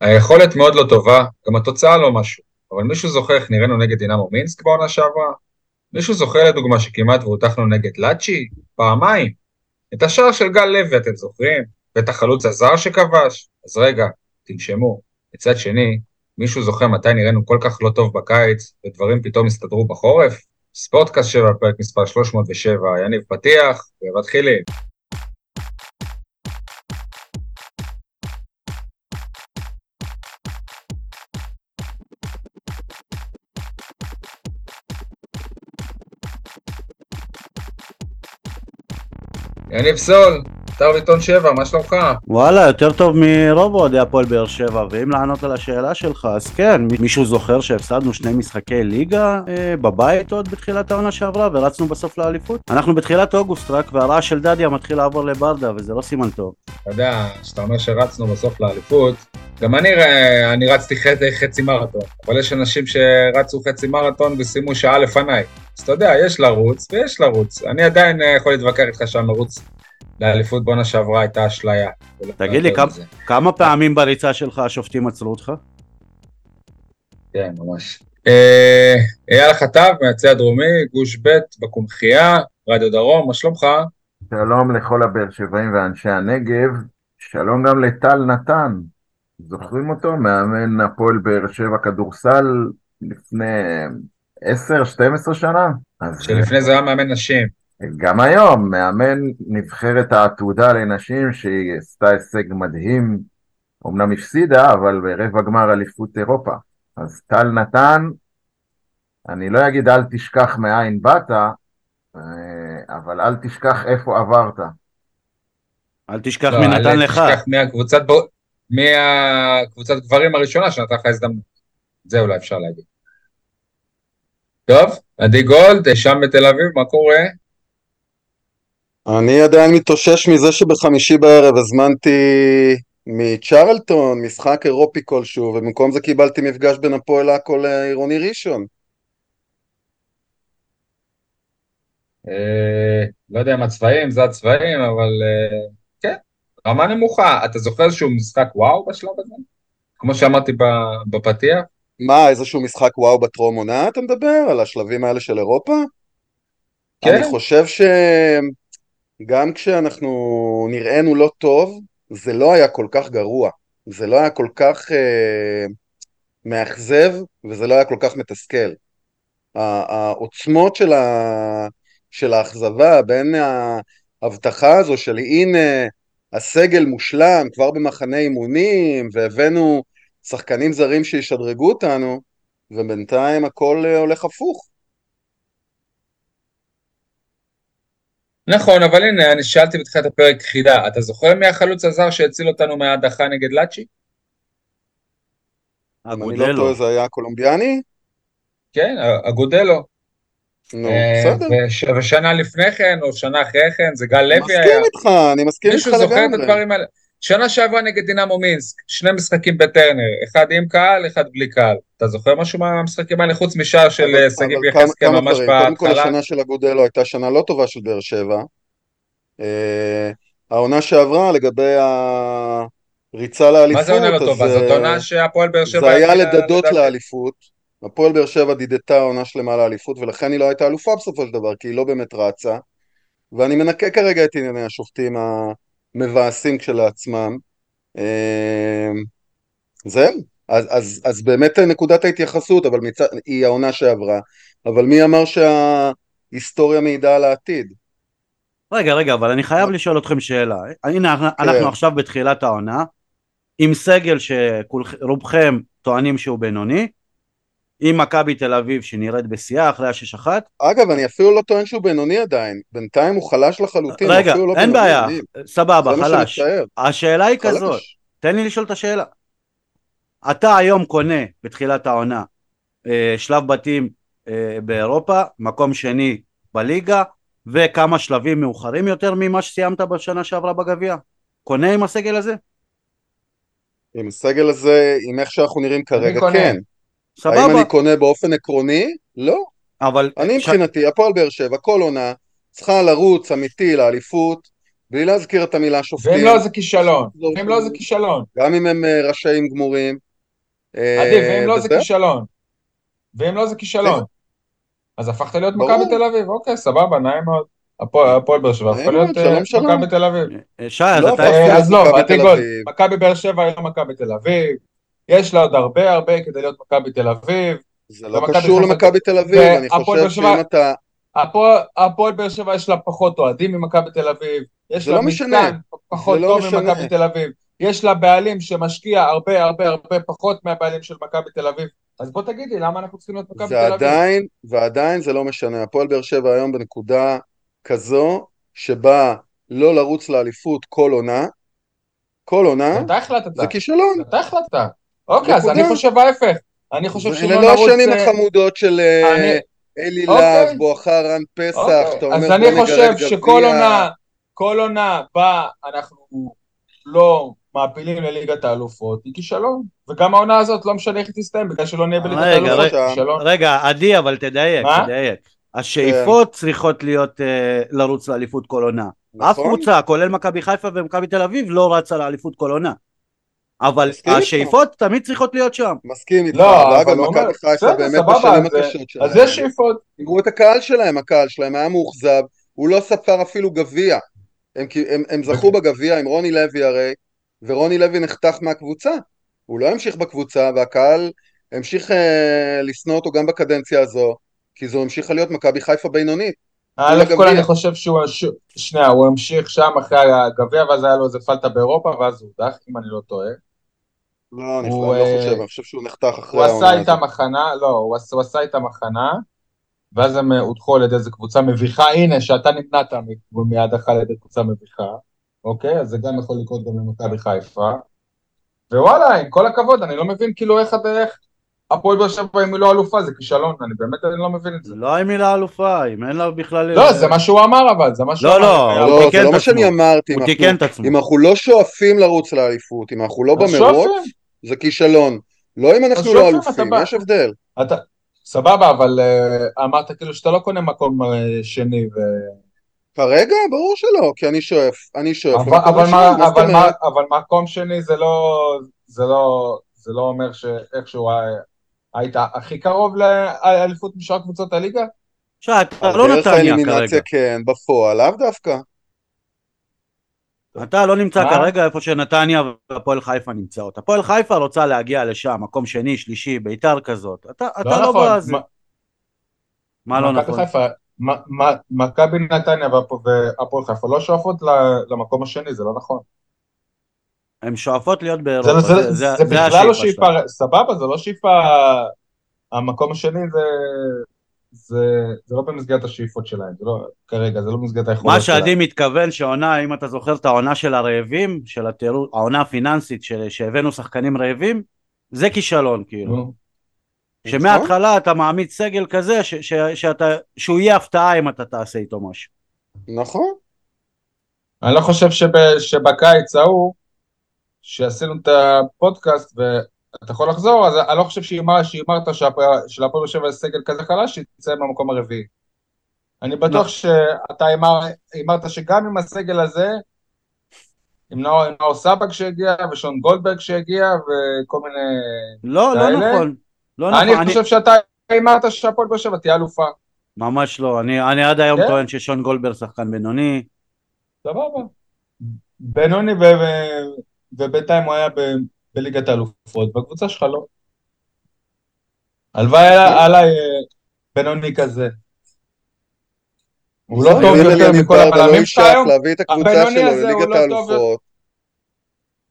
היכולת מאוד לא טובה, גם התוצאה לא משהו. אבל מישהו זוכר איך נראינו נגד דינמו מינסק בעונה שעברה? מישהו זוכר לדוגמה שכמעט והודחנו נגד לאצ'י? פעמיים. את השער של גל לוי אתם זוכרים? ואת החלוץ הזר שכבש? אז רגע, תנשמו. מצד שני, מישהו זוכר מתי נראינו כל כך לא טוב בקיץ, ודברים פתאום הסתדרו בחורף? ספורטקאסט 7, פרק מספר 307, יניב פתיח, ומתחילים. יניב סול, אתר עיתון 7, מה שלומך? וואלה, יותר טוב מרוב אוהדי הפועל באר שבע, ואם לענות על השאלה שלך, אז כן, מישהו זוכר שהפסדנו שני משחקי ליגה אה, בבית עוד בתחילת העונה שעברה, ורצנו בסוף לאליפות? אנחנו בתחילת אוגוסט רק, והרעש של דדיה מתחיל לעבור לברדה, וזה לא סימן טוב. אתה יודע, כשאתה אומר שרצנו בסוף לאליפות, גם אני, אני רצתי חצי, חצי מרתון, אבל יש אנשים שרצו חצי מרתון וסיימו שעה לפניי. אז אתה יודע, יש לרוץ ויש לרוץ. אני עדיין אה, יכול להתווכח איתך שהמרוץ לאליפות בעונה שעברה הייתה אשליה. תגיד לי, כמה, כמה פעמים בריצה שלך השופטים עצרו אותך? כן, ממש. אה, אייל חטב, מהצי הדרומי, גוש ב' בקומחייה, רדיו דרום, מה שלומך? שלום לכל הבאר שבעים ואנשי הנגב, שלום גם לטל נתן, זוכרים אותו? מאמן הפועל באר שבע כדורסל לפני 10-12 שנה? שלפני זה היה מאמן נשים. גם היום, מאמן נבחרת העתודה לנשים שהיא עשתה הישג מדהים, אמנם הפסידה, אבל ברבע גמר אליפות אירופה. אז טל נתן, אני לא אגיד אל תשכח מאין באת, אה, אבל אל תשכח איפה עברת. אל תשכח לא, מי נתן לך. אל תשכח מהקבוצת, מהקבוצת גברים הראשונה שנתן לך הזדמנות. זה אולי אפשר להגיד. טוב, עדי גולד, שם בתל אביב, מה קורה? אני עדיין מתאושש מזה שבחמישי בערב הזמנתי מצ'רלטון משחק אירופי כלשהו ובמקום זה קיבלתי מפגש בין הפועל עכו לעירוני ראשון. אה, לא יודע אם הצבעים זה הצבעים אבל אה, כן, רמה נמוכה. אתה זוכר איזשהו משחק וואו בשלב הזה? כמו שאמרתי בפתיח? מה, איזשהו משחק וואו בטרום עונה אתה מדבר? על השלבים האלה של אירופה? כן. אני חושב ש... גם כשאנחנו נראינו לא טוב, זה לא היה כל כך גרוע. זה לא היה כל כך אה, מאכזב, וזה לא היה כל כך מתסכל. העוצמות של, ה, של האכזבה בין ההבטחה הזו של הנה הסגל מושלם כבר במחנה אימונים, והבאנו שחקנים זרים שישדרגו אותנו, ובינתיים הכל הולך הפוך. נכון, אבל הנה, אני שאלתי בתחילת הפרק חידה, אתה זוכר מי החלוץ הזר שהציל אותנו מההדחה נגד לאצ'י? אגודלו. אני לא טועה, זה היה קולומביאני? כן, אגודלו. נו, אה, בסדר. ושנה לפני כן, או שנה אחרי כן, זה גל לוי היה. מסכים איתך, אני מסכים איתך לגמרי. מישהו זוכר את הדברים האלה? שנה שעברה נגד דינמו מינסק, שני משחקים בטרנר, אחד עם קהל, אחד בלי קהל. אתה זוכר משהו מהמשחקים האלה, חוץ משער של אה, שגיב יחזקאל ממש בהתחלה? קודם כל השנה של אגודלו הייתה שנה לא טובה של באר שבע. אה, העונה שעברה לגבי הריצה לאליפות, מה זה עונה לא טובה? זאת עונה שהפועל באר שבע... זה היה לדדות לאליפות. הפועל באר שבע דידתה עונה שלמה לאליפות, ולכן היא לא הייתה אלופה בסופו של דבר, כי היא לא באמת רצה. ואני מנקה כרגע את ענייני השופטים מבאסים כשלעצמם. אמ, זהו, אז, אז, אז באמת נקודת ההתייחסות, אבל מצ... היא העונה שעברה, אבל מי אמר שההיסטוריה מעידה על העתיד? רגע, רגע, אבל אני חייב לשאול אתכם שאלה. הנה, כן. אנחנו עכשיו בתחילת העונה, עם סגל שרובכם טוענים שהוא בינוני, עם מכבי תל אביב שנראית בשיאה אחרי השש אחת. אגב, אני אפילו לא טוען שהוא בינוני עדיין, בינתיים הוא חלש לחלוטין, רגע, לא אין בעיה, סבבה, חלש. השאלה היא חלש. כזאת, תן לי לשאול את השאלה. אתה היום קונה בתחילת העונה אה, שלב בתים אה, באירופה, מקום שני בליגה, וכמה שלבים מאוחרים יותר ממה שסיימת בשנה שעברה בגביע. קונה עם הסגל הזה? עם הסגל הזה, עם איך שאנחנו נראים כרגע, כן. סבבה. האם אני קונה באופן עקרוני? לא. אבל... אני מבחינתי, ש... הפועל באר שבע, כל עונה, צריכה לרוץ אמיתי לאליפות, בלי להזכיר את המילה שופטים. ואם לא זה כישלון, ואם לא זה כישלון. גם אם הם אה, רשאים גמורים. עדיף, ואם לא זה כישלון. ואם לא זה כישלון. אז הפכת להיות מכבי תל אביב, אוקיי, סבבה, נעים מאוד. הפועל באר שבע הפכה להיות מכבי תל אביב. שי, אז אתה... אז לא, מכבי באר שבע היא לא מכבי תל אביב. יש לה עוד הרבה הרבה כדי להיות מכבי תל אביב. זה לא קשור למכבי תל אביב, אני חושב שאם אתה... הפועל באר שבע יש לה פחות אוהדים ממכבי תל אביב, יש לה לא מתקן פחות לא טוב ממכבי תל אביב, יש לה בעלים שמשקיע הרבה הרבה הרבה פחות מהבעלים של מכבי תל אביב, אז בוא תגידי למה אנחנו צריכים להיות מכבי תל אביב. ועדיין, ועדיין זה לא משנה, הפועל באר שבע היום בנקודה כזו שבה לא לרוץ לאליפות כל עונה, כל עונה, זה כישלון. אתה החלטת. אוקיי, אז אני חושב ההפך. אני חושב לרוץ... אלה לא השנים אה, החמודות של אה, אלי אוקיי. להב, בואכה רן פסח, אוקיי. אתה אומר אז אני חושב שכל עונה, כל עונה בה אנחנו לא מעפילים לליגת האלופות, היא כישלון. וגם העונה הזאת לא משנה איך היא תסתיים, בגלל שלא נהיה בליגת האלופות, כישלון. רגע, עדי, אבל תדייק, תדייק. השאיפות צריכות להיות אה, לרוץ לאליפות כל עונה. נכון. אף קבוצה, כולל מכבי חיפה ומכבי תל אביב, לא רצה לאליפות כל עונה. אבל השאיפות תמיד צריכות להיות שם. מסכים איתך, לא, אגב מכבי חיפה באמת בשנים הקשות שלהם. אז יש שאיפות. תראו את הקהל שלהם, הקהל שלהם היה מאוכזב, הוא לא ספר אפילו גביע. הם, הם, הם זכו בגביע עם רוני לוי הרי, ורוני לוי נחתך מהקבוצה. הוא לא המשיך בקבוצה, והקהל המשיך אה, לשנוא אותו גם בקדנציה הזו, כי זו המשיכה להיות מכבי חיפה בינונית. א' כל אני חושב שהוא, שנייה, הוא המשיך שם אחרי הגביע, ואז היה לו איזה פלטה באירופה, ואז הוא הודח, אם אני לא טועה. לא, אני לא אה, חושב, אני חושב שהוא נחתך אחרי העונה. הוא עשה איתם הכנה, לא, הוא עשה איתם הכנה, ואז הם אה, הודחו על ידי איזה קבוצה מביכה, הנה, שאתה נמנעת מהדחה על ידי קבוצה מביכה, אוקיי? אז זה גם יכול לקרות גם למכבי חיפה. ווואלה, עם כל הכבוד, אני לא מבין כאילו איך, איך הפועל באר שבע אם היא לא אלופה זה כישלון, אני באמת אני לא מבין את זה. לא אם היא לא אלופה, אם אין לה בכלל... לא, זה מה שהוא אמר אבל, זה מה שהוא לא, אמר. לא, לא, זה לא מה שאני אמרתי. הוא תיקן את עצמו. אם אנחנו לא שואפים לרוץ לאליפות, אם אנחנו לא במרוץ, זה כישלון. לא אם אנחנו לא אלופים, יש הבדל. סבבה, אבל אה, אמרת כאילו שאתה לא קונה מקום אה, שני ו... כרגע? ברור שלא, כי אני שואף, אני שואף. אבל מקום שני זה לא, זה לא, זה לא אומר שאיכשהו היית הכי קרוב לאליפות משאר קבוצות הליגה? שי, אתה לא נתניה כרגע. כן, בפועל, לאו דווקא. אתה לא נמצא כרגע איפה שנתניה והפועל חיפה נמצאות. הפועל חיפה רוצה להגיע לשם, מקום שני, שלישי, ביתר כזאת. אתה לא, לא נכון. בזה. מה לא נכון? מכבי נתניה והפועל חיפה לא שואפות למקום השני, זה לא נכון. הן שואפות להיות באירופה, זה, זה, זה, זה בכלל לא שאיפה, סבבה, זה לא שאיפה, המקום השני זה, זה, זה לא במסגרת השאיפות שלהם, זה לא, כרגע, זה לא במסגרת היכולות שלהם. מה שעדי מתכוון שעונה, אם אתה זוכר את העונה של הרעבים, של התיאור, העונה הפיננסית של, שהבאנו שחקנים רעבים, זה כישלון כאילו. שמההתחלה אתה מעמיד סגל כזה ש, ש, שאתה, שהוא יהיה הפתעה אם אתה תעשה איתו משהו. נכון. אני לא חושב שב, שבקיץ ההוא שעשינו את הפודקאסט ואתה יכול לחזור, אז אני לא חושב שאמרת שלהפועל באר שבע סגל כזה חלש, שיצא במקום הרביעי. אני בטוח לא. שאתה אמרת שגם עם הסגל הזה, עם נאור סבק שהגיע, ושון גולדברג שהגיע, וכל מיני... לא, לא נכון. לא נכון. אני חושב שאתה אמרת שהפועל באר שבע תהיה אלופה. ממש לא, אני, אני עד היום כן? טוען ששון גולדברג שחקן בינוני. סבבה. בינוני ו... ובינתיים הוא היה ב, בליגת האלופות, והקבוצה שלך לא. הלוואי עליי אה, בינוני כזה. הוא לא טוב יותר מכל הבלמים שלך היום? לא.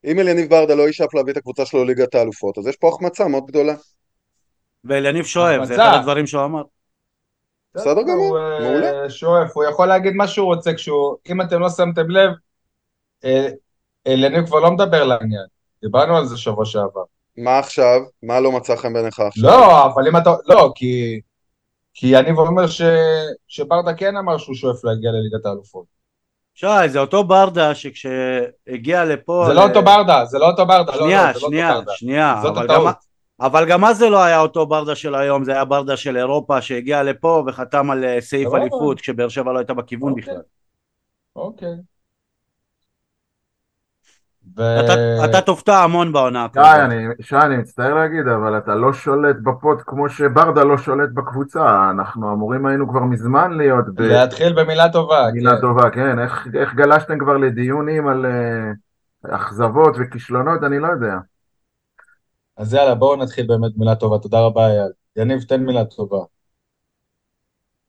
אם אליניב ברדה לא ישאף להביא את הקבוצה שלו לליגת האלופות, אז יש פה החמצה מאוד גדולה. ואליניב שואף, זה אחד הדברים שהוא אמר. בסדר גמור, אה, מעולה. שואף, הוא יכול להגיד מה שהוא רוצה כשהוא, אם אתם לא שמתם לב, אליניב כבר לא מדבר לעניין, דיברנו על זה שבוע שעבר. מה עכשיו? מה לא מצא חן בעיניך עכשיו? לא, אבל אם אתה... לא, כי... כי יניב אומר ש... שברדה כן אמר שהוא שואף להגיע לליגת האלופות. שי, זה אותו ברדה שכשהגיע לפה... זה ל... לא אותו ברדה, זה לא אותו ברדה. שנייה, לא, לא, שנייה, לא שנייה. זאת אבל גם, אבל גם אז זה לא היה אותו ברדה של היום, זה היה ברדה של אירופה שהגיע לפה וחתם על אה, סעיף אליפות כשבאר שבע לא הייתה בכיוון אוקיי. בכלל. אוקיי. ו... אתה, אתה תופתע המון בעונה. שי, אני, שי, אני מצטער להגיד, אבל אתה לא שולט בפוד כמו שברדה לא שולט בקבוצה. אנחנו אמורים היינו כבר מזמן להיות ב... להתחיל במילה טובה. מילה כן. טובה, כן. איך, איך גלשתם כבר לדיונים על uh, אכזבות וכישלונות, אני לא יודע. אז יאללה, בואו נתחיל באמת מילה טובה. תודה רבה, אייל. יניב, תן מילה טובה.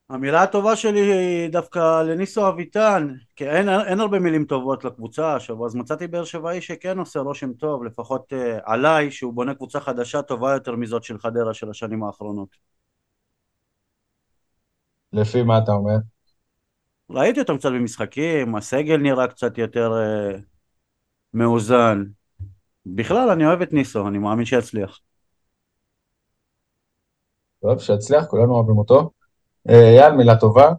המילה הטובה שלי היא דווקא לניסו אביטן, כי אין, אין הרבה מילים טובות לקבוצה השבוע, אז מצאתי באר שבעי שכן עושה רושם טוב, לפחות uh, עליי, שהוא בונה קבוצה חדשה טובה יותר מזאת של חדרה של השנים האחרונות. לפי מה אתה אומר? ראיתי אותם קצת במשחקים, הסגל נראה קצת יותר uh, מאוזן. בכלל, אני אוהב את ניסו, אני מאמין שיצליח. טוב, שיצליח, כולנו אוהבים אותו. אייל, אה, מילה טובה.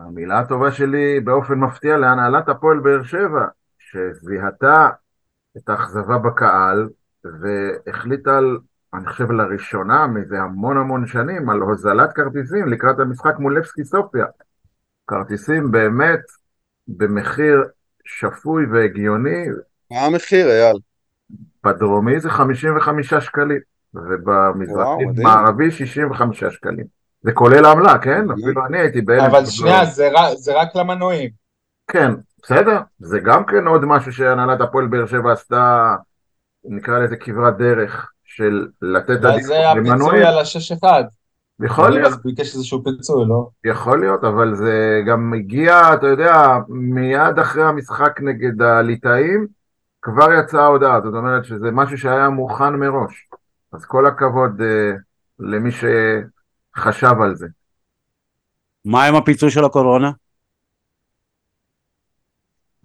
המילה הטובה שלי באופן מפתיע להנהלת הפועל באר שבע, שזיהתה את האכזבה בקהל והחליטה על, אני חושב לראשונה מזה המון המון שנים, על הוזלת כרטיסים לקראת המשחק מול לבסקי סופיה. כרטיסים באמת במחיר שפוי והגיוני. מה המחיר, אייל? בדרומי זה 55 שקלים, ובמזרחי מערבי 65 שקלים. זה כולל עמלה, כן? אפילו אני הייתי בהלם. אבל שנייה, זה, זה רק למנויים. כן, בסדר. זה גם כן עוד משהו שהנהלת הפועל באר שבע עשתה, נקרא לזה כברת דרך, של לתת עדיפות למנויים. ואז הפיצוי על השש אחד. יכול להיות. אז ביקש איזשהו פיצוי, לא? יכול להיות, אבל זה גם הגיע, אתה יודע, מיד אחרי המשחק נגד הליטאים, כבר יצאה ההודעה, זאת אומרת שזה משהו שהיה מוכן מראש. אז כל הכבוד uh, למי ש... חשב על זה. מה עם הפיצוי של הקורונה?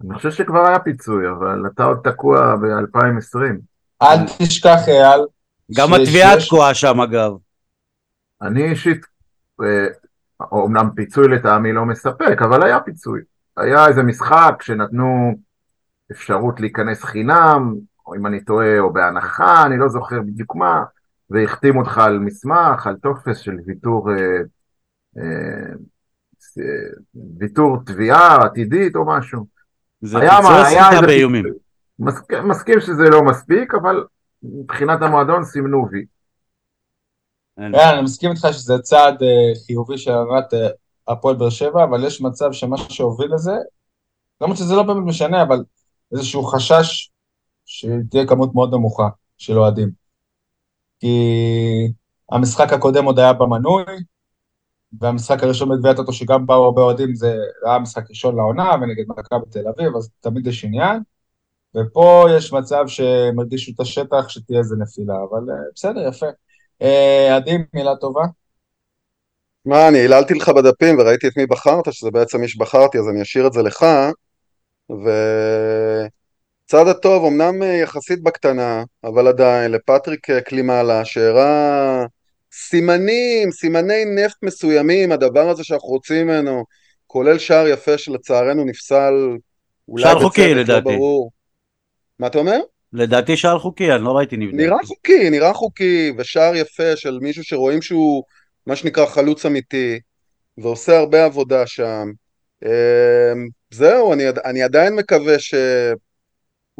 אני חושב שכבר היה פיצוי, אבל אתה עוד תקוע ב-2020. אל תשכח, אייל. גם התביעה תקועה שם, אגב. אני אישית, אומנם אה, פיצוי לטעמי לא מספק, אבל היה פיצוי. היה איזה משחק שנתנו אפשרות להיכנס חינם, או אם אני טועה, או בהנחה, אני לא זוכר בדיוק מה. והחתים אותך על מסמך, על טופס של ויתור, אה, אה, ויתור תביעה עתידית או משהו. זה פיצוי סחיטה באיומים. מסכים, מסכים שזה לא מספיק, אבל מבחינת המועדון סימנו וי. אני מסכים איתך שזה צעד אה, חיובי של הנהלת אה, הפועל באר שבע, אבל יש מצב שמה שהוביל לזה, למרות שזה לא באמת משנה, אבל איזשהו חשש שתהיה כמות מאוד נמוכה של אוהדים. כי המשחק הקודם עוד היה במנוי, והמשחק הראשון בגביעת אותו שגם באו הרבה אוהדים זה היה משחק ראשון לעונה ונגד מכבי תל אביב, אז תמיד יש עניין. ופה יש מצב שהם הרגישו את השטח שתהיה איזה נפילה, אבל uh, בסדר, יפה. אה, עדי, מילה טובה. מה, אני היללתי לך בדפים וראיתי את מי בחרת, שזה בעצם מי שבחרתי, אז אני אשאיר את זה לך. ו... הצד הטוב, אמנם אה, יחסית בקטנה, אבל עדיין, לפטריק אה, קלימאלה, שהראה סימנים, סימני נפט מסוימים, הדבר הזה שאנחנו רוצים ממנו, כולל שער יפה שלצערנו נפסל, אולי שער חוקי לא לדעתי. ברור. מה אתה אומר? לדעתי שער חוקי, אני לא ראיתי נבדק. נראה חוקי, נראה חוקי, ושער יפה של מישהו שרואים שהוא מה שנקרא חלוץ אמיתי, ועושה הרבה עבודה שם. אמ, זהו, אני, אני עדיין מקווה ש...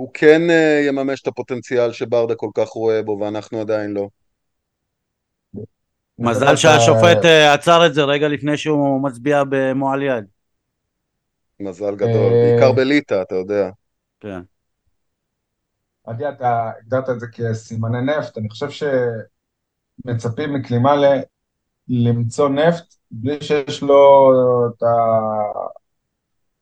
הוא כן uh, יממש את הפוטנציאל שברדה כל כך רואה בו ואנחנו עדיין לא. מזל שהשופט uh, עצר את זה רגע לפני שהוא מצביע במועל יד. מזל גדול, אה, בעיקר בליטא, אתה יודע. כן. עדי, אתה הגדרת את זה כסימני נפט, אני חושב שמצפים מקלימה למצוא נפט בלי שיש לו את ה...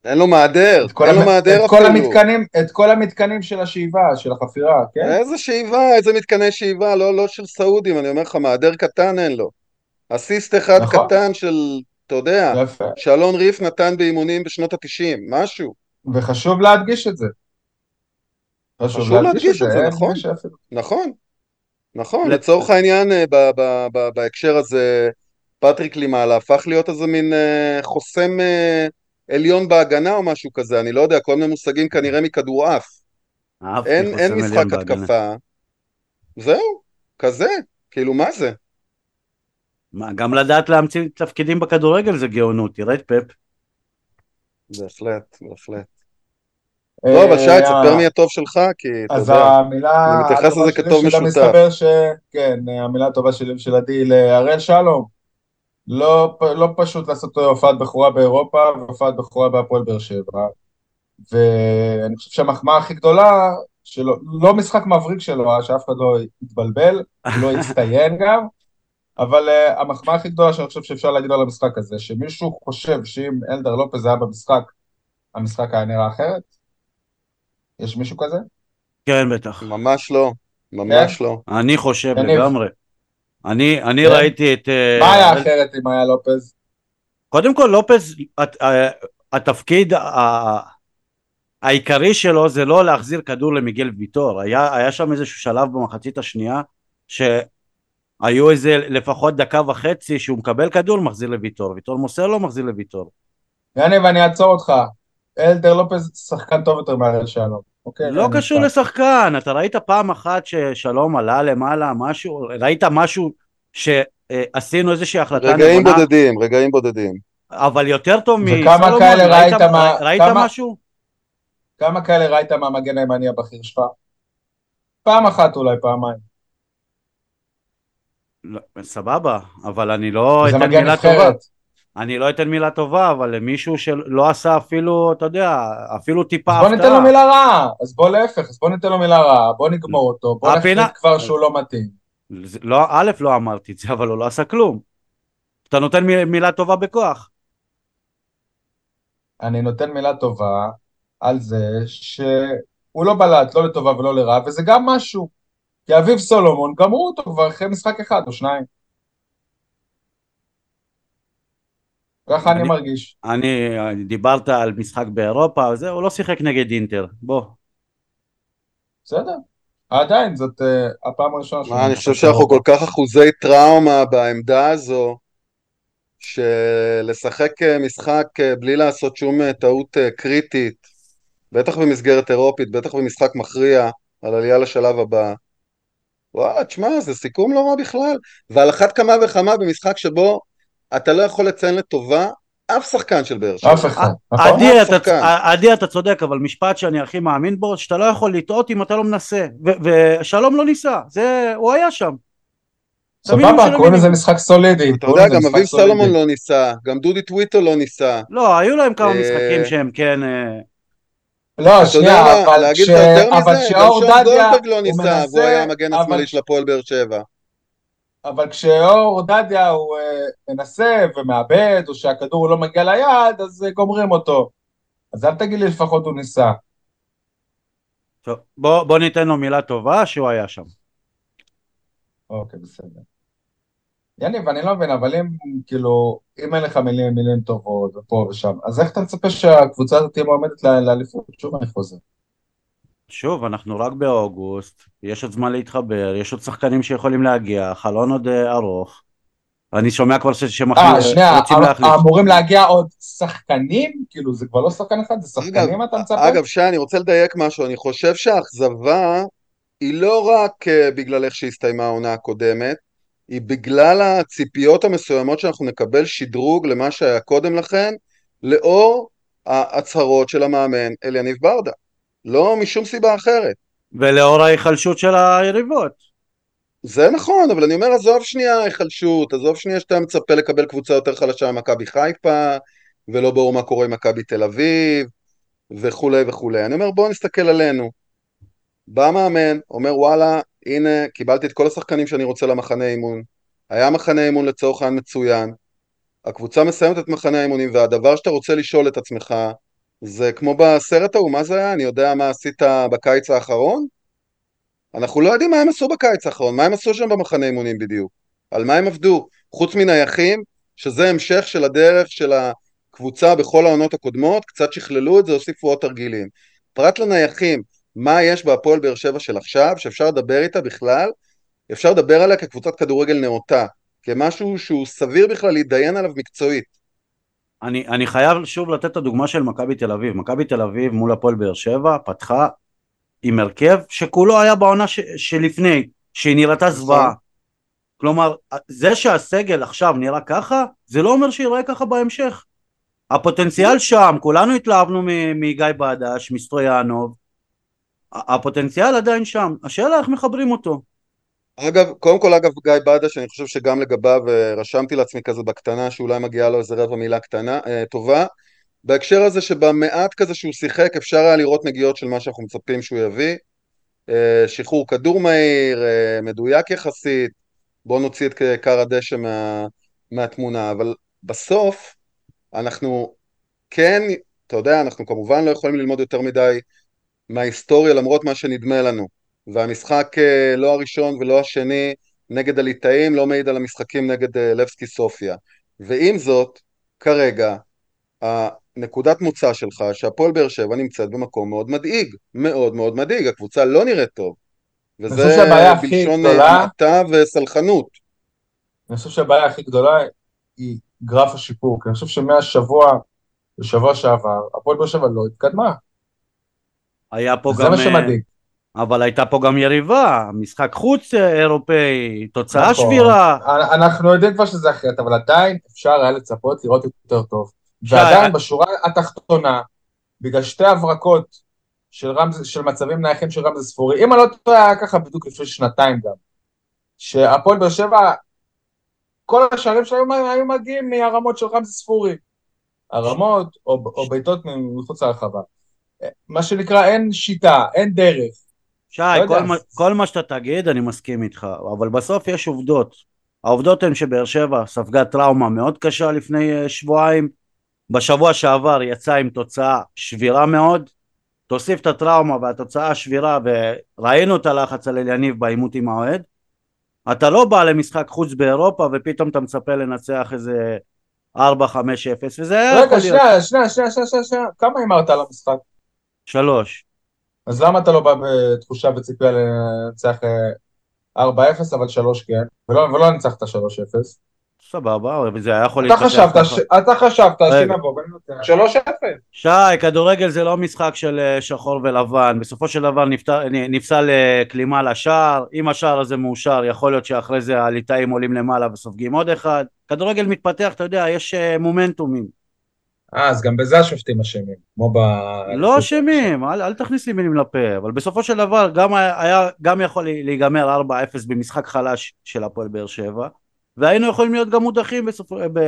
אין לו מעדר, אין לו מעדר אפילו. המתקנים, את כל המתקנים של השאיבה, של החפירה, כן? איזה שאיבה, איזה מתקני שאיבה, לא, לא של סעודים, אני אומר לך, מעדר קטן אין לו. אסיסט אחד נכון. קטן של, אתה יודע, יפה. שאלון ריף נתן באימונים בשנות התשעים, משהו. וחשוב להדגיש את זה. חשוב, חשוב להדגיש, להדגיש את זה, זה נכון, נכון, נכון, לצורך העניין, אה, בהקשר הזה, פטריק לימאלה הפך להיות איזה מין אה, חוסם אה, עליון בהגנה או משהו כזה, אני לא יודע, כל מיני מושגים כנראה מכדורעף. אין, אין משחק התקפה. זהו, כזה, כאילו מה זה? מה, גם לדעת להמציא תפקידים בכדורגל זה גאונות, תראה את פפ. בהחלט, בהחלט. לא, אבל שי, תספר מי הטוב שלך, כי אתה יודע, המילה, אני מתייחס לזה כטוב משותף. מסתבר ש... כן, המילה הטובה שלי של עדי להראל שלום. לא, לא פשוט לעשות הופעת בכורה באירופה והופעת בכורה בהפועל באר שבע. ואני חושב שהמחמאה הכי גדולה שלו, לא משחק מבריק שלו, שאף אחד לא יתבלבל, לא יצטיין גם, אבל uh, המחמאה הכי גדולה שאני חושב שאפשר להגיד על המשחק הזה, שמישהו חושב שאם אלדר לופז היה במשחק, המשחק היה נראה אחרת? יש מישהו כזה? כן, בטח. ממש לא, ממש כן? לא. אני חושב לגמרי. אני, אני כן? ראיתי את... אה, מה היה אחרת אם היה לופז? קודם כל, לופז, הת, אה, התפקיד העיקרי שלו זה לא להחזיר כדור למיגל ויטור. היה, היה שם איזשהו שלב במחצית השנייה, שהיו איזה לפחות דקה וחצי שהוא מקבל כדור, מחזיר לויטור. ויטור מוסר לו, מחזיר לויטור. יניב, אני אעצור אותך. אלדר לופז שחקן טוב יותר מהראל שלום. אוקיי, לא קשור לשחקן, אתה ראית פעם אחת ששלום עלה למעלה, משהו, ראית משהו שעשינו איזושהי החלטה נכונה? רגעים בודדים, רגעים בודדים. אבל יותר טוב מסולומון, ראית, ראית, מה, ראית כמה, משהו? כמה כאלה ראית מהמגן הימני הבכיר שלך? פעם אחת אולי, פעמיים. לא, סבבה, אבל אני לא אתן מילה טובה. אני לא אתן מילה טובה, אבל למישהו שלא עשה אפילו, אתה יודע, אפילו טיפה הפתעה. בוא ניתן לו מילה רעה, אז בוא להפך, אז בוא ניתן לו מילה רעה, בוא נגמור אותו, בוא נחליט כבר שהוא לא מתאים. לא, א', לא אמרתי את זה, אבל הוא לא עשה כלום. אתה נותן מילה טובה בכוח. אני נותן מילה טובה על זה שהוא לא בלט, לא לטובה ולא לרעה, וזה גם משהו. כי אביב סולומון גמרו אותו כבר אחרי משחק אחד או שניים. ככה אני, אני מרגיש. אני, דיברת על משחק באירופה, זה, הוא לא שיחק נגד אינטר, בוא. בסדר. עדיין, זאת uh, הפעם הראשונה מה, אני חושב שאנחנו כל כך אחוזי טראומה בעמדה הזו, שלשחק אה, משחק אה, בלי לעשות שום טעות קריטית, בטח במסגרת אירופית, בטח במשחק מכריע, על עלייה לשלב הבא. וואלה, תשמע, זה סיכום לא רע בכלל. ועל אחת כמה וכמה במשחק שבו אתה לא יכול לציין לטובה אף שחקן של באר שבע. אף אחד, נכון? עדי אתה צודק, אבל משפט שאני הכי מאמין בו, שאתה לא יכול לטעות אם אתה לא מנסה. ושלום לא ניסה, זה, הוא היה שם. סבבה, קוראים לזה משחק סולידי. אתה יודע, גם אביב סלומון לא ניסה, גם דודי טוויטו לא ניסה. לא, היו להם כמה אה, משחקים שהם כן... אה, לא, שנייה, אבל ש... אבל כשאור דדיה, הוא מנסה, והוא היה המגן השמאלי של הפועל באר שבע. אבל כשאור דדיה הוא uh, מנסה ומאבד, או שהכדור לא מגיע ליעד, אז uh, גומרים אותו. אז אל תגיד לי לפחות הוא ניסה. טוב, בוא, בוא ניתן לו מילה טובה שהוא היה שם. אוקיי, בסדר. יניב, אני לא מבין, אבל אם, כאילו, אם אין לך מילים, מילים טובות, ופה ושם, אז איך אתה מצפה שהקבוצה הזאת תהיה מועמדת לאליפות? שוב אני חוזר. שוב, אנחנו רק באוגוסט, יש עוד זמן להתחבר, יש עוד שחקנים שיכולים להגיע, חלון עוד אה, ארוך. אני שומע כבר שמחליטים אה, שנייה, אה, אמורים להגיע עוד שחקנים? כאילו, זה כבר לא שחקן אחד, זה שחקנים אתה מצפה? אגב, שי, אני רוצה לדייק משהו, אני חושב שהאכזבה היא לא רק בגלל איך שהסתיימה העונה הקודמת, היא בגלל הציפיות המסוימות שאנחנו נקבל שדרוג למה שהיה קודם לכן, לאור ההצהרות של המאמן אליניב ברדה. לא משום סיבה אחרת. ולאור ההיחלשות של היריבות. זה נכון, אבל אני אומר, עזוב שנייה ההיחלשות, עזוב שנייה שאתה מצפה לקבל קבוצה יותר חלשה ממכבי חיפה, ולא ברור מה קורה עם מכבי תל אביב, וכולי וכולי. אני אומר, בואו נסתכל עלינו. בא מאמן, אומר וואלה, הנה, קיבלתי את כל השחקנים שאני רוצה למחנה אימון. היה מחנה אימון לצורך העניין מצוין. הקבוצה מסיימת את מחנה האימונים, והדבר שאתה רוצה לשאול את עצמך, זה כמו בסרט ההוא, מה זה היה? אני יודע מה עשית בקיץ האחרון? אנחנו לא יודעים מה הם עשו בקיץ האחרון, מה הם עשו שם במחנה אימונים בדיוק, על מה הם עבדו, חוץ מנייחים, שזה המשך של הדרך של הקבוצה בכל העונות הקודמות, קצת שכללו את זה, הוסיפו עוד תרגילים. פרט לנייחים, מה יש בהפועל באר שבע של עכשיו, שאפשר לדבר איתה בכלל, אפשר לדבר עליה כקבוצת כדורגל נאותה, כמשהו שהוא סביר בכלל להתדיין עליו מקצועית. אני, אני חייב שוב לתת את הדוגמה של מכבי תל אביב. מכבי תל אביב מול הפועל באר שבע פתחה עם הרכב שכולו היה בעונה ש, שלפני, שהיא נראתה זוועה. כלומר, זה שהסגל עכשיו נראה ככה, זה לא אומר שיראה ככה בהמשך. הפוטנציאל שם, כולנו התלהבנו מגיא בדש, מסטרויאנוב, הפוטנציאל עדיין שם, השאלה איך מחברים אותו. אגב, קודם כל אגב גיא בדש, אני חושב שגם לגביו אה, רשמתי לעצמי כזה בקטנה שאולי מגיעה לו איזה רבע מילה קטנה, אה, טובה. בהקשר הזה שבמעט כזה שהוא שיחק אפשר היה לראות נגיעות של מה שאנחנו מצפים שהוא יביא. אה, שחרור כדור מהיר, מדויק יחסית, בואו נוציא את כר הדשא מה, מהתמונה, אבל בסוף אנחנו כן, אתה יודע, אנחנו כמובן לא יכולים ללמוד יותר מדי מההיסטוריה למרות מה שנדמה לנו, והמשחק אה, לא הראשון ולא השני נגד הליטאים לא מעיד על המשחקים נגד לבסקי סופיה, ועם זאת, כרגע הנקודת מוצא שלך שהפועל באר שבע נמצאת במקום מאוד מדאיג, מאוד מאוד מדאיג, הקבוצה לא נראית טוב. וזה בלשון המעטה וסלחנות. אני חושב שהבעיה הכי גדולה היא גרף השיפור, כי אני חושב שמהשבוע לשבוע שעבר, הפועל באר שבע לא התקדמה. היה פה גם... זה מה שמדאיג. אבל הייתה פה גם יריבה, משחק חוץ אירופאי, תוצאה נכון. שבירה. אנחנו יודעים כבר שזה אחרת, אבל עדיין אפשר היה לצפות לראות יותר טוב. ועדיין בשורה התחתונה, בגלל שתי הברקות של, רמז, של מצבים נייחים של רמזי ספורי, אם אני לא טועה, היה ככה בדיוק לפני שנתיים גם, שהפועל באר שבע, כל השערים שלהם היו מגיעים מהרמות של רמזי ספורי. הרמות או, או בעיטות מחוץ לרחבה. מה שנקרא, אין שיטה, אין דרך. שי, לא כל, מה, כל מה שאתה תגיד, אני מסכים איתך, אבל בסוף יש עובדות. העובדות הן שבאר שבע ספגה טראומה מאוד קשה לפני אה, שבועיים, בשבוע שעבר יצא עם תוצאה שבירה מאוד, תוסיף את הטראומה והתוצאה השבירה וראינו את הלחץ על אליניב בעימות עם האוהד, אתה לא בא למשחק חוץ באירופה ופתאום אתה מצפה לנצח איזה 4-5-0 וזה היה רגע, שנייה, שנייה, שנייה, שנייה, שנייה, כמה הימרת על המשחק? שלוש. אז למה אתה לא בא בתחושה וציפייה לנצח 4-0 אה, אבל 3 כן, ולא, ולא ניצחת 3-0? סבבה, זה היה יכול להתפתח ככה. אתה חשבת שנבוא וננצח שלוש אפס. שי, כדורגל זה לא משחק של אה, שחור ולבן, בסופו של דבר נפסל אה, כלימה לשער, אם השער הזה מאושר יכול להיות שאחרי זה הליטאים עולים למעלה וסופגים עוד אחד, כדורגל מתפתח, אתה יודע, יש מומנטומים. אה, אז גם בזה השופטים אשמים, כמו ב... לא אשמים, אל, אל תכניס לי מילים לפה, אבל בסופו של דבר גם היה, גם יכול להיגמר 4-0 במשחק חלש של הפועל באר שבע, והיינו יכולים להיות גם מודחים בסופ... ב...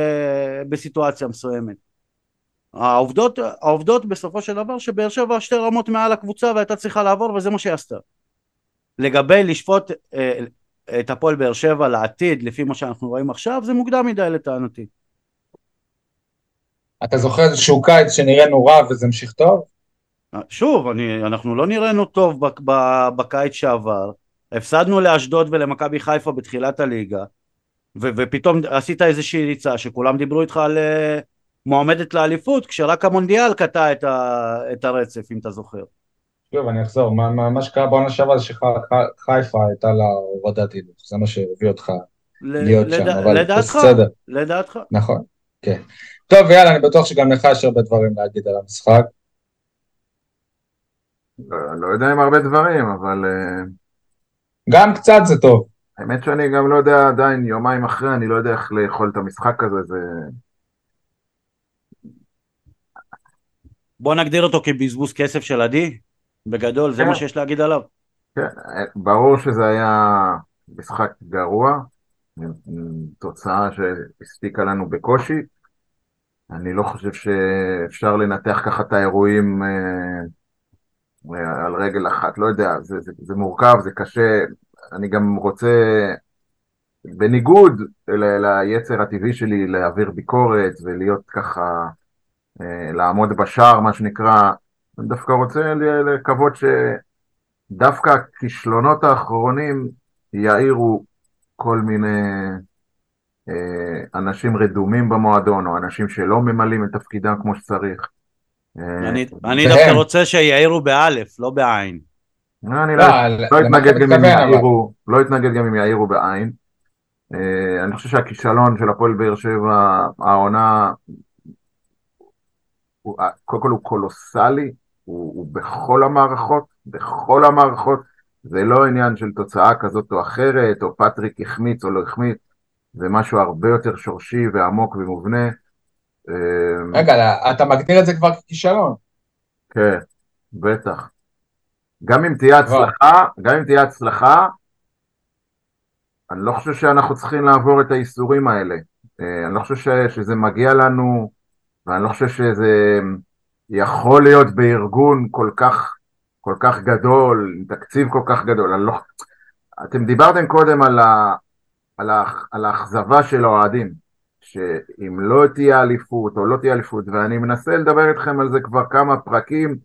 בסיטואציה מסוימת. העובדות, העובדות בסופו של דבר שבאר שבע שתי רמות מעל הקבוצה והייתה צריכה לעבור וזה מה שהיא עשתה. לגבי לשפוט אה, את הפועל באר שבע לעתיד לפי מה שאנחנו רואים עכשיו זה מוקדם מדי לטענתי. אתה זוכר איזשהו קיץ שנראינו רע וזה המשיך טוב? שוב, אני, אנחנו לא נראינו טוב בקיץ שעבר, הפסדנו לאשדוד ולמכבי חיפה בתחילת הליגה, ו- ופתאום עשית איזושהי ריצה שכולם דיברו איתך על uh, מועמדת לאליפות כשרק המונדיאל קטע את, ה- את הרצף אם אתה זוכר. שוב אני אחזור, מה, מה, מה שקרה בעונה שעברה זה שחיפה הייתה לה הורדת הילוך, זה מה שהביא אותך להיות לד... שם, אבל לדעתך, בסדר. לדעתך. נכון, כן. טוב יאללה, אני בטוח שגם לך יש הרבה דברים להגיד על המשחק. לא, לא יודע אם הרבה דברים, אבל... אה, גם קצת זה טוב. האמת שאני גם לא יודע עדיין, יומיים אחרי, אני לא יודע איך לאכול את המשחק הזה, זה... בוא נגדיר אותו כבזבוז כסף של עדי, בגדול, זה מה כן. שיש להגיד עליו. כן, ברור שזה היה משחק גרוע, תוצאה שהספיקה לנו בקושי. אני לא חושב שאפשר לנתח ככה את האירועים אה, על רגל אחת, לא יודע, זה, זה, זה מורכב, זה קשה, אני גם רוצה, בניגוד ליצר הטבעי שלי להעביר ביקורת ולהיות ככה, אה, לעמוד בשער מה שנקרא, אני דווקא רוצה לקוות שדווקא הכישלונות האחרונים יאירו כל מיני אה, אנשים רדומים במועדון או אנשים שלא ממלאים את תפקידם כמו שצריך. אה, אני דווקא רוצה שיעירו באלף, לא בעין. אני לא, אתנגד גם אם יעירו, לא אתנגד גם אם יעירו בעין. אה, אני חושב שהכישלון של הפועל באר שבע, העונה, קודם כל הוא קולוסלי, הוא בכל המערכות, בכל המערכות, זה לא עניין של תוצאה כזאת או אחרת, או פטריק החמיץ או לא החמיץ, זה משהו הרבה יותר שורשי ועמוק ומובנה. רגע, אתה מגדיר את זה כבר ככישלון. כן, בטח. גם אם תהיה הצלחה, גם אם תהיה הצלחה, אני לא חושב שאנחנו צריכים לעבור את האיסורים האלה. אה, אני לא חושב שזה מגיע לנו, ואני לא חושב שזה יכול להיות בארגון כל כך, כל כך גדול, עם תקציב כל כך גדול. לא... אתם דיברתם קודם על, ה... על, האכזבה של האוהדים, שאם לא תהיה אליפות או לא תהיה אליפות, ואני מנסה לדבר איתכם על זה כבר כמה פרקים,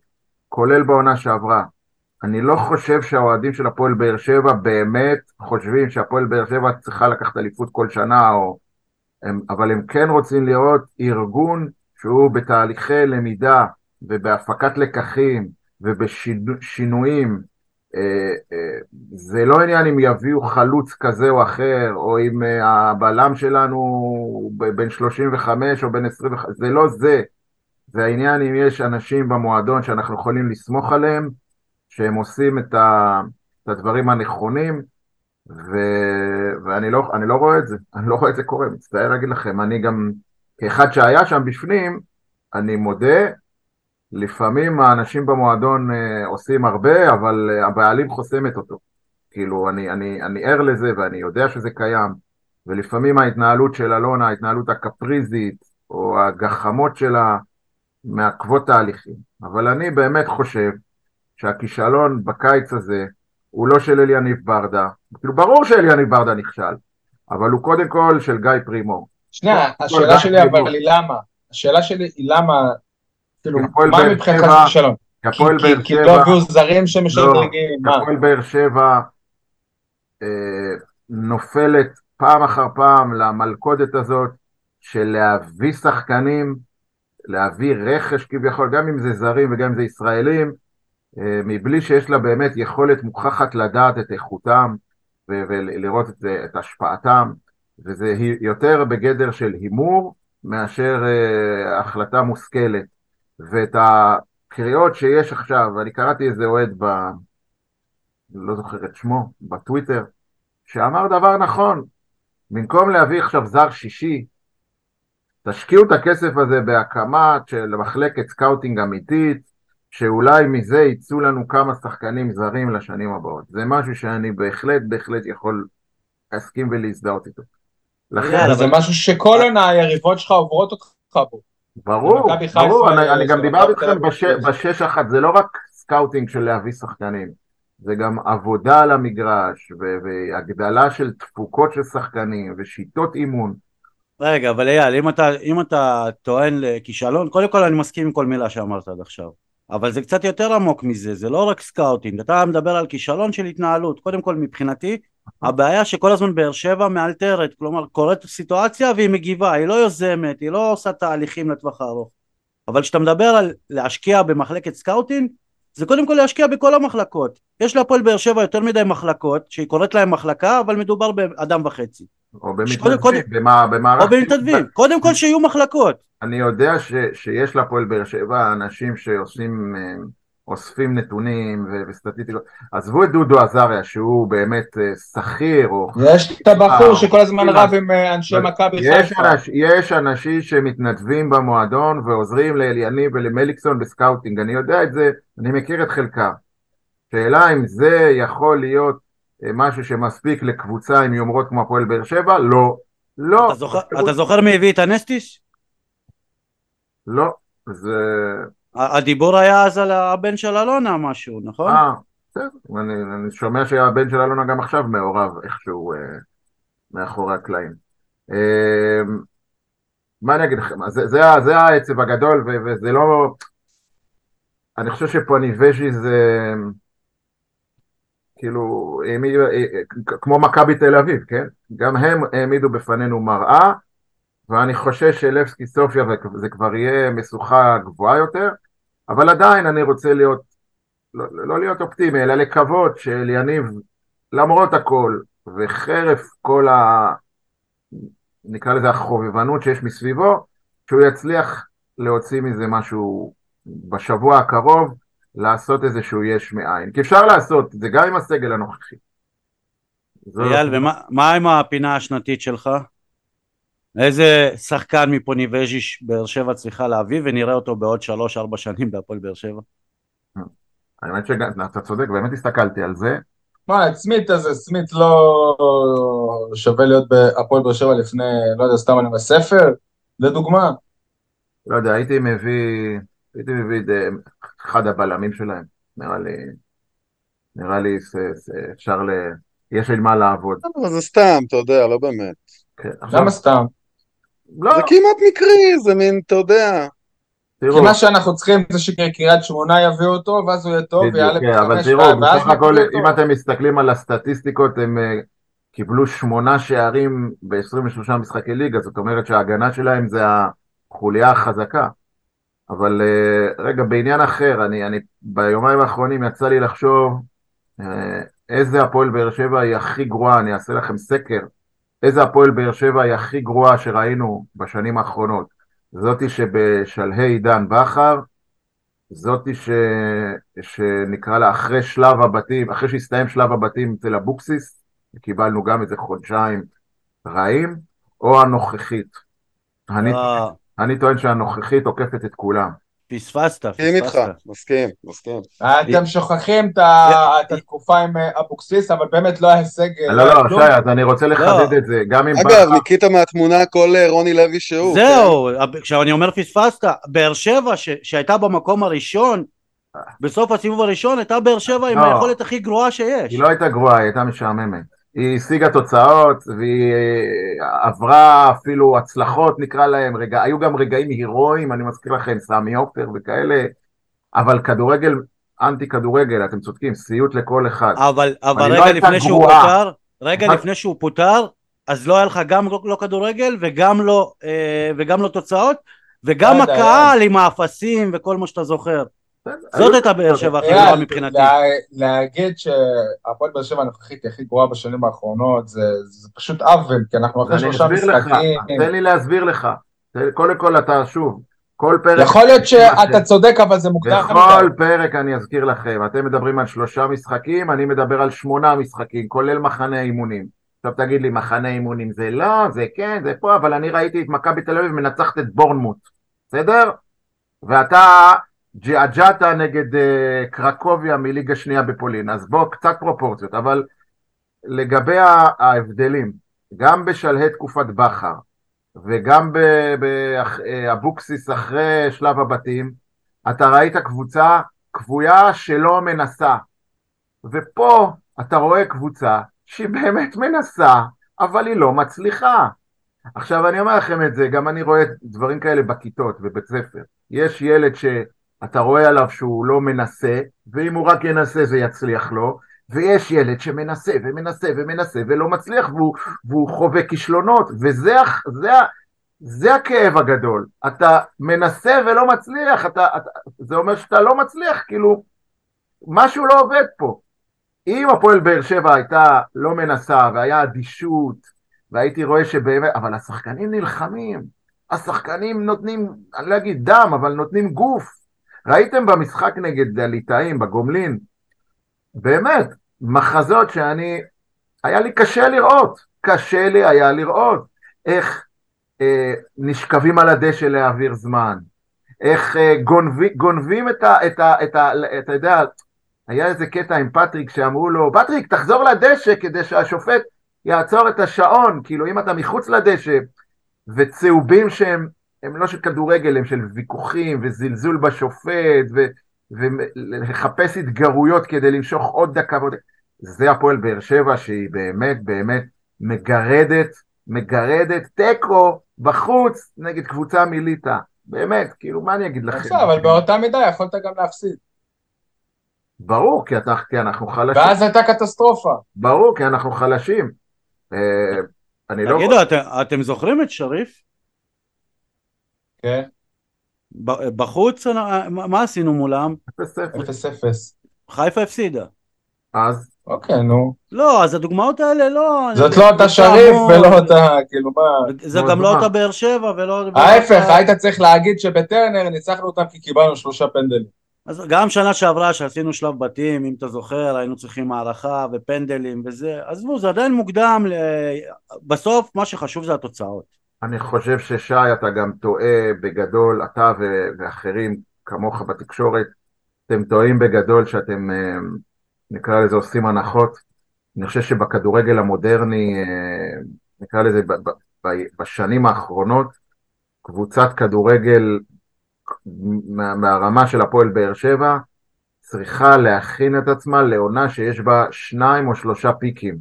כולל בעונה שעברה. אני לא חושב שהאוהדים של הפועל באר שבע באמת חושבים שהפועל באר שבע צריכה לקחת אליפות כל שנה, או... הם, אבל הם כן רוצים לראות ארגון שהוא בתהליכי למידה ובהפקת לקחים ובשינויים. אה, אה, זה לא עניין אם יביאו חלוץ כזה או אחר, או אם אה, הבלם שלנו בן 35 או בן 25, זה לא זה. זה העניין אם יש אנשים במועדון שאנחנו יכולים לסמוך עליהם, שהם עושים את, ה, את הדברים הנכונים, ו, ואני לא, לא רואה את זה, אני לא רואה את זה קורה, מצטער להגיד לכם, אני גם, כאחד שהיה שם בפנים, אני מודה, לפעמים האנשים במועדון אה, עושים הרבה, אבל אה, הבעלים חוסמת אותו. כאילו, אני, אני, אני ער לזה ואני יודע שזה קיים, ולפעמים ההתנהלות של אלונה, ההתנהלות הקפריזית, או הגחמות שלה, מעכבות תהליכים. אבל אני באמת חושב שהכישלון בקיץ הזה הוא לא של אליניב ברדה, כאילו ברור שאליניב ברדה נכשל, אבל הוא קודם כל של גיא פרימו. שנייה, השאלה שלי אבל היא למה? השאלה שלי היא למה, כאילו, מה מבחינתך כישלון? כי לא הביאו זרים שמשדרגים, מה? הפועל באר שבע אה, נופלת פעם אחר פעם למלכודת הזאת של להביא שחקנים, להביא רכש כביכול, גם אם זה זרים וגם אם זה ישראלים, אה, מבלי שיש לה באמת יכולת מוכחת לדעת את איכותם ולראות את, את השפעתם, וזה יותר בגדר של הימור מאשר uh, החלטה מושכלת. ואת הקריאות שיש עכשיו, ואני קראתי איזה אוהד ב... לא זוכר את שמו, בטוויטר, שאמר דבר נכון, במקום להביא עכשיו זר שישי, תשקיעו את הכסף הזה בהקמת של מחלקת scouting אמיתית, שאולי מזה יצאו לנו כמה שחקנים זרים לשנים הבאות. זה משהו שאני בהחלט בהחלט יכול להסכים ולהזדהות איתו. לכן... זה משהו שכל עונה היריבות שלך עוברות אותך בו. ברור, ברור, אני, אני גם דיברתי איתכם בשש אחת, זה לא רק scouting של להביא שחקנים, זה גם עבודה על המגרש, והגדלה של תפוקות של שחקנים, ושיטות אימון. רגע, אבל אייל, אם אתה, אם אתה טוען לכישלון, קודם כל אני מסכים עם כל מילה שאמרת עד עכשיו. אבל זה קצת יותר עמוק מזה, זה לא רק scouting, אתה מדבר על כישלון של התנהלות, קודם כל מבחינתי הבעיה שכל הזמן באר שבע מאלתרת, כלומר קורית סיטואציה והיא מגיבה, היא לא יוזמת, היא לא עושה תהליכים לטווח הארוך, אבל כשאתה מדבר על להשקיע במחלקת scouting, זה קודם כל להשקיע בכל המחלקות, יש להפועל באר שבע יותר מדי מחלקות, שהיא קוראת להם מחלקה, אבל מדובר באדם וחצי. או במתנדבים, במערכת... או במתנדבים, קודם כל שיהיו מחלקות. אני יודע ש, שיש להפועל באר שבע אנשים שעושים, אה, אוספים נתונים וסטטיסטיקות. עזבו את דודו עזריה שהוא באמת אה, שכיר או... יש את הבחור שכל הזמן רב עם אה, אנשי מכבי חיפה. יש אנשים שמתנדבים במועדון ועוזרים לאליניב ולמליקסון ב scouting, אני יודע את זה, אני מכיר את חלקם. שאלה אם זה יכול להיות משהו שמספיק לקבוצה עם יומרות כמו הפועל באר שבע? לא. לא. אתה זוכר, מי הביא את הנסטיס? לא, זה... הדיבור היה אז על הבן של אלונה משהו, נכון? אה, בסדר, אני, אני שומע שהבן של אלונה גם עכשיו מעורב איכשהו אה, מאחורי הקלעים. אה, מה אני אגיד לכם, זה, זה, זה העצב הגדול וזה לא... אני חושב שפוניבז'י זה... כאילו, העמיד, אה, אה, כמו מכבי תל אביב, כן? גם הם העמידו בפנינו מראה ואני חושש שלבסקי סופיה זה כבר יהיה משוכה גבוהה יותר, אבל עדיין אני רוצה להיות, לא, לא להיות אופטימי, אלא לקוות שאליניב, למרות הכל, וחרף כל ה... נקרא לזה החובבנות שיש מסביבו, שהוא יצליח להוציא מזה משהו בשבוע הקרוב, לעשות איזשהו יש מאין. כי אפשר לעשות את זה גם עם הסגל הנוכחי. אייל, ומה עם הפינה השנתית שלך? איזה שחקן מפוניבז'יש באר שבע צריכה להביא ונראה אותו בעוד שלוש ארבע שנים בהפועל באר שבע? האמת שאתה צודק, באמת הסתכלתי על זה. מה, את סמית הזה, סמית לא שווה להיות בהפועל באר שבע לפני, לא יודע, סתם אני בספר? לדוגמה. לא יודע, הייתי מביא, הייתי מביא את אחד הבלמים שלהם, נראה לי, נראה לי אפשר ל... יש לי מה לעבוד. אבל זה סתם, אתה יודע, לא באמת. כן, למה סתם? לא. זה כמעט מקרי, זה מין, אתה יודע. כי מה שאנחנו צריכים זה שקריית שמונה יביאו אותו, ואז הוא יהיה טוב, ויעלה כן, אבל תראו, בסך הכל, אם אתם מסתכלים על הסטטיסטיקות, הם אה, קיבלו שמונה שערים ב-23 משחקי ליגה, זאת אומרת שההגנה שלהם זה החוליה החזקה. אבל אה, רגע, בעניין אחר, אני, אני ביומיים האחרונים יצא לי לחשוב אה, איזה הפועל באר שבע היא הכי גרועה, אני אעשה לכם סקר, איזה הפועל באר שבע היא הכי גרועה שראינו בשנים האחרונות. זאתי שבשלהי עידן בכר, זאתי ש... שנקרא לה אחרי שלב הבתים, אחרי שהסתיים שלב הבתים אצל אבוקסיס, קיבלנו גם איזה חודשיים רעים, או הנוכחית. אני, אה. אני טוען שהנוכחית עוקפת את כולם. פספסת, מסכים איתך, מסכים, מסכים. אתם שוכחים את התקופה עם אה, אבוקסיס, אבל באמת לא ההישג... אה, לא, לא, שי, אז אני רוצה לחדד לא. את זה, גם אם... אגב, ניקית מהתמונה כל רוני לוי שהוא. זהו, עכשיו אני אומר פספסת, באר שבע שהייתה במקום הראשון, בסוף הסיבוב הראשון הייתה באר שבע עם לא. היכולת הכי גרועה שיש. היא לא הייתה גרועה, היא הייתה משעממת. היא השיגה תוצאות והיא אה, עברה אפילו הצלחות נקרא להם, רגע, היו גם רגעים הירואיים, אני מזכיר לכם, סמי עופר וכאלה, אבל כדורגל, אנטי כדורגל, אתם צודקים, סיוט לכל אחד. אבל, אבל לא רגע לא לפני שהוא פוטר, רגע לפני שהוא פוטר, אז לא היה לך גם לא, לא כדורגל וגם לא, אה, וגם לא תוצאות, וגם הקהל עם האפסים וכל מה שאתה זוכר. זאת הייתה באר שבע הכי גרועה מבחינתי. להגיד שהפועל באר שבע הנוכחית היא הכי גרועה בשנים האחרונות זה פשוט עוול, כי אנחנו אחרי שלושה משחקים. תן לי להסביר לך. קודם כל אתה שוב, כל פרק... יכול להיות שאתה צודק אבל זה מוקדם. בכל פרק אני אזכיר לכם, אתם מדברים על שלושה משחקים, אני מדבר על שמונה משחקים, כולל מחנה אימונים. עכשיו תגיד לי, מחנה אימונים זה לא, זה כן, זה פה, אבל אני ראיתי את מכבי תל אביב מנצחת את בורנמוט, בסדר? ואתה ג'עג'עתה נגד uh, קרקוביה מליגה שנייה בפולין, אז בוא קצת פרופורציות, אבל לגבי ההבדלים, גם בשלהי תקופת בכר וגם באבוקסיס אחרי שלב הבתים, אתה ראית קבוצה כבויה שלא מנסה, ופה אתה רואה קבוצה שהיא באמת מנסה, אבל היא לא מצליחה. עכשיו אני אומר לכם את זה, גם אני רואה דברים כאלה בכיתות, בבית ספר. יש ילד ש... אתה רואה עליו שהוא לא מנסה, ואם הוא רק ינסה זה יצליח לו, ויש ילד שמנסה ומנסה ומנסה ולא מצליח והוא, והוא חווה כישלונות, וזה זה, זה הכאב הגדול. אתה מנסה ולא מצליח, אתה, אתה, זה אומר שאתה לא מצליח, כאילו, משהו לא עובד פה. אם הפועל באר שבע הייתה לא מנסה והיה אדישות, והייתי רואה שבאמת, אבל השחקנים נלחמים, השחקנים נותנים, אני לא אגיד דם, אבל נותנים גוף. ראיתם במשחק נגד הליטאים, בגומלין, באמת, מחזות שאני, היה לי קשה לראות, קשה לי היה לראות איך אה, נשכבים על הדשא להעביר זמן, איך אה, גונבים, גונבים את ה... את ה, את יודע, היה איזה קטע עם פטריק שאמרו לו, פטריק, תחזור לדשא כדי שהשופט יעצור את השעון, כאילו אם אתה מחוץ לדשא, וצהובים שהם הם לא של כדורגל, הם של ויכוחים וזלזול בשופט ו, ולחפש התגרויות כדי למשוך עוד דקה ועוד דקה. זה הפועל באר שבע שהיא באמת באמת מגרדת, מגרדת תיקו בחוץ נגד קבוצה מליטא. באמת, כאילו, מה אני אגיד לכם? עכשיו, אבל באותה מידה יכולת גם להפסיד. ברור, כי, אתה, כי אנחנו חלשים. ואז הייתה קטסטרופה. ברור, כי אנחנו חלשים. אה, לא תגידו, לא... אתם, אתם זוכרים את שריף? כן. בחוץ, מה עשינו מולם? 0-0. חיפה הפסידה. אז? אוקיי, נו. לא, אז הדוגמאות האלה לא... זאת לא אותה שריף ולא אותה, כאילו מה... זה גם לא אותה באר שבע ולא... ההפך, היית צריך להגיד שבטרנר ניצחנו אותם כי קיבלנו שלושה פנדלים. אז גם שנה שעברה שעשינו שלב בתים, אם אתה זוכר, היינו צריכים הערכה ופנדלים וזה, עזבו, זה עדיין מוקדם, בסוף מה שחשוב זה התוצאות. אני חושב ששי, אתה גם טועה בגדול, אתה ואחרים כמוך בתקשורת, אתם טועים בגדול שאתם, אה, נקרא לזה, עושים הנחות. אני חושב שבכדורגל המודרני, אה, נקרא לזה, בשנים האחרונות, קבוצת כדורגל מהרמה של הפועל באר שבע צריכה להכין את עצמה לעונה שיש בה שניים או שלושה פיקים.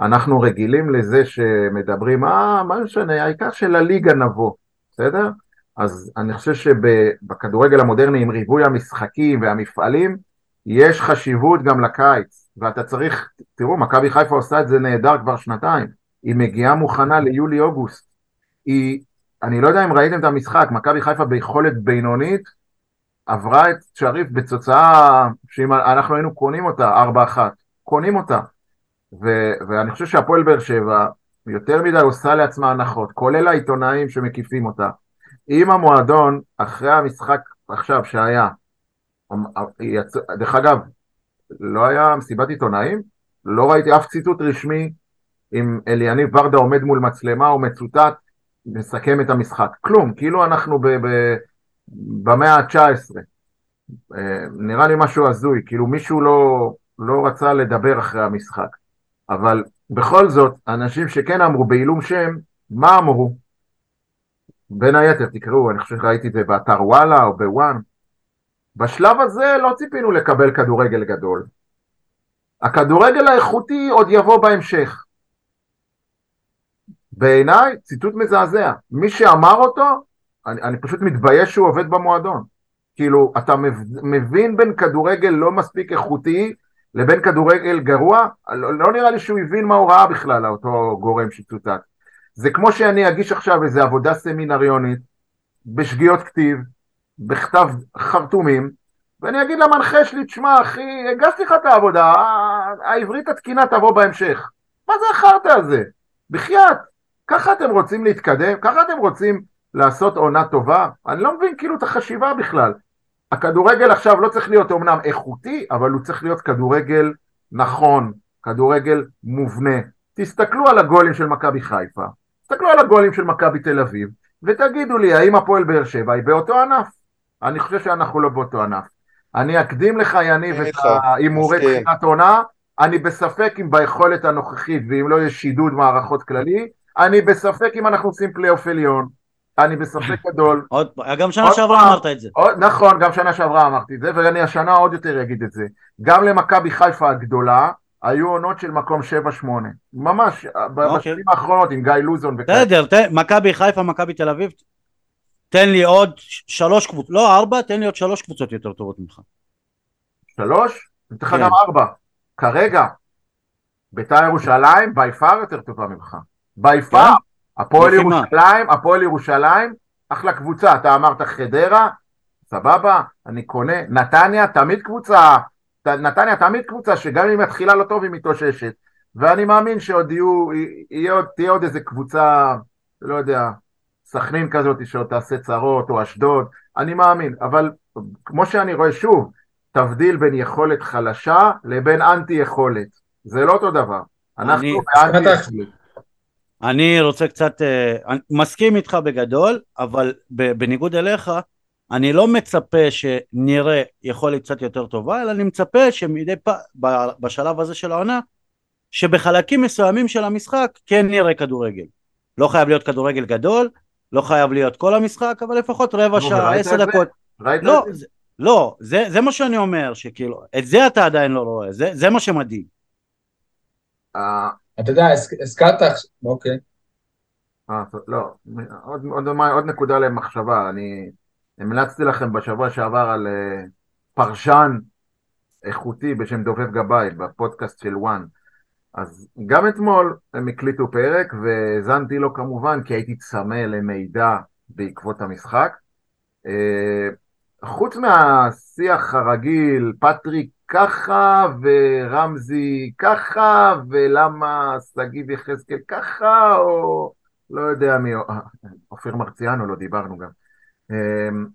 אנחנו רגילים לזה שמדברים, אה, מה משנה, העיקר שלליגה נבוא, בסדר? אז אני חושב שבכדורגל המודרני עם ריבוי המשחקים והמפעלים, יש חשיבות גם לקיץ, ואתה צריך, תראו, מכבי חיפה עושה את זה נהדר כבר שנתיים, היא מגיעה מוכנה ליולי-אוגוסט, היא, אני לא יודע אם ראיתם את המשחק, מכבי חיפה ביכולת בינונית, עברה את שריף בתוצאה שאם אנחנו היינו קונים אותה, 4-1, קונים אותה, ו- ואני חושב שהפועל באר שבע יותר מדי עושה לעצמה הנחות, כולל העיתונאים שמקיפים אותה. אם המועדון, אחרי המשחק עכשיו שהיה, יצ... דרך אגב, לא היה מסיבת עיתונאים, לא ראיתי אף ציטוט רשמי עם אליניב ורדה עומד מול מצלמה או מצוטט, מסכם את המשחק. כלום, כאילו אנחנו ב... ב... במאה ה-19. אה, נראה לי משהו הזוי, כאילו מישהו לא, לא רצה לדבר אחרי המשחק. אבל בכל זאת, אנשים שכן אמרו בעילום שם, מה אמרו? בין היתר, תקראו, אני חושב שראיתי את זה באתר וואלה או בוואן. בשלב הזה לא ציפינו לקבל כדורגל גדול. הכדורגל האיכותי עוד יבוא בהמשך. בעיניי, ציטוט מזעזע. מי שאמר אותו, אני, אני פשוט מתבייש שהוא עובד במועדון. כאילו, אתה מבין בין כדורגל לא מספיק איכותי לבין כדורגל גרוע, לא, לא נראה לי שהוא הבין מה הוא ראה בכלל, אותו גורם שצוטט. זה כמו שאני אגיש עכשיו איזו עבודה סמינריונית, בשגיאות כתיב, בכתב חרטומים, ואני אגיד למנחה שלי, תשמע אחי, הגשתי לך את העבודה, העברית התקינה תבוא בהמשך. מה זה החרטא הזה? בחייאת, ככה אתם רוצים להתקדם? ככה אתם רוצים לעשות עונה טובה? אני לא מבין כאילו את החשיבה בכלל. הכדורגל עכשיו לא צריך להיות אומנם איכותי, אבל הוא צריך להיות כדורגל נכון, כדורגל מובנה. תסתכלו על הגולים של מכבי חיפה, תסתכלו על הגולים של מכבי תל אביב, ותגידו לי האם הפועל באר שבע היא באותו ענף. אני חושב שאנחנו לא באותו ענף. אני אקדים לך יניב את ההימורי תחילת עונה, אני בספק אם ביכולת הנוכחית ואם לא יש שידוד מערכות כללי, אני בספק אם אנחנו עושים פלייאוף עליון. אני בספק גדול. עוד, גם שנה שעברה אמרת את זה. עוד, נכון, גם שנה שעברה אמרתי את זה, ואני השנה עוד יותר אגיד את זה. גם למכבי חיפה הגדולה, היו עונות של מקום 7-8. ממש, אוקיי. בשנים האחרונות עם גיא לוזון וכאלה. בסדר, מכבי חיפה, מכבי תל אביב, תן לי עוד שלוש קבוצות, לא ארבע, תן לי עוד שלוש קבוצות יותר טובות ממך. שלוש? אני אתן לך כן. גם ארבע. כרגע, בית"ר ירושלים, בי פאר יותר טובה ממך. בי פאר. הפועל ירושלים, הפועל ירושלים, אחלה קבוצה, אתה אמרת חדרה, סבבה, אני קונה, נתניה תמיד קבוצה, נתניה תמיד קבוצה שגם אם מתחילה לא טוב היא מתאוששת, ואני מאמין שעוד יהיו, יהיה עוד, תהיה עוד איזה קבוצה, לא יודע, סכנין כזאת שעוד תעשה צרות, או אשדוד, אני מאמין, אבל כמו שאני רואה שוב, תבדיל בין יכולת חלשה לבין אנטי יכולת, זה לא אותו דבר, אנחנו באנטי יכולת. אני רוצה קצת, אה, אני מסכים איתך בגדול, אבל בניגוד אליך, אני לא מצפה שנראה יכולת קצת יותר טובה, אלא אני מצפה שמדי פעם, בשלב הזה של העונה, שבחלקים מסוימים של המשחק כן נראה כדורגל. לא חייב להיות כדורגל גדול, לא חייב להיות כל המשחק, אבל לפחות רבע שעה, עשר דקות. ראית לא, את זה? לא, זה, זה מה שאני אומר, שכאילו, את זה אתה עדיין לא רואה, זה, זה מה שמדהים. אה, אתה יודע, הזכרת, אוקיי. אה, לא, עוד, עוד, עוד נקודה למחשבה, אני המלצתי לכם בשבוע שעבר על אה, פרשן איכותי בשם דובב גבאי בפודקאסט של וואן. אז גם אתמול הם הקליטו פרק והאזנתי לו כמובן כי הייתי צמא למידע בעקבות המשחק. Uh, חוץ מהשיח הרגיל, פטריק ככה ורמזי ככה ולמה שגיב יחזקאל ככה או לא יודע מי, אופיר מרציאנו לא דיברנו גם. אמ,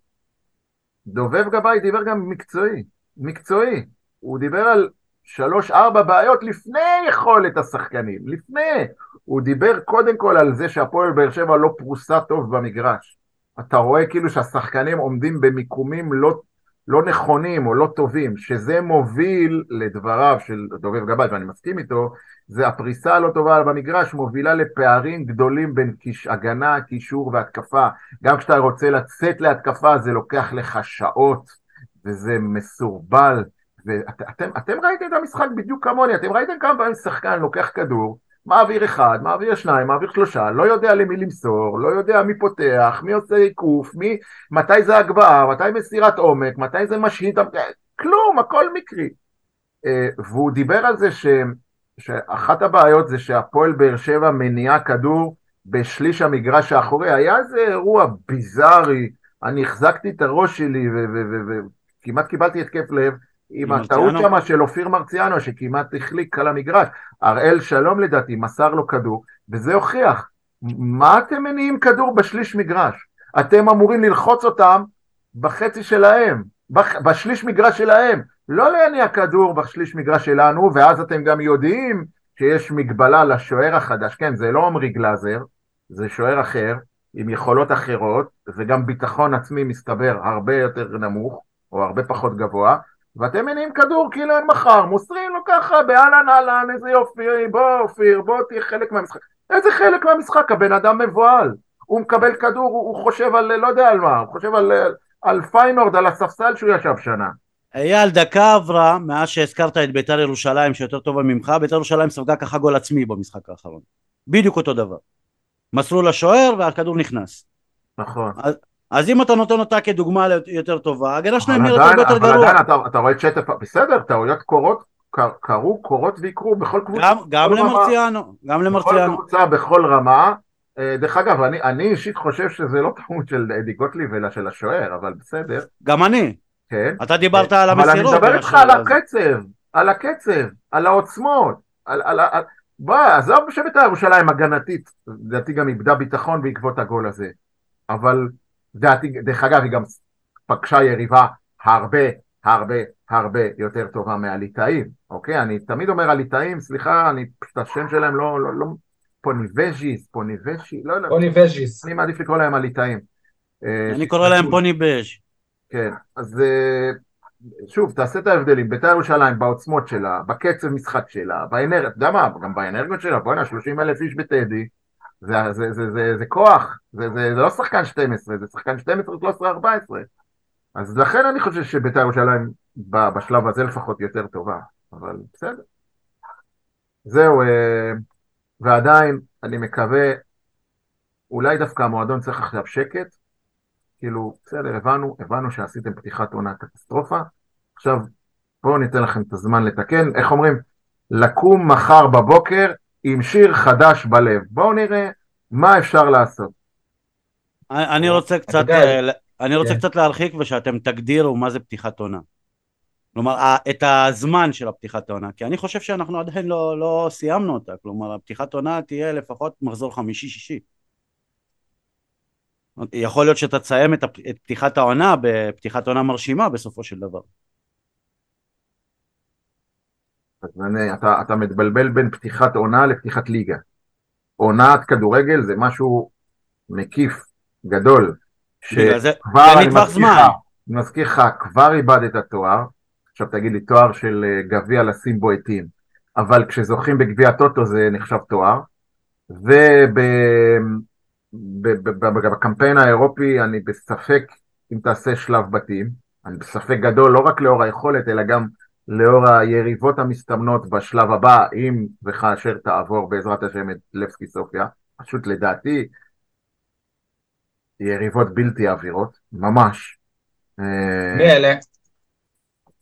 דובב גבאי דיבר גם מקצועי, מקצועי. הוא דיבר על שלוש ארבע בעיות לפני יכולת השחקנים, לפני. הוא דיבר קודם כל על זה שהפועל באר שבע לא פרוסה טוב במגרש. אתה רואה כאילו שהשחקנים עומדים במיקומים לא, לא נכונים או לא טובים, שזה מוביל לדבריו של דובב גבאי, ואני מסכים איתו, זה הפריסה הלא טובה במגרש מובילה לפערים גדולים בין קיש, הגנה, קישור והתקפה. גם כשאתה רוצה לצאת להתקפה זה לוקח לך שעות, וזה מסורבל. ואתם ואת, ראיתם את המשחק בדיוק כמוני, אתם ראיתם כמה פעמים שחקן לוקח כדור, מעביר אחד, מעביר שניים, מעביר שלושה, לא יודע למי למסור, לא יודע מי פותח, מי עושה עיקוף, מי, מתי זה הגבהה, מתי מסירת עומק, מתי זה משהית, כלום, הכל מקרי. אה, והוא דיבר על זה ש, שאחת הבעיות זה שהפועל באר שבע מניעה כדור בשליש המגרש האחורי, היה איזה אירוע ביזארי, אני החזקתי את הראש שלי וכמעט קיבלתי התקף לב, עם הטעות שמה של אופיר מרציאנו שכמעט החליק על המגרש. הראל שלום לדעתי מסר לו כדור, וזה הוכיח. מה אתם מניעים כדור בשליש מגרש? אתם אמורים ללחוץ אותם בחצי שלהם, בשליש מגרש שלהם. לא להניע כדור בשליש מגרש שלנו, ואז אתם גם יודעים שיש מגבלה לשוער החדש. כן, זה לא עמרי גלאזר, זה שוער אחר, עם יכולות אחרות, וגם ביטחון עצמי מסתבר הרבה יותר נמוך, או הרבה פחות גבוה, ואתם מניעים כדור כאילו אין מחר, מוסרים לו ככה באהלן אהלן, איזה יופי, בוא אופיר, בוא תהיה חלק מהמשחק. איזה חלק מהמשחק? הבן אדם מבוהל. הוא מקבל כדור, הוא, הוא חושב על, לא יודע על מה, הוא חושב על, על פיינורד, על הספסל שהוא ישב שנה. אייל, דקה עברה מאז שהזכרת את ביתר ירושלים שיותר טובה ממך, ביתר ירושלים ספגה ככה גול עצמי במשחק האחרון. בדיוק אותו דבר. מסרו לשוער והכדור נכנס. נכון. אז אם אתה נותן אותה כדוגמה יותר טובה, ההגנה שלהם נראית הרבה יותר גרוע. אבל עדיין אתה, אתה רואה את שטף, בסדר, טעויות קורות, קרו, קורות ויקרו בכל קבוצה. גם, גם למרציאנו, גם למרציאנו. בכל קבוצה, בכל רמה. אה, דרך אגב, אני, אני אישית חושב שזה לא טעות של אדי גוטליב אלא של השוער, אבל בסדר. גם אני. כן. אתה דיברת על המסירות. אבל אני מדבר איתך על הקצב, על הקצב, על העוצמות, על... על, על בוא, עזוב בשבט ירושלים הגנתית, לדעתי גם איבדה ביטחון בעקבות הגול הזה. אבל דרך אגב, היא גם פגשה יריבה הרבה, הרבה, הרבה יותר טובה מהליטאים, אוקיי? אני תמיד אומר הליטאים, סליחה, אני פשוט השם שלהם לא, לא, לא, פוניבז'יס, פוניבז'י, לא, לא, פוניבז'יס. אני מעדיף לקרוא להם הליטאים. אה, אני קורא להם פוניבז'. כן, אז אה, שוב, תעשה את ההבדלים, בית"ר ירושלים בעוצמות שלה, בקצב משחק שלה, באנרגיות, אתה יודע מה, גם באנרגיות שלה, בוא'נה, 30 אלף איש בטדי, זה, זה, זה, זה, זה כוח, זה, זה, זה לא שחקן 12, זה שחקן 12, 13, 14. אז לכן אני חושב שבית"ר ירושלים בשלב הזה לפחות יותר טובה, אבל בסדר. זהו, אה, ועדיין אני מקווה, אולי דווקא המועדון צריך עכשיו שקט, כאילו, בסדר, הבנו, הבנו שעשיתם פתיחת עונה קטסטרופה, עכשיו בואו ניתן לכם את הזמן לתקן, איך אומרים? לקום מחר בבוקר עם שיר חדש בלב. בואו נראה מה אפשר לעשות. אני רוצה קצת, אה, אני רוצה כן. קצת להרחיק ושאתם תגדירו מה זה פתיחת עונה. כלומר, את הזמן של הפתיחת העונה, כי אני חושב שאנחנו עדיין לא, לא סיימנו אותה, כלומר, הפתיחת עונה תהיה לפחות מחזור חמישי-שישי. יכול להיות שאתה תסיים את, את פתיחת העונה בפתיחת עונה מרשימה בסופו של דבר. אני, אתה, אתה מתבלבל בין פתיחת עונה לפתיחת ליגה. עונת כדורגל זה משהו מקיף, גדול. שכבר זה. אני מזכיר לך, כבר איבדת תואר, עכשיו תגיד לי תואר של אה, גביע לשים בו עטים, אבל כשזוכים בגביע טוטו זה נחשב תואר, ובקמפיין האירופי אני בספק אם תעשה שלב בתים, אני בספק גדול לא רק לאור היכולת אלא גם לאור היריבות המסתמנות בשלב הבא, אם וכאשר תעבור בעזרת השם את לבסקי סופיה, פשוט לדעתי יריבות בלתי עבירות, ממש. אה, מי אלה?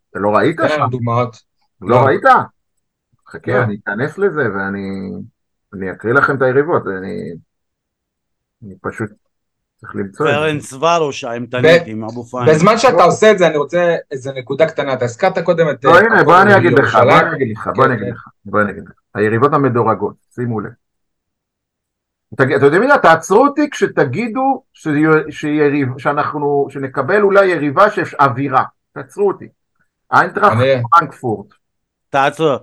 אתה לא ראית שם? דוגמאות. לא, לא ראית? חכה, לא. אני אכנס לזה ואני אקריא לכם את היריבות, אני, אני פשוט צריך למצוא את זה. פרנס ורוש האימתנית עם אבו פאני. בזמן שאתה עושה את זה אני רוצה איזה נקודה קטנה, אתה הזכרת קודם את... לא הנה בוא אני אגיד לך, בוא אני אגיד לך, בוא אני אגיד לך, בוא אני אגיד לך, היריבות המדורגות, שימו לב. אתם יודעים מה, תעצרו אותי כשתגידו שאנחנו, שנקבל אולי יריבה שיש אווירה, תעצרו אותי. איינטראכט פרנקפורט, תעצור.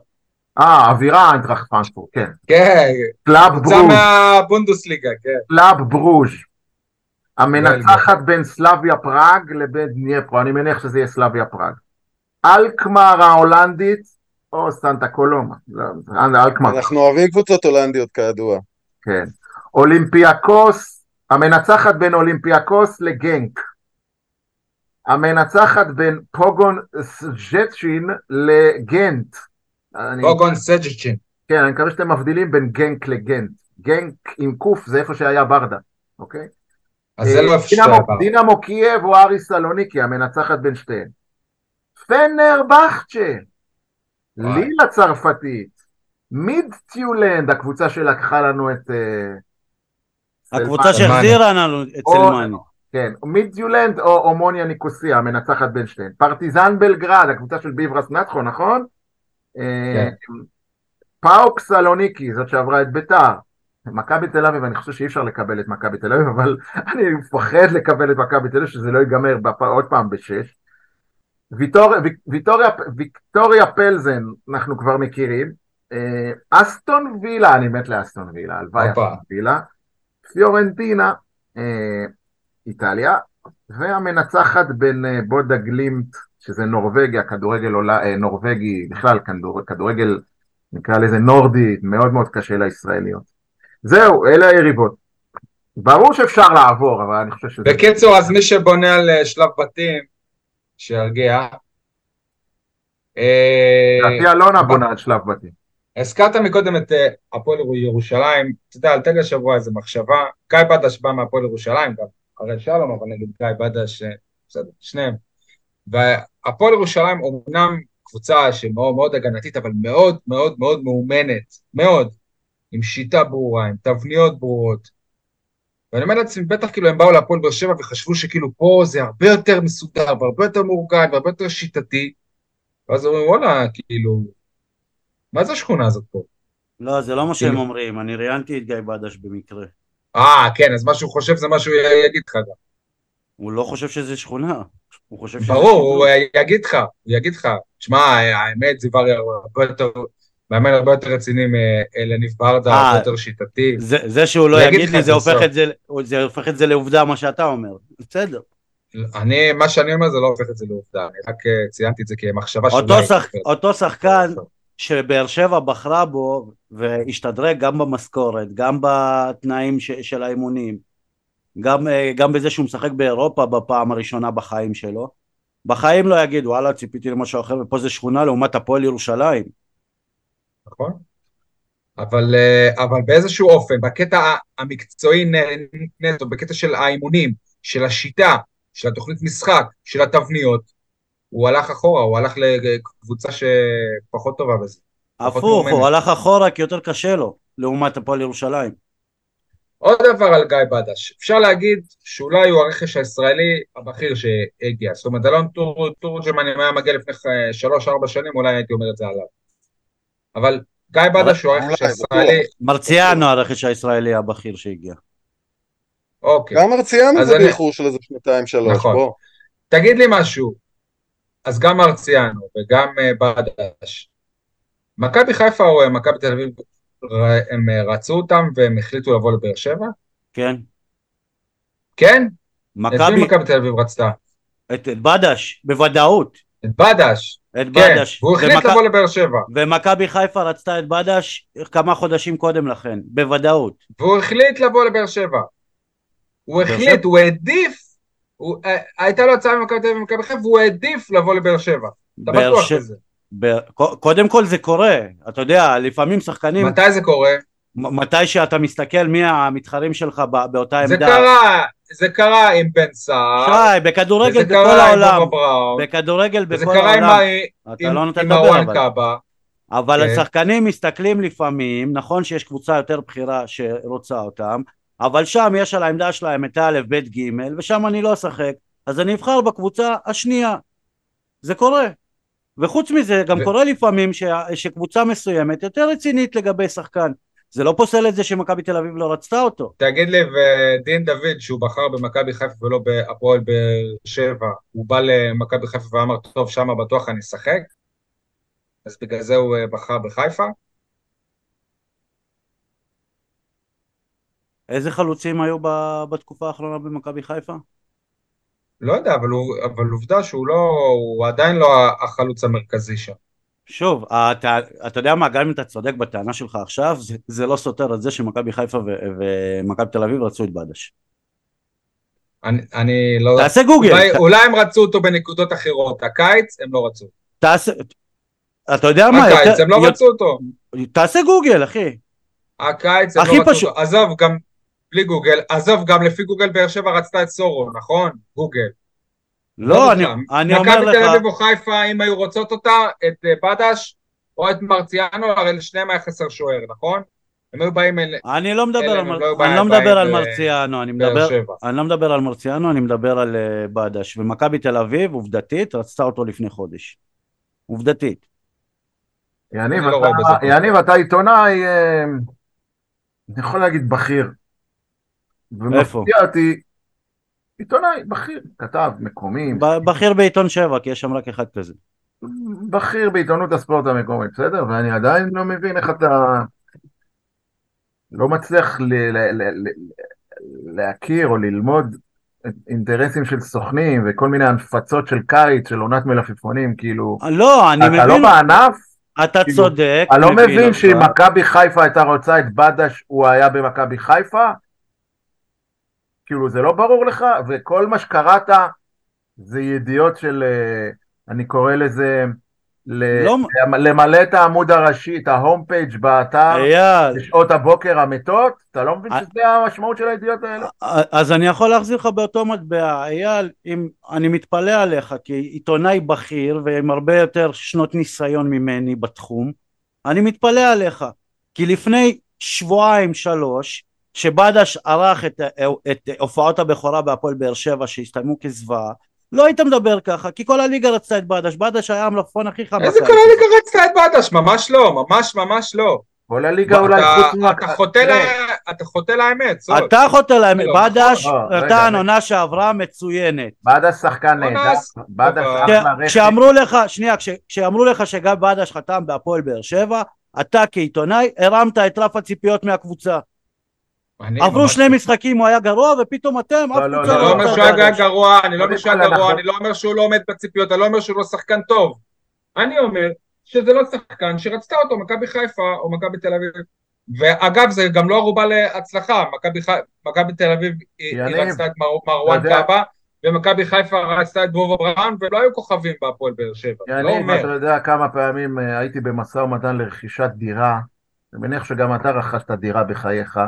אה, אווירה אנטראכט פרנקפורט, כן. כן. קלאב ברוז'. זה מהבונדסליגה, כן. קלאב ברוז'. המנצחת בין סלאביה פראג לבין דניפרו, אני מניח שזה יהיה סלאביה פראג. אלקמר ההולנדית או סנטה קולומה. אלקמר. אנחנו אוהבים קבוצות הולנדיות כידוע. כן. אולימפיאקוס, המנצחת בין אולימפיאקוס לגנק. המנצחת בין פוגון שצ'צ'ין לגנט. פוגון שצ'צ'ין. כן, אני מקווה שאתם מבדילים בין גנק לגנט. גנק עם קוף זה איפה שהיה ברדה, אוקיי? אז זה לא איפה שהיה ברדה. דינמו קייב או אריס סלוניקי, המנצחת בין שתיהן. פנר בכצ'ה, ליל הצרפתית, מידטיולנד, הקבוצה שלקחה לנו את... אה, הקבוצה שהחזירה לנו את סלמני. כן, מידג'ולנד או אומוניה ניקוסיה, המנצחת בין שתיהן. פרטיזן בלגרד, הקבוצה של ביברס נאתכו, נכון? כן. פאוק סלוניקי, זאת שעברה את ביתר. מכבי תל אביב, אני חושב שאי אפשר לקבל את מכבי תל אביב, אבל אני מפחד לקבל את מכבי תל אביב, שזה לא ייגמר עוד פעם בשש. ויטוריה, ויטוריה, ויקטוריה פלזן, אנחנו כבר מכירים. אסטון וילה, אני מת לאסטון וילה, הלוואי אסטון וילה. פיורנטינה, איטליה, והמנצחת בין אה, בודה גלימט, שזה נורבגיה, כדורגל עולה, אה, נורבגי, בכלל כדור, כדורגל, נקרא לזה נורדי, מאוד מאוד קשה לישראליות. זהו, אלה היריבות. ברור שאפשר לעבור, אבל אני חושב שזה... בקיצור, אז מי שבונה על אה, שלב בתים, שירגיע. לדעתי אלונה בונה על שלב בתים. הזכרת מקודם את הפועל ירושלים, אתה יודע, עלתה לי השבוע איזו מחשבה, גיא בדש בא מהפועל ירושלים גם, הראל שלום, אבל נגיד גיא בדש, בסדר, שניהם. והפועל ירושלים אומנם קבוצה שמאוד מאוד הגנתית, אבל מאוד מאוד מאוד מאומנת, מאוד, עם שיטה ברורה, עם תבניות ברורות. ואני אומר לעצמי, בטח כאילו הם באו להפועל באר שבע וחשבו שכאילו פה זה הרבה יותר מסודר, והרבה יותר מאורגן, והרבה יותר שיטתי. ואז אומרים, וואלה, כאילו, מה זה השכונה הזאת פה? לא, זה לא מה שהם כאילו- אומרים, אני ראיינתי את גיא בדש במקרה. אה, כן, אז מה שהוא חושב זה מה שהוא יגיד לך גם. הוא לא חושב שזה שכונה. הוא חושב שזה... ברור, הוא יגיד לך, הוא יגיד לך. תשמע, האמת, זיווריה הרבה יותר... מאמן הרבה יותר רציני מאלניב ברדה, הרבה יותר שיטתי. זה שהוא לא יגיד לי, זה הופך, את זה, זה הופך את זה לעובדה מה שאתה אומר. בסדר. אני, מה שאני אומר זה לא הופך את זה לעובדה, אני רק אה, ציינתי את זה כמחשבה שאולי... אותו, שח, אותו שחקן שבאר שבע בחרה בו והשתדרג גם במשכורת, גם בתנאים ש, של האימונים, גם, אה, גם בזה שהוא משחק באירופה בפעם הראשונה בחיים שלו. בחיים לא יגידו, וואלה, ציפיתי למשהו אחר, ופה זה שכונה לעומת הפועל ירושלים. נכון. אבל, אה, אבל באיזשהו אופן, בקטע המקצועי נטו, בקטע של האימונים, של השיטה, של התוכנית משחק, של התבניות, הוא הלך אחורה, הוא הלך לקבוצה שפחות טובה בזה. הפוך, הוא הלך אחורה כי יותר קשה לו, לעומת הפועל ירושלים. עוד דבר על גיא בדש, אפשר להגיד שאולי הוא הרכש הישראלי הבכיר שהגיע, זאת אומרת אלון תורג'מן אם היה מגיע לפני 3-4 שנים אולי הייתי אומר את זה עליו. אבל גיא בדש הוא הרכש הישראלי... מרציאנו הרכש הישראלי הבכיר שהגיע. אוקיי. גם מרציאנו זה באיחור של איזה שנתיים שלוש, נכון. תגיד לי משהו, אז גם מרציאנו וגם אה, בדש. מכבי חיפה או אה, מכבי תל אביב, הם אה, רצו אותם והם החליטו לבוא לבאר שבע? כן. כן? מכבי... את מי מכבי תל אביב רצתה? את בדש, בוודאות. את בדש. את כן. בדש. והוא החליט ומק... לבוא לבאר שבע. ומכבי חיפה רצתה את בדש כמה חודשים קודם לכן, בוודאות. והוא החליט לבוא לבאר שבב. הוא החליט, הוא העדיף הוא, אה, הייתה לו הצעה ממכבי תל אביב ומכבי חיפה והוא העדיף לבוא לבאר שבע. אתה בטוח בזה. ב... קודם כל זה קורה, אתה יודע, לפעמים שחקנים... מתי זה קורה? מתי שאתה מסתכל מי המתחרים שלך באותה עמדה. זה קרה, זה קרה עם בן סער. שי, בכדורגל בכל העולם. בכדורגל בכל העולם. אתה לא נותן לדבר אבל. אבל כן. השחקנים מסתכלים לפעמים, נכון שיש קבוצה יותר בכירה שרוצה אותם, אבל שם יש על העמדה שלהם את א', ב', ג', ושם אני לא אשחק, אז אני אבחר בקבוצה השנייה. זה קורה. וחוץ מזה, גם ו... קורה לפעמים ש... שקבוצה מסוימת יותר רצינית לגבי שחקן. זה לא פוסל את זה שמכבי תל אביב לא רצתה אותו. תגיד לי, ודין דוד, שהוא בחר במכבי חיפה ולא בהפועל באר שבע, הוא בא למכבי חיפה ואמר, טוב, שמה בטוח אני אשחק? אז בגלל זה הוא בחר בחיפה. איזה חלוצים היו בתקופה האחרונה במכבי חיפה? לא יודע, אבל, הוא, אבל עובדה שהוא לא, הוא עדיין לא החלוץ המרכזי שם. שוב, אתה, אתה יודע מה, גם אם אתה צודק בטענה שלך עכשיו, זה, זה לא סותר את זה שמכבי חיפה ומכבי תל אביב רצו את בדש. אני, אני לא... תעשה גוגל. אולי, ת... אולי הם רצו אותו בנקודות אחרות, הקיץ הם לא רצו. תעשה... אתה יודע מה? הקיץ יותר... הם לא רצו אותו. תעשה גוגל, אחי. הקיץ הם לא רצו פשוט... אותו. עזוב, גם בלי גוגל, עזוב, גם לפי גוגל באר שבע רצתה את סורו, נכון? גוגל. לא, אני, אני אומר לך... מכבי תל אביב או חיפה, אם היו רוצות אותה, את אה, בדש או את מרציאנו, הרי לשניהם היה חסר שוער, נכון? הם היו באים אל... אני לא מדבר על, מר... לא אני לא מדבר על מרציאנו, אני מדבר, אני לא מדבר על מרציאנו, אני מדבר על אה, בדש. ומכבי תל אביב, עובדתית, רצתה אותו לפני חודש. עובדתית. יניב, לא אתה, יניב, אתה עיתונאי, אה, אני יכול להגיד בכיר. איפה? ומפתיע אותי, עיתונאי, בכיר, כתב, מקומי. בכיר בעיתון שבע, כי יש שם רק אחד כזה. בכיר בעיתונות הספורט המקומית, בסדר? ואני עדיין לא מבין איך אתה לא מצליח ל- ל- ל- להכיר או ללמוד אינטרסים של סוכנים וכל מיני הנפצות של קיץ, של עונת מלפפונים, כאילו... לא, אני מבין... אתה לא בענף? אתה כאילו, צודק. אני לא מבין שאם מכבי חיפה הייתה רוצה את בדש, הוא היה במכבי חיפה? כאילו זה לא ברור לך? וכל מה שקראת זה ידיעות של, אה, אני קורא לזה, לא... למלא את העמוד הראשי, את ההום פייג' באתר, אייל. בשעות הבוקר המתות, אתה לא מבין שזה המשמעות של הידיעות האלה? אז אני יכול להחזיר לך באותו מטבע, אייל, אם, אני מתפלא עליך כעיתונאי בכיר ועם הרבה יותר שנות ניסיון ממני בתחום, אני מתפלא עליך, כי לפני שבועיים שלוש שבדש ערך את, את הופעות הבכורה בהפועל באר שבע שהסתיימו כזוועה לא היית מדבר ככה כי כל הליגה רצתה את בדש. בדש היה המלפפון הכי חם איזה כל הליגה רצתה את בדש? ממש לא ממש ממש לא. כל הליגה אולי חוץ מה... אתה חוטא לאמת אתה חוטא לאמת. בדש נתן עונה שעברה מצוינת. בדש שחקן נהדר. כשאמרו לך שנייה כשאמרו לך שגם בדש חתם בהפועל באר שבע אתה כעיתונאי הרמת את רף הציפיות מהקבוצה עברו שני משחקים הוא היה גרוע ופתאום אתם לא, לא, לא, לא אומר שהוא היה גרוע, אני לא אומר שהוא היה גרוע, אני לא אומר שהוא לא עומד בציפיות, אני לא אומר שהוא לא שחקן טוב. אני אומר שזה לא שחקן שרצתה אותו מכבי חיפה או מכבי תל אביב. ואגב זה גם לא ערובה להצלחה, מכבי תל אביב היא רצתה את מרואן קאבה ומכבי חיפה רצתה את דרוב אברהם ולא היו כוכבים בהפועל באר שבע. יניב, אתה יודע כמה פעמים אה, הייתי במשא ומתן לרכישת דירה, אני מניח שגם אתה רכשת דירה בחייך.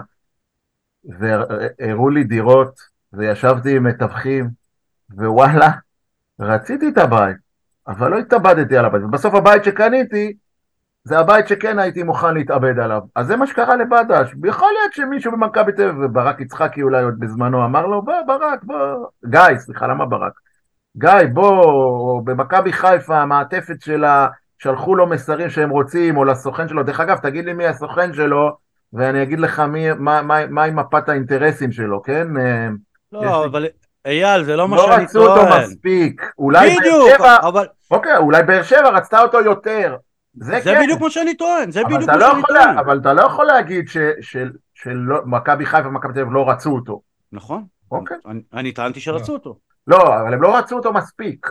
והראו לי דירות, וישבתי עם מתווכים, ווואלה, רציתי את הבית, אבל לא התאבדתי על הבית. ובסוף הבית שקניתי, זה הבית שכן הייתי מוכן להתאבד עליו. אז זה מה שקרה לבדש. יכול להיות שמישהו במכבי תל אביב, וברק יצחקי אולי עוד בזמנו, אמר לו, בוא, ברק, בוא, גיא, סליחה, למה ברק? גיא, בוא, במכבי חיפה, המעטפת שלה, שלחו לו מסרים שהם רוצים, או לסוכן שלו. דרך אגב, תגיד לי מי הסוכן שלו, ואני אגיד לך מי, מה, מה, מהי מפת האינטרסים שלו, כן? אה, לא, אבל אייל, זה לא מה שאני טוען. לא רצו אותו מספיק. אולי בדיוק, שבע, אבל... אוקיי, אולי באר שבע רצתה אותו יותר. זה, זה כן. בדיוק מה שאני טוען, זה בדיוק מה לא שאני טוען. לה, אבל אתה לא יכול להגיד שמכבי חיפה ומכבי תל אביב לא רצו אותו. נכון. אוקיי. אני, אני טענתי שרצו אותו. לא, אבל הם לא רצו אותו מספיק.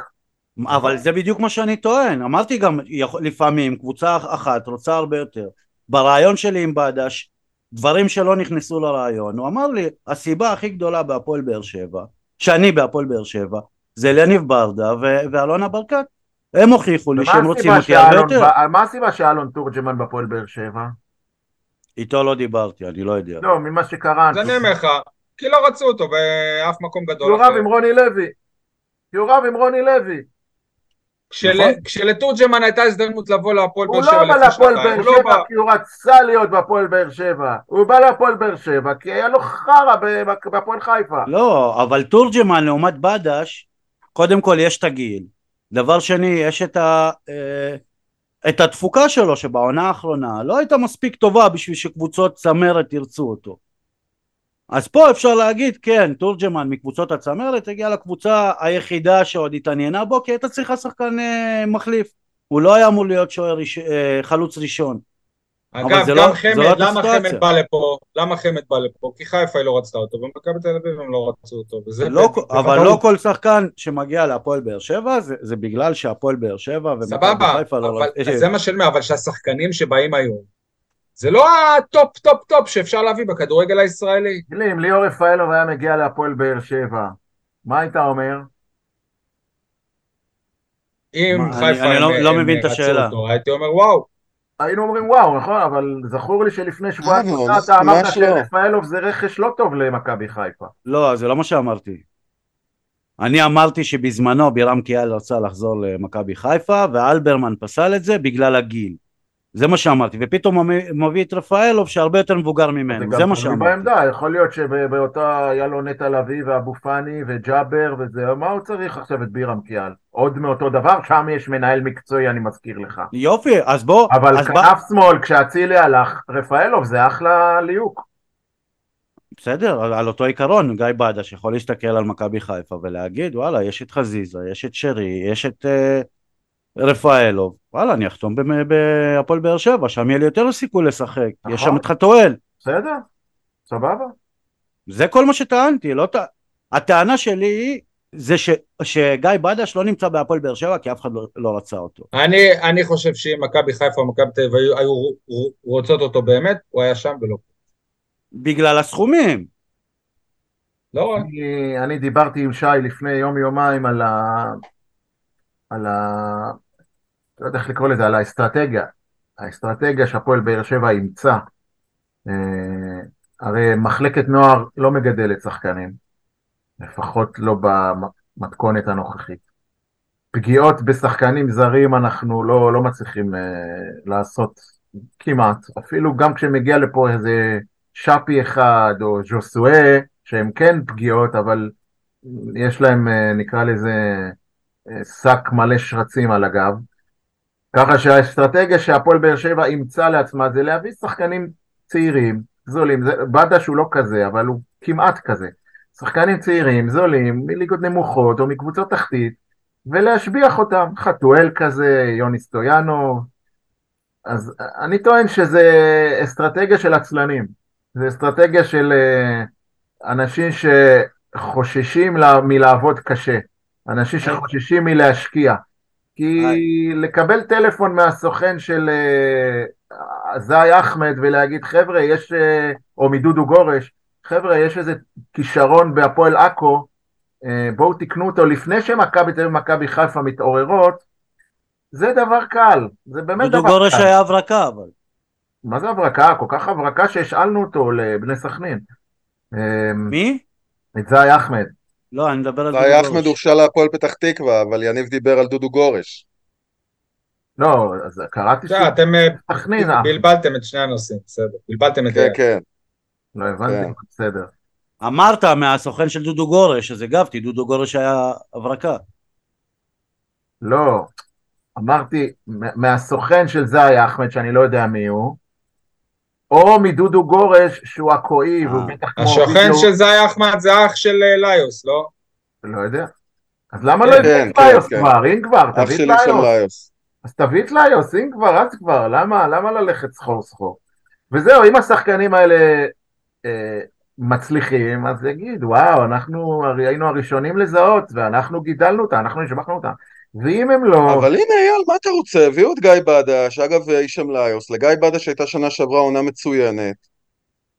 אבל זה בדיוק מה שאני טוען. אמרתי גם, לפעמים קבוצה אחת רוצה הרבה יותר. ברעיון שלי עם בדש, דברים שלא נכנסו לרעיון, הוא אמר לי, הסיבה הכי גדולה בהפועל באר שבע, שאני בהפועל באר שבע, זה לניב ברדה ו- ואלונה ברקת. הם הוכיחו לי שהם רוצים אותי הרבה יותר. מה הסיבה שאלון תורג'מן בהפועל באר שבע? איתו לא דיברתי, אני לא יודע. לא, ממה שקרה. אז אני אומר לך, כי לא רצו אותו באף מקום גדול. כי הוא רב עם רוני לוי. כי הוא רב עם רוני לוי. נכון. כשלתורג'מן הייתה הזדמנות לבוא להפועל באר שבע הוא לא בא להפועל באר לא שבע כי הוא רצה להיות בהפועל באר שבע. הוא בא להפועל באר שבע כי היה לו חרא בהפועל חיפה. לא אבל תורג'מן לעומת בדש קודם כל יש את הגיל דבר שני יש את, ה, אה, את התפוקה שלו שבעונה האחרונה לא הייתה מספיק טובה בשביל שקבוצות צמרת ירצו אותו אז פה אפשר להגיד כן תורג'מן מקבוצות הצמרת הגיע לקבוצה היחידה שעוד התעניינה בו כי הייתה צריכה שחקן אה, מחליף הוא לא היה אמור להיות שוער ראש... אה, חלוץ ראשון. אגב, גם לא, חמד, לא למה חמד בא לפה? למה חמד בא לפה? כי חיפה לא רצתה אותו, ומכבי תל אביב הם לא רצו אותו. וזה לא, ב- אבל לא כל שחקן שמגיע להפועל באר שבע, זה, זה בגלל שהפועל באר שבע ומכבי חיפה לא רצו. סבבה, זה מה שאני אומר, אבל שהשחקנים שבאים היום, זה לא הטופ טופ טופ שאפשר להביא בכדורגל הישראלי. תראי, אם ליאור רפאלוב היה מגיע להפועל באר שבע, מה היית אומר? אם חיפה אני לא, לא מבין את השאלה. אותו, הייתי אומר וואו. היינו אומרים וואו, נכון, אבל זכור לי שלפני שבועיים אה, אתה אמרת. שרפאלוב זה רכש לא טוב למכבי חיפה. לא, זה לא מה שאמרתי. אני אמרתי שבזמנו בירם קיאל רצה לחזור למכבי חיפה ואלברמן פסל את זה בגלל הגיל. זה מה שאמרתי, ופתאום הוא מביא את רפאלוב שהרבה יותר מבוגר ממנו, זה, זה מה שאמרתי. בעמדה, יכול להיות שבאותה היה לו נטע לביא ואבו פאני וג'אבר וזה, מה הוא צריך עכשיו את בירם קיאל? עוד מאותו דבר, שם יש מנהל מקצועי, אני מזכיר לך. יופי, אז בוא... אבל כנף בוא... שמאל, כשאצילי הלך, רפאלוב זה אחלה ליהוק. בסדר, על, על אותו עיקרון, גיא בדש יכול להסתכל על מכבי חיפה ולהגיד, וואלה, יש את חזיזה, יש את שרי, יש את... Uh... רפאלוב, וואלה אני אחתום בהפועל באר שבע, שם יהיה לי יותר סיכוי לשחק, נכון. יש שם את חתואל. בסדר, סבבה. זה כל מה שטענתי, לא ט... הטענה שלי היא זה ש, שגיא בדש לא נמצא בהפועל באר שבע כי אף אחד לא, לא רצה אותו. אני, אני חושב שאם מכבי חיפה ומכבי תל אביב היו, היו רוצות אותו באמת, הוא היה שם ולא בגלל הסכומים. לא רק. אני, אני דיברתי עם שי לפני יום יומיים על, ה, על ה... לא יודע איך לקרוא לזה, על האסטרטגיה. האסטרטגיה שהפועל באר שבע אימצה. אה, הרי מחלקת נוער לא מגדלת שחקנים, לפחות לא במתכונת הנוכחית. פגיעות בשחקנים זרים אנחנו לא, לא מצליחים uh, לעשות כמעט, אפילו גם כשמגיע לפה איזה שפי אחד או ז'וסואה, שהם כן פגיעות, אבל יש להם, uh, נקרא לזה, שק מלא שרצים על הגב. ככה שהאסטרטגיה שהפועל באר שבע אימצה לעצמה זה להביא שחקנים צעירים, זולים, זה, בדש הוא לא כזה, אבל הוא כמעט כזה. שחקנים צעירים, זולים, מליגות נמוכות או מקבוצות תחתית, ולהשביח אותם, חתואל כזה, יוני סטויאנו. אז אני טוען שזה אסטרטגיה של עצלנים, זה אסטרטגיה של אה, אנשים שחוששים מלעבוד קשה, אנשים שחוששים מלהשקיע. כי לקבל טלפון מהסוכן של אה, זאי אחמד ולהגיד חבר'ה יש, אה, או מדודו גורש, חבר'ה יש איזה כישרון בהפועל עכו, אה, בואו תקנו אותו לפני שמכבי תל אביב ומכבי חיפה מתעוררות, זה דבר קל, זה באמת דבר קל. דודו גורש היה הברקה אבל. מה זה הברקה? כל כך הברקה שהשאלנו אותו לבני סכנין. מי? את זאי אחמד. לא, אני מדבר על דודו גורש. אחמד הורשע להפועל פתח תקווה, אבל יניב דיבר על דודו גורש. לא, אז קראתי ש... אתם אה, בלבלתם את שני הנושאים, בסדר. בלבלתם את... כן, כן. לא הבנתי, כן. בסדר. אמרת מהסוכן של דודו גורש, אז הגבתי, דודו גורש היה הברקה. לא, אמרתי מהסוכן של זאי אחמד, שאני לא יודע מי הוא, או מדודו גורש שהוא הכואי, והוא אה. בטח כמו... השוכן של זאי אחמד זה אח של אה, ליוס, לא? לא יודע. אז למה לא הביא את ליוס כבר? אם כבר, תביא את ליוס. אז תביא את ליוס, אם כבר, אז כבר, למה, למה ללכת סחור סחור? וזהו, אם השחקנים האלה אה, מצליחים, אז יגיד, וואו, אנחנו היינו הראשונים לזהות, ואנחנו גידלנו אותם, אנחנו נשבחנו אותם. ואם הם לא... אבל הנה אייל, מה אתה רוצה? הביאו את גיא בדש, אגב אישם ליוס, לגיא בדש הייתה שנה שעברה עונה מצוינת.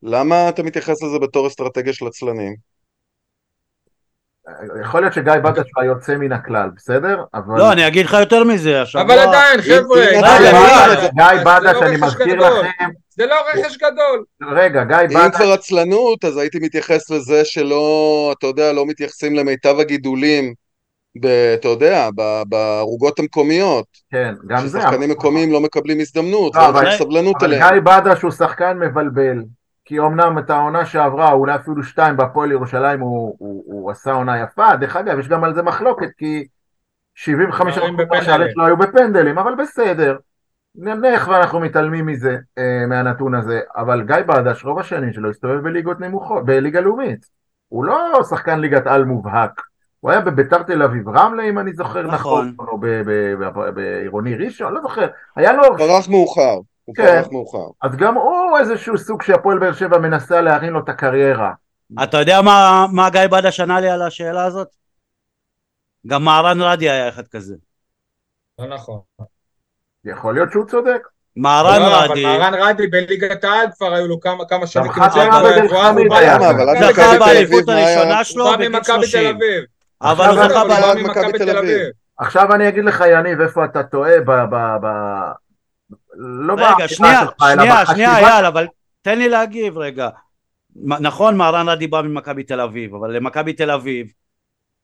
למה אתה מתייחס לזה בתור אסטרטגיה של עצלנים? יכול להיות שגיא בדש היה יוצא מן הכלל, בסדר? אבל... לא, אני אגיד לך יותר מזה. אבל עדיין, חבר'ה, גיא בדש, אני מזכיר לכם... זה לא רכש גדול. רגע, גיא בדש... אם כבר עצלנות, אז הייתי מתייחס לזה שלא, אתה יודע, לא מתייחסים למיטב הגידולים. אתה יודע, בערוגות המקומיות. כן, גם זה. ששחקנים מקומיים לא מקבלים הזדמנות, לא, אבל סבלנות אליהם. אבל גיא בדש הוא שחקן מבלבל, כי אמנם את העונה שעברה, אולי אפילו שתיים בהפועל ירושלים, הוא, הוא, הוא עשה עונה יפה, דרך אגב, יש גם על זה מחלוקת, כי 75 מהשאלות שלו היו בפנדלים, אבל בסדר. נניח ואנחנו מתעלמים מזה, אה, מהנתון הזה, אבל גיא בדש, רוב השנים שלו הסתובב בליגות נמוכות, בליגה לאומית. הוא לא שחקן ליגת על מובהק. הוא היה בביתר תל אביב רמלה אם אני זוכר נכון, נכון או בעירוני ראשון, לא זוכר, היה לו... פרח מאוחר, הוא כן. פרח מאוחר. אז גם הוא איזשהו סוג שהפועל באר שבע מנסה להרים לו את הקריירה. אתה יודע מה, מה גיא בדש ענה לי על השאלה הזאת? גם מהרן רדי היה אחד כזה. לא נכון. יכול להיות שהוא צודק. מהרן לא, רדי. אבל מהרן רדי בליגת העל כבר היו לו כמה, כמה שנים. הוא זכה באליפות הראשונה שלו בגיל 30. אבל הוא זכה במכבי תל אביב. עכשיו אני אגיד לך יניב איפה אתה טועה ב... ב, ב לא רגע, שנייה, שנייה, שנייה, אייל, אבל תן לי להגיב רגע. נכון, מהרן רדי בא ממכבי תל אביב, אבל למכבי תל אביב...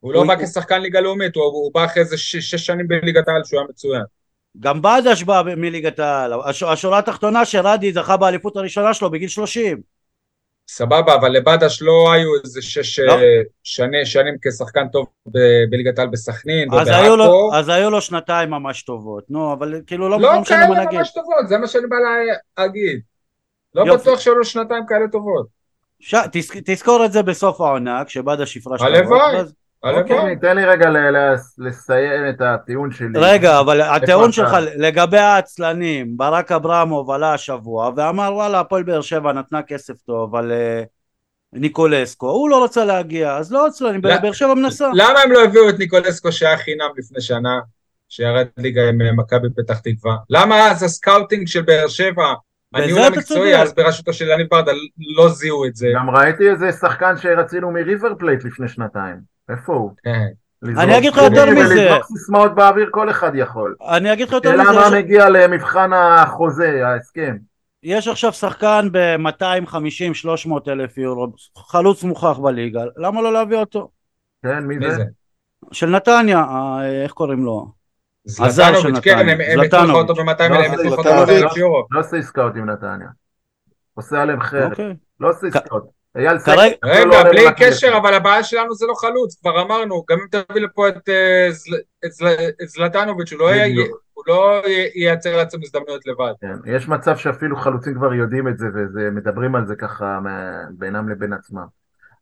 הוא לא בא כשחקן ליגה לאומית, הוא בא אחרי איזה שש שנים בליגת העל שהוא היה מצוין. גם בדש בא מליגת העל, השורה התחתונה שרדי זכה באליפות הראשונה שלו בגיל 30. סבבה, אבל לבדש לא היו איזה שש לא. אה, שני, שנים כשחקן טוב ב- בליגת העל בסכנין ובעכו. אז היו לו שנתיים ממש טובות, נו, אבל כאילו לא, לא משנה מה נגיד. לא כאלה ממש טובות, זה מה שאני בא להגיד. לא יופי. בטוח שהיו לו שנתיים כאלה טובות. ש... תזכור את זה בסוף העונה, כשבדש יפרש הלוואי. אוקיי, תן לי רגע לסיים את הטיעון שלי. רגע, אבל הטיעון שלך לגבי העצלנים, ברק אברמוב עלה השבוע ואמר וואלה הפועל באר שבע נתנה כסף טוב על אה, ניקולסקו, הוא לא רצה להגיע, אז לא עצלנים, באר שבע מנסה. למה הם לא הביאו את ניקולסקו שהיה חינם לפני שנה, שירד ליגה עם אה, מכבי פתח תקווה? למה אז ה scouting של באר שבע הניהול המקצועי אז בראשותו של יניב ברדה לא זיהו את זה. גם ראיתי איזה שחקן שרצינו מריבר פלייט לפני שנתיים. איפה הוא? כן. אני אגיד לך יותר מזה. לזרוק סיסמאות באוויר כל אחד יכול. אני אגיד לך יותר מזה. למה מגיע למבחן החוזה, ההסכם? יש עכשיו שחקן ב-250-300 אלף יורו, חלוץ מוכח בליגה, למה לא להביא אותו? כן, מי זה? של נתניה, איך קוראים לו? זלטנוביץ', כן, הם לך אותו ב-200 אלף יורו. לא עושה עסקאות עם נתניה. עושה עליהם חרב. אוקיי. לא עושה עסקאות. אייל סגל. רגע, לא בלי קשר, אבל הבעיה שלנו זה לא חלוץ, כבר אמרנו, גם אם תביא לפה את אה, זלטנוביץ', הוא לא ייצר לא לעצם הזדמנויות לבד. כן, יש מצב שאפילו חלוצים כבר יודעים את זה, ומדברים על זה ככה בינם לבין עצמם.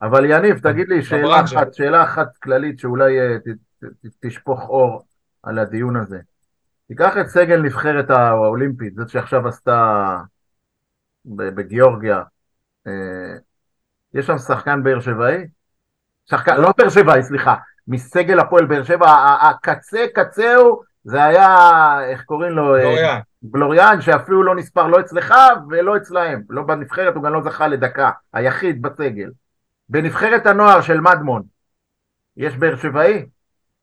אבל יניב, תגיד לי שאלה אחת, שאלה אחת כללית שאולי אה, תשפוך אור על הדיון הזה. תיקח את סגל נבחרת האולימפית, זאת שעכשיו עשתה בגיאורגיה, אה, יש שם שחקן באר שבעי? שחקן, לא באר שבעי, סליחה, מסגל הפועל באר שבע, הקצה קצהו, זה היה, איך קוראים לו? גלוריאן. גלוריאן, שאפילו לא נספר לא אצלך ולא אצלהם. לא בנבחרת, הוא גם לא זכה לדקה. היחיד בסגל. בנבחרת הנוער של מדמון, יש באר שבעי?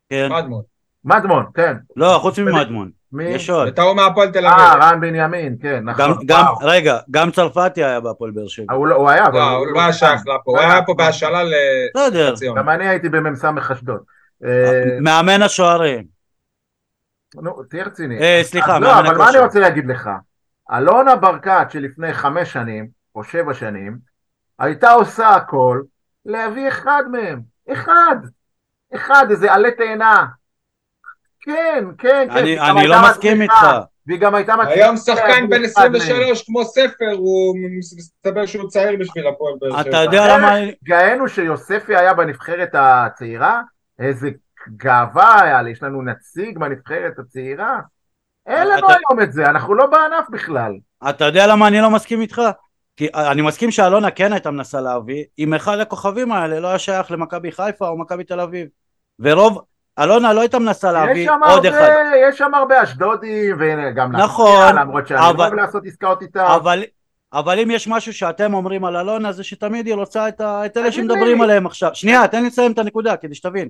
כן. מדמון. מדמון, כן. לא, חוץ ממדמון. מי? יש עוד. וטעו מהפועל תל אביב. אה, רן בנימין, כן, נכון. גם, גם, רגע, גם צרפתי היה בהפועל באר שבע. הוא, לא, הוא היה, לא, הוא לא היה שייך לפה, הוא היה פה בהשאלה לציון. גם אני הייתי במ"ס אשדוד. אה, מאמן השוערים. נו, תהיה רציני. אה, סליחה, לא, אבל מה אני רוצה להגיד לך? אלונה ברקת שלפני חמש שנים, או שבע שנים, הייתה עושה הכל להביא אחד מהם. אחד. אחד, איזה עלה תאנה. כן, כן, כן. אני, אני לא מסכים איתך. והיא גם הייתה מצליחה. היום שחקן בן 23 כמו ספר, הוא מסתבר שהוא צעיר בשביל הפועל באר שבע. אתה יודע למה... גאינו שיוספי היה בנבחרת הצעירה, איזה גאווה היה לי, יש לנו נציג בנבחרת הצעירה. אין לנו אתה... היום את זה, אנחנו לא בענף בכלל. אתה יודע למה אני לא מסכים איתך? כי אני מסכים שאלונה כן הייתה מנסה להביא, אם אחד הכוכבים האלה לא היה שייך למכבי חיפה או מכבי תל אביב. ורוב, אלונה לא הייתה מנסה להביא עוד הרבה, אחד. יש שם הרבה אשדודים וגם נכון, למרות שאני אבל, לא אוהב לעשות עסקאות איתה. אבל, אבל אם יש משהו שאתם אומרים על אלונה זה שתמיד היא רוצה את, ה, את אלה שמדברים עליהם עכשיו. שנייה, תן לי לסיים את הנקודה כדי שתבין.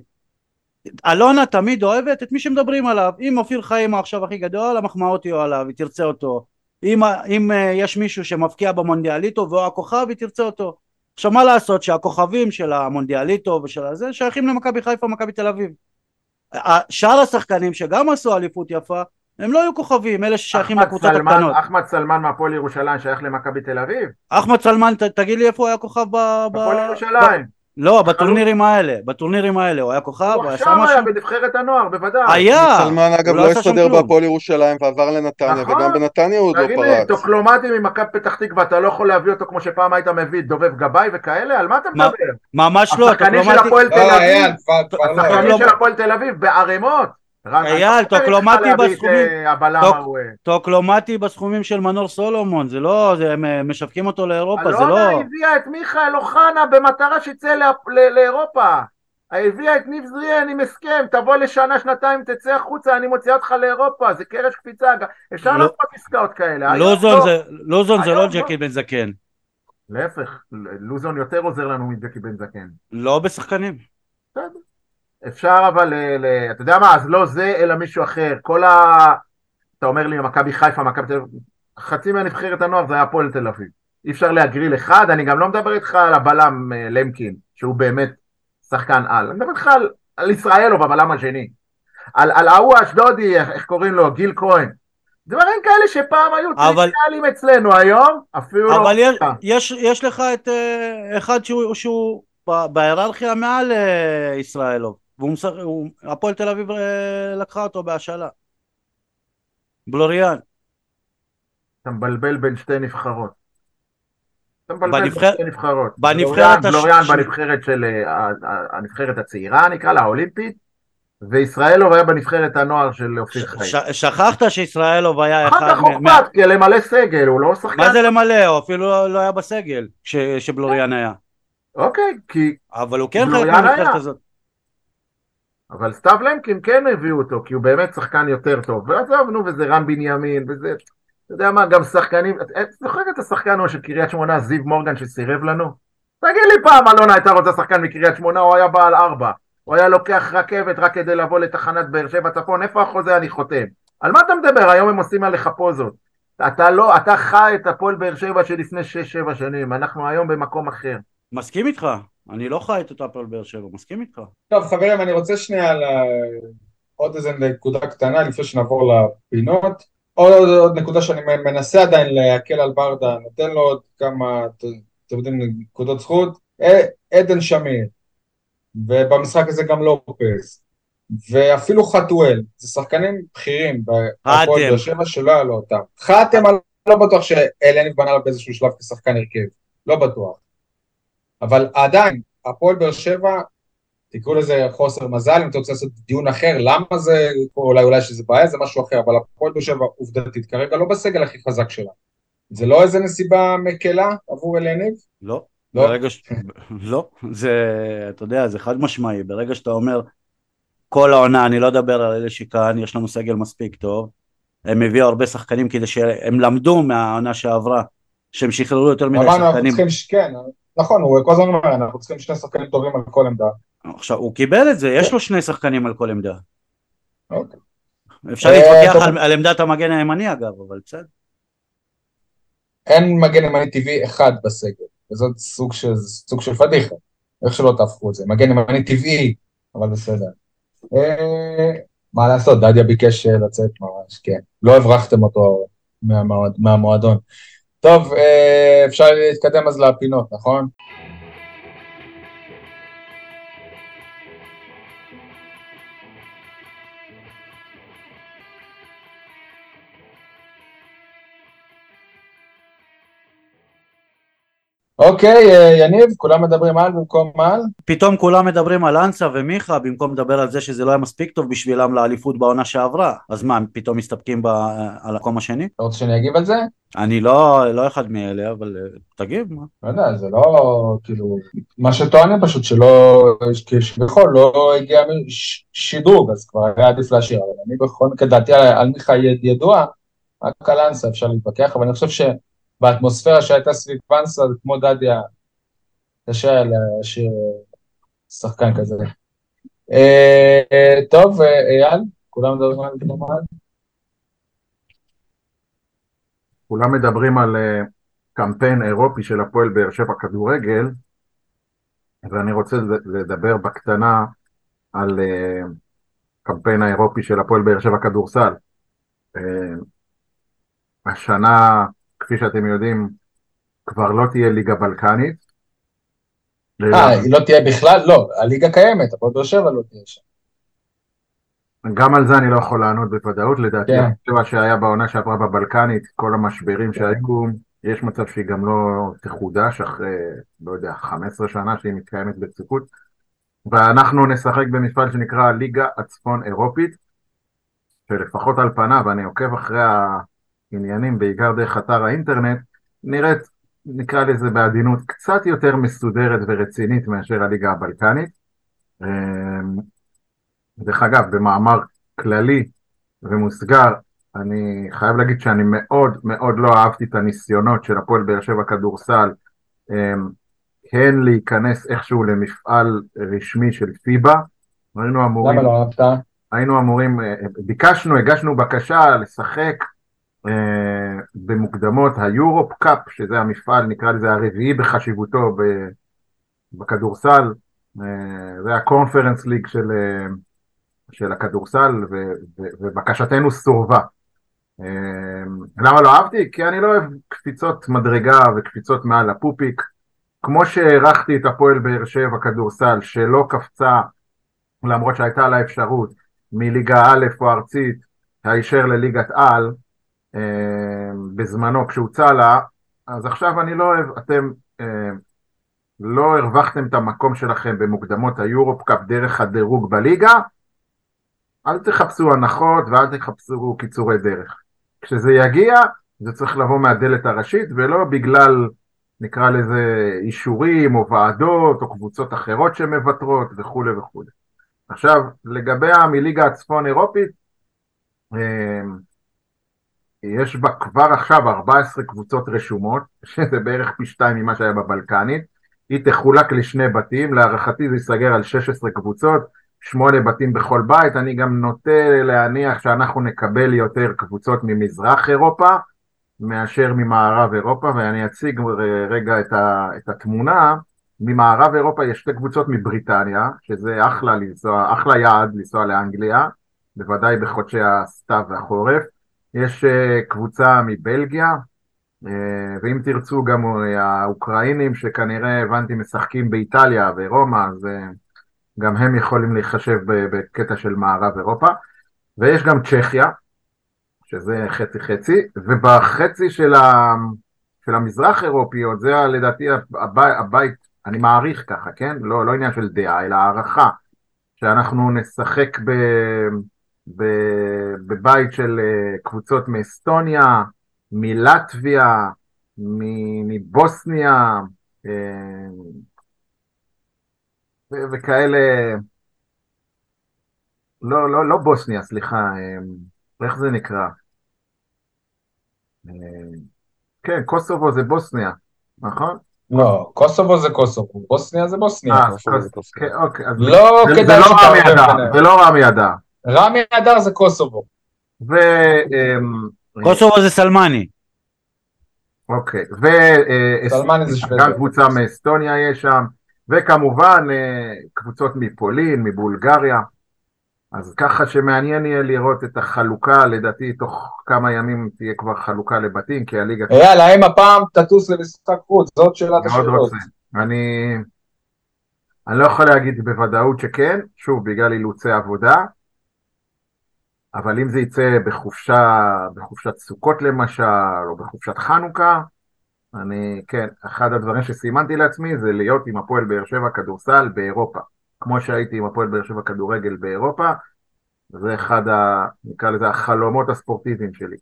אלונה תמיד אוהבת את מי שמדברים עליו. אם אופיר חיים עכשיו הכי גדול, המחמאות יהיו עליו, היא תרצה אותו. אם, אם uh, יש מישהו שמבקיע במונדיאליטו והוא הכוכב, היא תרצה אותו. עכשיו מה לעשות שהכוכבים של המונדיאליטו ושל הזה שייכים למכבי חיפה ומכבי תל אביב. שאר השחקנים שגם עשו אליפות יפה הם לא היו כוכבים, אלה ששייכים לקבוצות הקטנות. אחמד סלמן מהפועל ירושלים שייך למכבי תל אביב? אחמד סלמן, ת, תגיד לי איפה הוא היה כוכב ב... הפועל ירושלים. לא, בטורנירים האלה, בטורנירים האלה, הוא היה כוכב, הוא עשה משהו? הוא עכשיו היה בנבחרת הנוער, בוודאי. היה! סלמן אגב לא הסתדר בהפועל ירושלים ועבר לנתניה, נכון. וגם בנתניה הוא עוד לא פרץ. תגיד לי, טוקלומטי ממכבי פתח תקווה, אתה לא יכול להביא אותו כמו שפעם היית מביא דובב גבאי וכאלה? על מה אתה מדבר? ממש לא, השחקנים של הפועל תל אביב, השחקנים של הפועל תל אביב בערימות. אייל, טוקלומטי בסכומים, טוקלומטי בסכומים של מנור סולומון, זה לא, הם משווקים אותו לאירופה, זה לא... אלונה הביאה את מיכאל אוחנה במטרה שיצא לאירופה. הביאה את ניב זריאן עם הסכם, תבוא לשנה, שנתיים, תצא החוצה, אני מוציאה אותך לאירופה, זה קרש קפיצה, אפשר לעשות עסקאות כאלה. לוזון זה לא ג'קי בן זקן. להפך, לוזון יותר עוזר לנו מג'קי בן זקן. לא בשחקנים. בסדר. אפשר אבל, ל, ל, אתה יודע מה, אז לא זה אלא מישהו אחר, כל ה... אתה אומר לי מכבי חיפה, מכבי תל אביב, חצי מהנבחרת הנוער זה היה הפועל תל אביב. אי אפשר להגריל אחד, אני גם לא מדבר איתך על הבלם אה, למקין, שהוא באמת שחקן על, אני מדבר איתך על, על ישראלו בבלם השני. על ההוא האשדודי, איך קוראים לו, גיל כהן. דברים כאלה שפעם היו אבל... טריוויאליים אצלנו, היום אפילו אבל לא... אבל יש, יש לך את uh, אחד שהוא, שהוא בהיררכיה מעל והפועל תל אביב אה, לקחה אותו בהשאלה. בלוריאן. אתה מבלבל בין שתי נבחרות. אתה מבלבל בין שתי נבחרות. בנבחרת בלוריאן בנבחרת של אה, הנבחרת הצעירה נקרא לה האולימפית. וישראלוב היה בנבחרת הנוער של אופיר חיים. שכחת שישראלוב היה אחד... אחר כך הוקפץ, כי למלא סגל, הוא לא שחקן... מה זה למלא? הוא אפילו לא היה בסגל כשבלוריאן היה. אוקיי, כי... אבל הוא כן חלק מהנבחרת הזאת. אבל סתיו למקין כן הביאו אותו, כי הוא באמת שחקן יותר טוב. ועזוב, נו, וזה רם בנימין, וזה... אתה יודע מה, גם שחקנים... זוכר את השחקן של קריית שמונה, זיו מורגן, שסירב לנו? תגיד לי פעם, אלונה הייתה רוצה שחקן מקריית שמונה, הוא היה בעל ארבע. הוא היה לוקח רכבת רק כדי לבוא לתחנת באר שבע צפון, איפה החוזה אני חותם? על מה אתה מדבר? היום הם עושים עליך פוזות. אתה לא, אתה חי את הפועל באר שבע של לפני 6-7 שנים, אנחנו היום במקום אחר. מסכים איתך, אני לא חי את אותה הפועל באר שבע, מסכים איתך. טוב חברים, אני רוצה שנייה על עוד איזה נקודה קטנה לפני שנעבור לפינות. עוד, עוד, עוד נקודה שאני מנסה עדיין להקל על ברדה, נותן לו עוד כמה, אתם יודעים, נקודות זכות. עדן שמיר, ובמשחק הזה גם לופס, ואפילו חתואל, זה שחקנים בכירים בהפועל באר שבע שלא היה לו אותם. חתם, אני לא בטוח שאלניב בנה לו באיזשהו שלב כשחקן הרכב, לא בטוח. אבל עדיין, הפועל באר שבע, תקראו לזה חוסר מזל, אם אתה רוצה לעשות דיון אחר, למה זה, אולי אולי שזה בעיה, זה משהו אחר, אבל הפועל באר שבע עובדתית כרגע לא בסגל הכי חזק שלה. זה לא איזה נסיבה מקלה עבור אלניב? לא. לא? ברגע ש... לא, זה, אתה יודע, זה חד משמעי, ברגע שאתה אומר כל העונה, אני לא אדבר על אלה שכאן, יש לנו סגל מספיק טוב, הם הביאו הרבה שחקנים כדי שהם למדו מהעונה שעברה, שהם שחררו יותר מדי שחקנים. כן, נכון, הוא כל הזמן אומר, אנחנו צריכים שני שחקנים טובים על כל עמדה. עכשיו, הוא קיבל את זה, יש לו שני שחקנים על כל עמדה. אוקיי. אפשר להתווכח אה, על עמדת המגן הימני אגב, אבל בסדר. אין מגן ימני טבעי אחד בסגל, וזאת סוג של, סוג של פדיחה, איך שלא תהפכו את זה, מגן ימני טבעי, אבל בסדר. אה, מה לעשות, דדיה ביקש אה, לצאת ממש, כן, לא הברחתם אותו מהמועדון. טוב, אה, אפשר להתקדם אז לפינות, נכון? אוקיי, אה, יניב, כולם מדברים על במקום על? פתאום כולם מדברים על אנסה ומיכה במקום לדבר על זה שזה לא היה מספיק טוב בשבילם לאליפות בעונה שעברה. אז מה, הם פתאום מסתפקים ב... על המקום השני? אתה רוצה שאני אגיב על זה? אני לא, לא אחד מאלה, אבל אה, תגיב, מה? לא יודע, זה לא, כאילו, מה שטוענים פשוט שלא, כביכול לא הגיע שדרוג, אז כבר היה עדיף להשאיר, אבל אני בכל מקרה דעתי על, מיכה ידוע, רק על אנסה אפשר להתווכח, אבל אני חושב ש... באטמוספירה שהייתה סביב זה כמו דדיה, קשה להשאיר שחקן כזה. אה, טוב, אייל, כולם מדברים על גלמד? כולם מדברים על אה, קמפיין אירופי של הפועל באר שבע כדורגל, ואני רוצה לדבר בקטנה על אה, קמפיין האירופי של הפועל באר שבע כדורסל. השנה כפי שאתם יודעים, כבר לא תהיה ליגה בלקנית, אה, היא לא תהיה בכלל? לא, הליגה קיימת, הפועל באר שבע לא תהיה שם. גם על זה אני לא יכול לענות בוודאות, לדעתי, כן. מה שהיה בעונה שעברה בבלקנית, כל המשברים שהיו, יש מצב שהיא גם לא תחודש אחרי, לא יודע, 15 שנה שהיא מתקיימת בצפיפות, ואנחנו נשחק במפעל שנקרא ליגה הצפון אירופית, שלפחות על פניו, אני עוקב אחרי העניינים, בעיקר דרך אתר האינטרנט, נראית, נקרא לזה בעדינות, קצת יותר מסודרת ורצינית מאשר הליגה הבלקנית. אמ, דרך אגב, במאמר כללי ומוסגר, אני חייב להגיד שאני מאוד מאוד לא אהבתי את הניסיונות של הפועל באר שבע כדורסל כן להיכנס איכשהו למפעל רשמי של פיבה. היינו אמורים... למה לא אהבת? היינו אמורים, אה, ביקשנו, הגשנו בקשה לשחק במוקדמות היורופ קאפ, שזה המפעל, נקרא לזה הרביעי בחשיבותו בכדורסל, אה, זה הקונפרנס ליג של, של הכדורסל, ו, ו, ובקשתנו סורבה. למה לא אהבתי? כי אני לא אוהב קפיצות מדרגה וקפיצות מעל הפופיק. כמו שהערכתי את הפועל באר שבע כדורסל, שלא קפצה, למרות שהייתה לה אפשרות, מליגה א' או ארצית, הישר לליגת על, אה, בזמנו כשהוצע לה, אז עכשיו אני לא אוהב, אתם אה, לא הרווחתם את המקום שלכם במוקדמות היורופ קאפ דרך הדירוג בליגה, אל תחפשו הנחות ואל תחפשו קיצורי דרך. כשזה יגיע, זה צריך לבוא מהדלת הראשית ולא בגלל, נקרא לזה, אישורים או ועדות או קבוצות אחרות שמוותרות וכולי וכולי. עכשיו, לגבי מליגה הצפון אירופית, אה, יש בה כבר עכשיו 14 קבוצות רשומות, שזה בערך פי שתיים ממה שהיה בבלקנית. היא תחולק לשני בתים, להערכתי זה ייסגר על 16 קבוצות, שמונה בתים בכל בית. אני גם נוטה להניח שאנחנו נקבל יותר קבוצות ממזרח אירופה מאשר ממערב אירופה, ואני אציג רגע את, ה, את התמונה. ממערב אירופה יש שתי קבוצות מבריטניה, שזה אחלה לנסוע, אחלה יעד לנסוע לאנגליה, בוודאי בחודשי הסתיו והחורף. יש אה, קבוצה מבלגיה, אה, ואם תרצו גם אה, האוקראינים שכנראה הבנתי משחקים באיטליה ורומא, אז גם הם יכולים להיחשב בקטע של מערב אירופה. ויש גם צ'כיה, שזה חצי חצי, ובחצי של, ה... של המזרח אירופיות, זה לדעתי הבית, הבית, אני מעריך ככה, כן? לא, לא עניין של דעה, אלא הערכה, שאנחנו נשחק ב... בבית של אה, קבוצות מאסטוניה, מלטביה, מבוסניה, אה, וכאלה, לא, לא, לא בוסניה, סליחה, אה, איך זה נקרא? כן, קוסובו זה בוסניה, נכון? לא, קוסובו זה קוסובו, בוסניה זה בוסניה. אה, אוקיי, לא כדאי לא שתערבב זה לא רע מידע. רמי אדר זה קוסובו. ו... קוסובו זה סלמני. אוקיי, ו... סלמני זה שוודיה. גם קבוצה מאסטוניה יש שם, וכמובן אה, קבוצות מפולין, מבולגריה. אז ככה שמעניין יהיה לראות את החלוקה, לדעתי תוך כמה ימים תהיה כבר חלוקה לבתים, כי הליגה... אייל, האם הפעם תטוס למשחק חוץ? זאת שאלת השאלות. אני... אני לא יכול להגיד בוודאות שכן, שוב, בגלל אילוצי עבודה, אבל אם זה יצא בחופשה, בחופשת סוכות למשל, או בחופשת חנוכה, אני, כן, אחד הדברים שסימנתי לעצמי זה להיות עם הפועל באר שבע כדורסל באירופה. כמו שהייתי עם הפועל באר שבע כדורגל באירופה, זה אחד, ה, נקרא לזה, החלומות הספורטיביים שלי.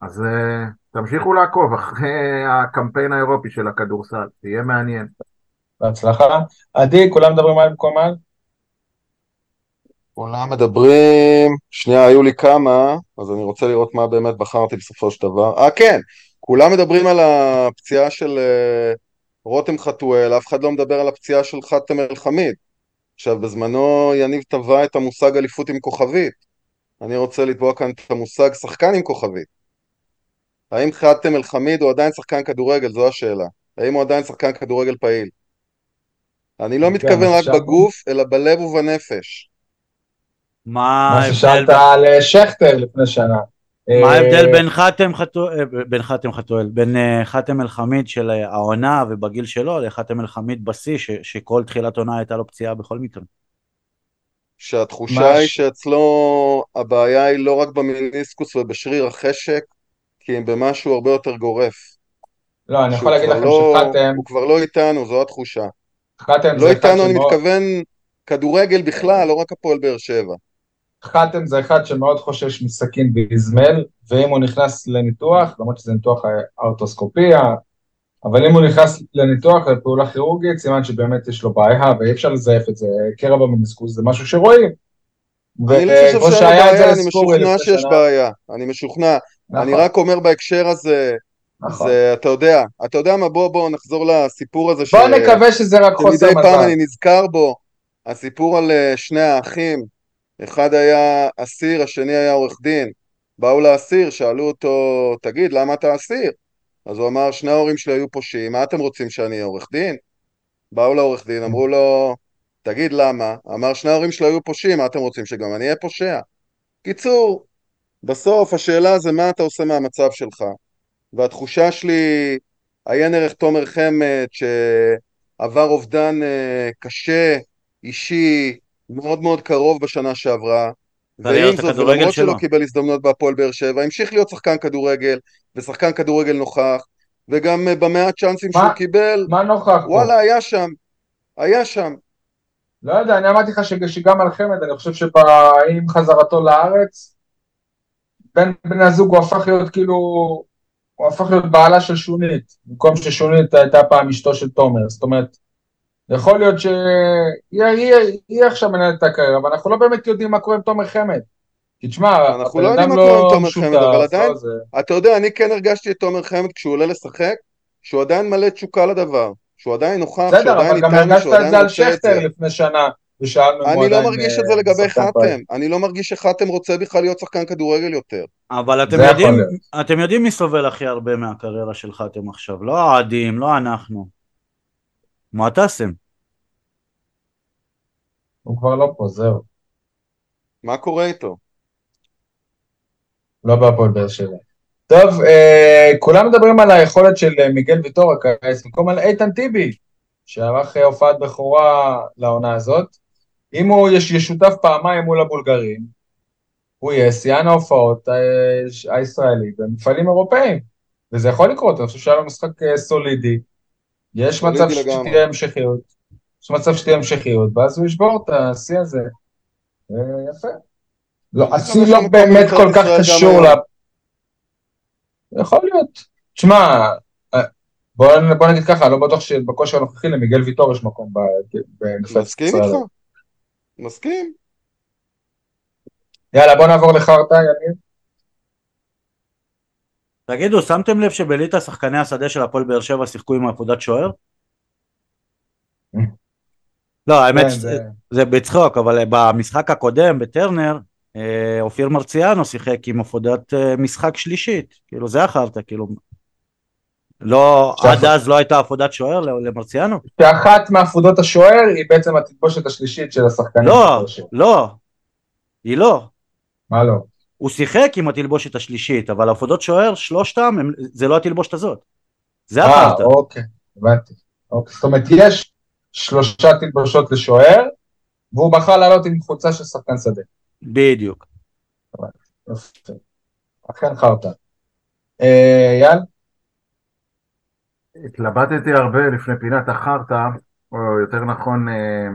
אז uh, תמשיכו לעקוב אחרי הקמפיין האירופי של הכדורסל, תהיה מעניין. בהצלחה. עדי, כולם מדברים על מקומם? כולם מדברים, שנייה, היו לי כמה, אז אני רוצה לראות מה באמת בחרתי בסופו של דבר. אה, כן, כולם מדברים על הפציעה של uh, רותם חתואל, אף אחד לא מדבר על הפציעה של חאתם אל-חמיד. עכשיו, בזמנו יניב טבע את המושג אליפות עם כוכבית. אני רוצה לתבוע כאן את המושג שחקן עם כוכבית. האם חאתם אל-חמיד הוא עדיין שחקן כדורגל? זו השאלה. האם הוא עדיין שחקן כדורגל פעיל? אני לא כן, מתכוון רק בגוף, אלא בלב ובנפש. מה... מה ששאלת על אה, שכטר לפני שנה. מה ההבדל בין חתם חתואל, בין חתם חתואל, בין חתם אל-חמיד של העונה ובגיל שלו לחתם אל-חמיד בשיא, שכל תחילת עונה הייתה לו פציעה בכל מקרה? שהתחושה היא שאצלו הבעיה היא לא רק במיניסקוס ובשריר החשק, כי הם במשהו הרבה יותר גורף. לא, אני יכול להגיד לכם לא, שחתם... הוא כבר לא איתנו, זו התחושה. חתם לא איתנו, אני. מתכוון כדורגל בכלל, לא רק הפועל באר שבע. חתם זה אחד שמאוד חושש מסכין באזמל, ואם הוא נכנס לניתוח, למרות שזה ניתוח האוטוסקופיה, אבל אם הוא נכנס לניתוח, לפעולה כירורגית, סימן שבאמת יש לו בעיה, ואי אפשר לזייף את זה, קרע במניסקוס זה משהו שרואים. אני לא חושב שאין בעיה, אני משוכנע שיש בעיה, אני משוכנע. אני רק אומר בהקשר הזה, נכון. זה, אתה יודע, אתה יודע מה, בוא בוא נחזור לסיפור הזה. בוא ש... נקווה שזה רק חוסר מזל. שמדי פעם אני נזכר בו, הסיפור על אה, שני האחים, אחד היה אסיר, השני היה עורך דין. באו לאסיר, שאלו אותו, תגיד, למה אתה אסיר? אז הוא אמר, שני ההורים שלי היו פושעים, מה אתם רוצים שאני אהיה עורך דין? באו לעורך דין, אמרו לו, תגיד למה? אמר, שני ההורים שלי היו פושעים, מה אתם רוצים, שגם אני אהיה פושע? קיצור, בסוף השאלה זה מה אתה עושה מהמצב שלך. והתחושה שלי, עיין ערך תומר חמד, שעבר אובדן אה, קשה, אישי, מאוד מאוד קרוב בשנה שעברה, ועם זאת, ולמרות שלא קיבל הזדמנות בהפועל באר שבע, המשיך להיות שחקן כדורגל, ושחקן כדורגל נוכח, וגם אה, במעט צ'אנסים שהוא קיבל, מה נוכח וואלה, פה? היה שם, היה שם. לא יודע, אני אמרתי לך שגם על חמד, אני חושב שעם חזרתו לארץ, בין בני הזוג הוא הפך להיות כאילו, הוא הפך להיות בעלה של שונית, במקום ששונית הייתה פעם אשתו של תומר, זאת אומרת, יכול להיות שהיא עכשיו מנהלת את הקריירה, אבל אנחנו לא באמת יודעים מה קורה עם תומר חמד. כי תשמע, אנחנו לא יודעים מה קורה עם לא תומר חמד, אבל עדיין, לא אתה יודע, אני כן הרגשתי את תומר חמד כשהוא עולה לשחק, שהוא עדיין מלא תשוקה לדבר, שהוא עדיין נוכח, שהוא עדיין איתנו, שהוא עדיין רוצה את זה. בסדר, אבל גם הרגשת את זה על שכטר לפני שנה, עדיין... אני לא מרגיש את זה אה, לגבי חתם, אני לא מרגיש שחתם רוצה בכלל להיות שחקן כדורגל יותר. אבל אתם יודעים, אתם יודעים מי סובל הכי הרבה מהקריירה של חתם עכשיו, לא האוהדים, לא אנחנו. מועטסם. הוא כבר לא פה, זהו. מה קורה איתו? לא בהפועל באר שבע. טוב, אה, כולם מדברים על היכולת של אה, מיגל ויטור הקיץ, במקום על איתן טיבי, שערך אה, הופעת בכורה לעונה הזאת. אם הוא יש, ישותף פעמיים מול הבולגרים, הוא יהיה שיאן ההופעות אה, הישראלי במפעלים אירופאים, וזה יכול לקרות, אני חושב שהיה לו משחק סולידי, יש מצב שתהיה המשכיות. יש מצב שתהיה המשכיות, ואז הוא ישבור את השיא הזה. יפה. לא, השיא לא באמת כל כך קשור ל... יכול להיות. תשמע, אה, בוא נגיד ככה, לא בטוח שבכושר הנוכחי למיגל ויטור יש מקום ישראל. מסכים איתך. מסכים. יאללה, בוא נעבור לחרטא, יניב. תגידו, שמתם לב שבליטא שחקני השדה של הפועל באר שבע שיחקו עם עבודת שוער? לא, האמת כן, שזה זה בצחוק, אבל במשחק הקודם בטרנר, אה, אופיר מרציאנו שיחק עם עבודת אה, משחק שלישית, כאילו זה החרטא, כאילו לא, עד אז לא הייתה עבודת שוער למרציאנו? שאחת מעבודות השוער היא בעצם התלבושת השלישית של השחקנים. לא, לא, היא לא. מה לא? הוא שיחק עם התלבושת השלישית, אבל עבודות שוער, שלושתם, זה לא התלבושת הזאת. זה החרטא. אה, אוקיי, הבנתי. אוקיי, זאת אומרת, יש שלושה תלבושות לשוער, והוא בחר לעלות עם חולצה של שחקן שדה. בדיוק. אכן חרטא. אה, אייל? התלבטתי הרבה לפני פינת החרטא, או יותר נכון, אה,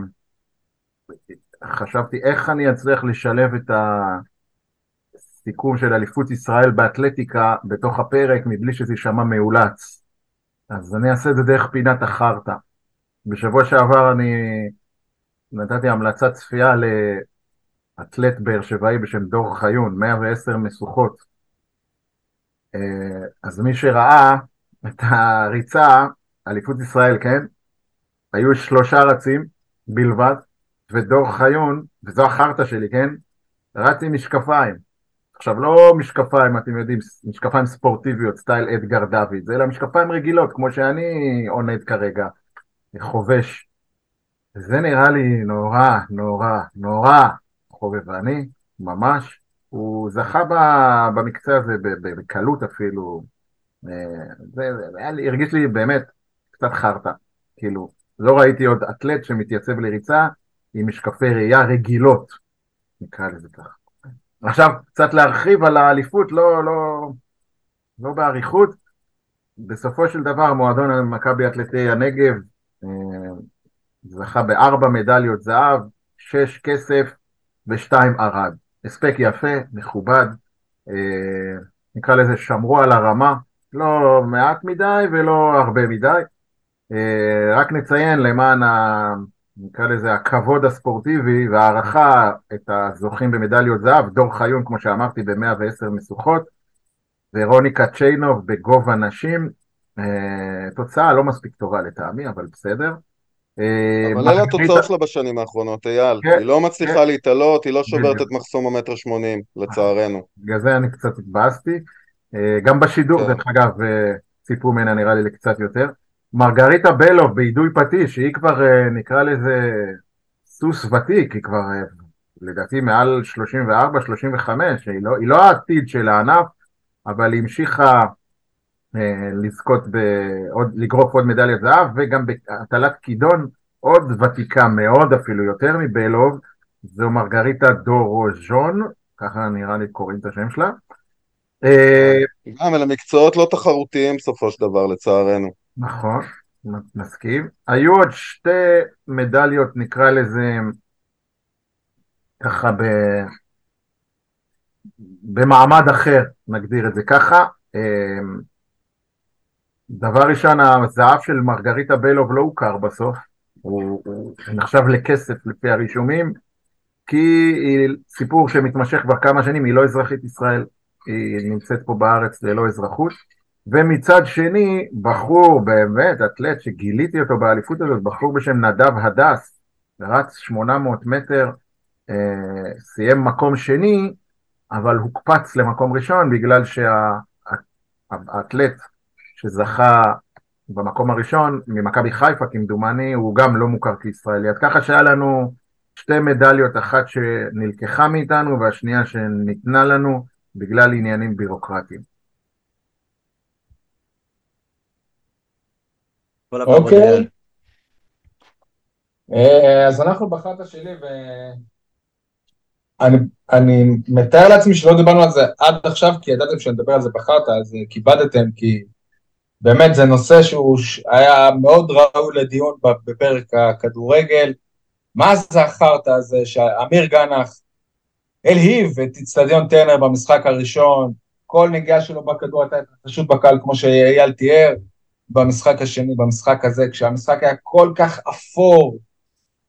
חשבתי איך אני אצליח לשלב את הסיכום של אליפות ישראל באתלטיקה בתוך הפרק מבלי שזה יישמע מאולץ. אז אני אעשה את זה דרך פינת החרטא. בשבוע שעבר אני נתתי המלצת צפייה לאתלט באר שבעי בשם דור חיון, 110 משוכות. אה, אז מי שראה את הריצה, אליפות ישראל, כן? היו שלושה רצים בלבד, ודור חיון, וזו החרטא שלי, כן? רץ עם משקפיים. עכשיו, לא משקפיים, אתם יודעים, משקפיים ספורטיביות, סטייל אדגר דוד, אלא משקפיים רגילות, כמו שאני עונד כרגע. חובש. זה נראה לי נורא, נורא, נורא חובבני, ממש. הוא זכה במקצה הזה בקלות אפילו, זה, זה לי, הרגיש לי באמת קצת חרטא, כאילו, לא ראיתי עוד אתלט שמתייצב לריצה עם משקפי ראייה רגילות, נקרא לזה ככה. עכשיו, קצת להרחיב על האליפות, לא, לא, לא באריכות, בסופו של דבר מועדון מכבי אתלטי הנגב אה, זכה בארבע מדליות זהב, שש כסף ושתיים ערד. הספק יפה, מכובד, אה, נקרא לזה שמרו על הרמה, לא מעט מדי ולא הרבה מדי. אה, רק נציין למען. נקרא לזה הכבוד הספורטיבי והערכה את הזוכים במדליות זהב, דור חיון כמו שאמרתי ב-110 משוכות ורוניקה צ'יינוב בגובה נשים, אה, תוצאה לא מספיק טובה לטעמי אבל בסדר. אה, אבל אלה התוצאות שלה בשנים האחרונות, אייל. כן, היא לא מצליחה כן. להתעלות, היא לא שוברת את מחסום המטר שמונים, לצערנו. בגלל זה אני קצת התבאסתי. אה, גם בשידור, כן. דרך אגב, ציפו ממנה נראה לי לקצת יותר. מרגריטה בלוב בעידוי פטיש, שהיא כבר נקרא לזה סוס ותיק, היא כבר לדעתי מעל 34-35, היא, לא, היא לא העתיד של הענף, אבל היא המשיכה אה, לזכות בעוד, לגרוף עוד מדליית זהב, וגם בהטלת כידון עוד ותיקה מאוד אפילו יותר מבלוב, זו מרגריטה דורוז'ון, ככה נראה לי קוראים את השם שלה. אה, גם אלה מקצועות לא תחרותיים בסופו של דבר לצערנו. נכון, מסכים. היו עוד שתי מדליות נקרא לזה ככה ב... במעמד אחר, נגדיר את זה ככה. אה, דבר ראשון, הזהב של מרגריטה בלוב לא הוכר בסוף, הוא נחשב לכסף לפי הרישומים, כי היא סיפור שמתמשך כבר כמה שנים, היא לא אזרחית ישראל, היא נמצאת פה בארץ ללא אזרחות, ומצד שני, בחור באמת, אתלט שגיליתי אותו באליפות הזאת, בחור בשם נדב הדס, רץ 800 מטר, אה, סיים מקום שני, אבל הוקפץ למקום ראשון בגלל שהאתלט שזכה במקום הראשון ממכבי חיפה כמדומני, הוא גם לא מוכר כישראלי. אז ככה שהיה לנו שתי מדליות, אחת שנלקחה מאיתנו והשנייה שניתנה לנו בגלל עניינים בירוקרטיים. אוקיי. אה, אז אנחנו בחרת שלי ואני מתאר לעצמי שלא דיברנו על זה עד עכשיו כי ידעתם שנדבר על זה בחרת אז כיבדתם כי באמת זה נושא שהוא היה מאוד ראוי לדיון בפרק הכדורגל. מה זה החרטא הזה שאמיר גנח הלהיב את אצטדיון טרנר במשחק הראשון, כל נגיעה שלו בכדור הייתה פשוט בקהל כמו שאייל תיאר, במשחק השני, במשחק הזה, כשהמשחק היה כל כך אפור,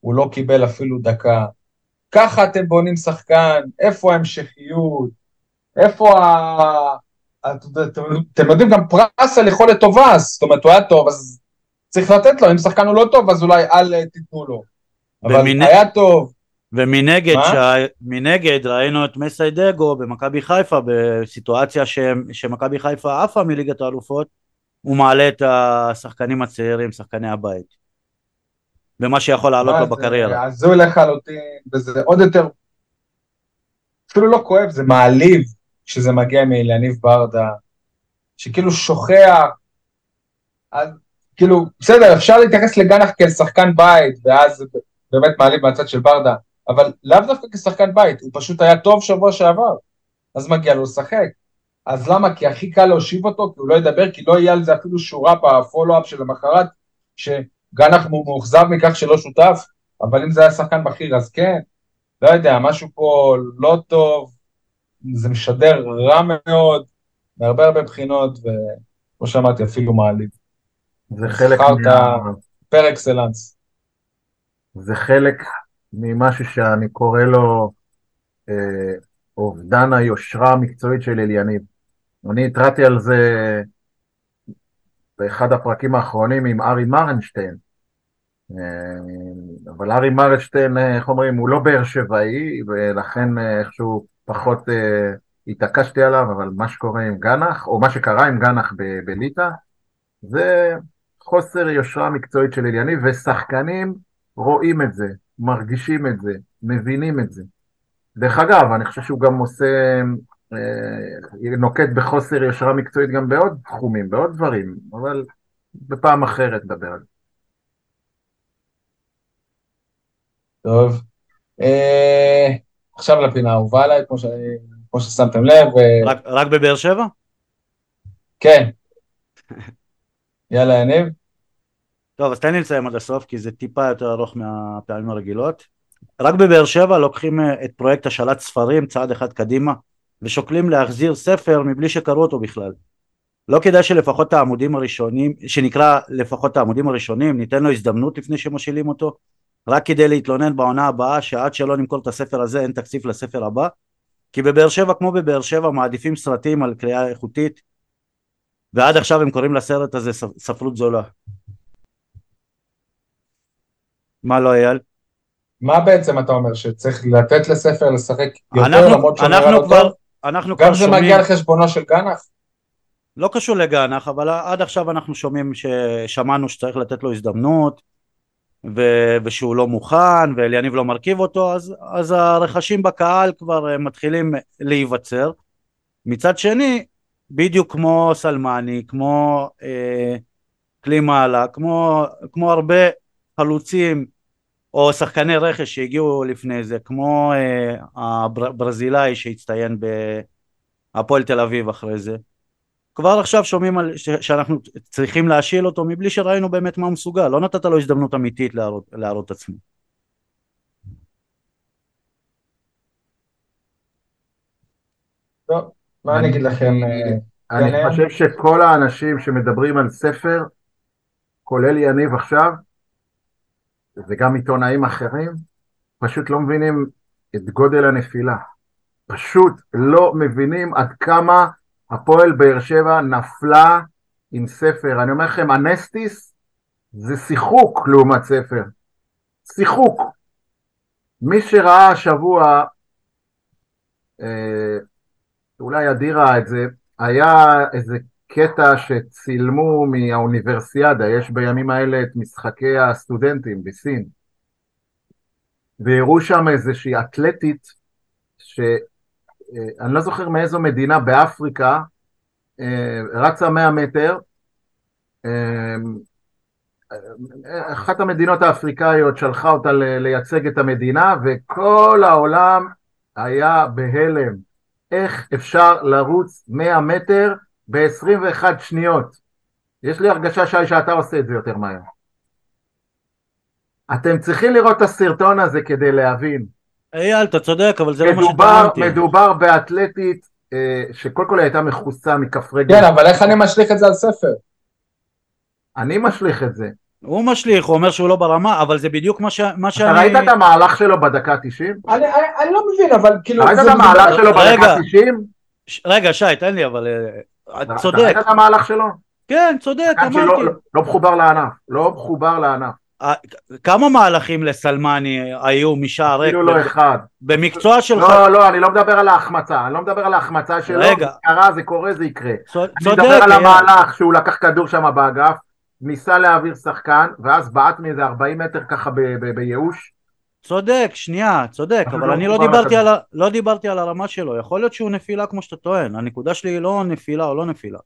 הוא לא קיבל אפילו דקה. ככה אתם בונים שחקן, איפה ההמשכיות, איפה ה... אתם יודעים גם פרס על יכולת טובה, זאת אומרת הוא היה טוב אז צריך לתת לו, אם שחקן הוא לא טוב אז אולי אל תיתנו לו. אבל ומנ... היה טוב. ומנגד ש... ראינו את מסיידגו במכבי חיפה בסיטואציה ש... שמכבי חיפה עפה מליגת האלופות הוא מעלה את השחקנים הצעירים, שחקני הבית. ומה שיכול לעלות לו בקריירה. זה הזוי לחלוטין, וזה עוד יותר, אפילו לא כואב, זה מעליב כשזה מגיע מאליניב ברדה, שכאילו שוכח, אז כאילו, בסדר, אפשר להתייחס לגנח כאל שחקן בית, ואז באמת מעליב מהצד של ברדה, אבל לאו דווקא כשחקן בית, הוא פשוט היה טוב שבוע שעבר, אז מגיע לו לשחק. אז למה? כי הכי קל להושיב אותו, כי הוא לא ידבר, כי לא יהיה על זה אפילו שורה בפולו-אפ של המחרת, שגנח מאוכזב מכך שלא שותף, אבל אם זה היה שחקן בכיר אז כן, לא יודע, משהו פה לא טוב, זה משדר רע מאוד, מהרבה הרבה בחינות, וכמו שאמרתי, אפילו מעליב. זה חלק מה... פר אקסלנס. זה חלק ממשהו שאני קורא לו אה, אובדן היושרה המקצועית של אליניב. אני התרעתי על זה באחד הפרקים האחרונים עם ארי מרנשטיין. אה, אבל ארי מרנשטיין, אה, איך אומרים, הוא לא באר שבעי, ולכן אה, איכשהו פחות התעקשתי עליו, אבל מה שקורה עם גנח, או מה שקרה עם גנח בליטא, זה חוסר יושרה מקצועית של עניינים, ושחקנים רואים את זה, מרגישים את זה, מבינים את זה. דרך אגב, אני חושב שהוא גם עושה, נוקט בחוסר יושרה מקצועית גם בעוד תחומים, בעוד דברים, אבל בפעם אחרת נדבר על זה. טוב. אה, עכשיו לפינה האהובה עליי, כמו, ש... כמו ששמתם לב. ו... רק, רק בבאר שבע? כן. יאללה, יניב. טוב, אז תן לי לסיים עד הסוף, כי זה טיפה יותר ארוך מהפעמים הרגילות. רק בבאר שבע לוקחים אה, את פרויקט השאלת ספרים צעד אחד קדימה, ושוקלים להחזיר ספר מבלי שקראו אותו בכלל. לא כדאי שלפחות העמודים הראשונים, שנקרא לפחות העמודים הראשונים, ניתן לו הזדמנות לפני שמשילים אותו, רק כדי להתלונן בעונה הבאה שעד שלא נמכור את הספר הזה אין תקציב לספר הבא כי בבאר שבע כמו בבאר שבע מעדיפים סרטים על קריאה איכותית ועד עכשיו הם קוראים לסרט הזה ספרות זולה. מה לא אייל? מה בעצם אתה אומר שצריך לתת לספר לשחק יותר אנחנו, למרות שהוא נראה לא טוב? אנחנו גם זה מגיע על חשבונו של גנח? לא קשור לגנח אבל עד עכשיו אנחנו שומעים ששמענו שצריך לתת לו הזדמנות ו- ושהוא לא מוכן ואליניב לא מרכיב אותו אז, אז הרכשים בקהל כבר אה, מתחילים להיווצר מצד שני בדיוק כמו סלמני כמו אה, קלימאלה כמו, כמו הרבה חלוצים או שחקני רכש שהגיעו לפני זה כמו אה, הברזילאי שהצטיין בהפועל תל אביב אחרי זה כבר עכשיו שומעים על ש- שאנחנו צריכים להשיל אותו מבלי שראינו באמת מה הוא מסוגל, לא נתת לו הזדמנות אמיתית להראות, להראות את עצמו. טוב, מה אני אגיד לכם? אני אה, חושב שכל האנשים שמדברים על ספר, כולל יניב עכשיו, וגם עיתונאים אחרים, פשוט לא מבינים את גודל הנפילה. פשוט לא מבינים עד כמה הפועל באר שבע נפלה עם ספר. אני אומר לכם, הנסטיס זה שיחוק לעומת ספר. שיחוק. מי שראה השבוע, אה, אולי אדירה את זה, היה איזה קטע שצילמו מהאוניברסיאדה, יש בימים האלה את משחקי הסטודנטים בסין, והראו שם איזושהי אתלטית ש... אה, לא זוכר מאיזו מדינה באפריקה, אה, רצה 100 מטר, אה, אחת המדינות האפריקאיות שלחה אותה לייצג את המדינה וכל העולם היה בהלם. איך אפשר לרוץ 100 מטר ב-21 שניות? יש לי הרגשה שי שאתה עושה את זה יותר מהר. אתם צריכים לראות את הסרטון הזה כדי להבין. אייל, אתה צודק, אבל זה לא מה שטענתי. מדובר באתלטית אה, שקודם כל הייתה מכוסה מכף רגל. כן, אבל איך אני משליך את זה על ספר? אני משליך את זה. הוא משליך, הוא אומר שהוא לא ברמה, אבל זה בדיוק מה, ש... מה שאני... אתה ראית את המהלך שלו בדקה 90? אני, אני, אני לא מבין, אבל כאילו... ראית את המהלך שלו בדקה 90? רגע, שי, תן לי, אבל... אה, צודק. ראית את המהלך שלו? כן, צודק, אמרתי. לא, לא מחובר לענף, לא מחובר לענף. כמה מהלכים לסלמני היו משער ריק? אפילו לא אחד. במקצוע שלך... לא, לא, אני לא מדבר על ההחמצה, אני לא מדבר על ההחמצה שלו, רגע. זה קרה, זה קורה, זה יקרה. צודק. אני מדבר על המהלך שהוא לקח כדור שם באגף, ניסה להעביר שחקן, ואז בעט מאיזה 40 מטר ככה בייאוש. צודק, שנייה, צודק, אבל לא אני לא דיברתי, על, לא דיברתי על הרמה שלו, יכול להיות שהוא נפילה כמו שאתה טוען, הנקודה שלי היא לא נפילה או לא נפילה.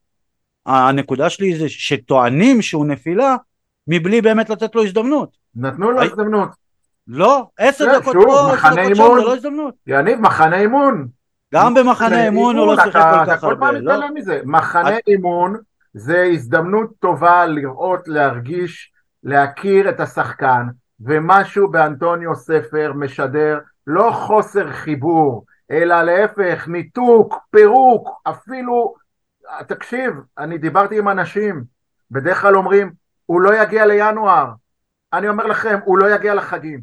הנקודה שלי זה שטוענים שהוא נפילה, מבלי באמת לתת לו הזדמנות. נתנו לו הזדמנות. לא, עשר כן, דקות פה, עשר דקות שם, זה לא הזדמנות. יניב, מחנה אימון. גם במחנה אימון הוא לא שיחק כל כך הרבה. אתה כל פעם מתעלם מזה. מחנה אימון זה הזדמנות טובה לראות, להרגיש, להכיר את השחקן, ומשהו באנטוניו ספר משדר לא חוסר חיבור, אלא להפך, ניתוק, פירוק, אפילו, תקשיב, אני דיברתי עם אנשים, בדרך כלל אומרים, הוא לא יגיע לינואר. אני אומר לכם, הוא לא יגיע לחגים.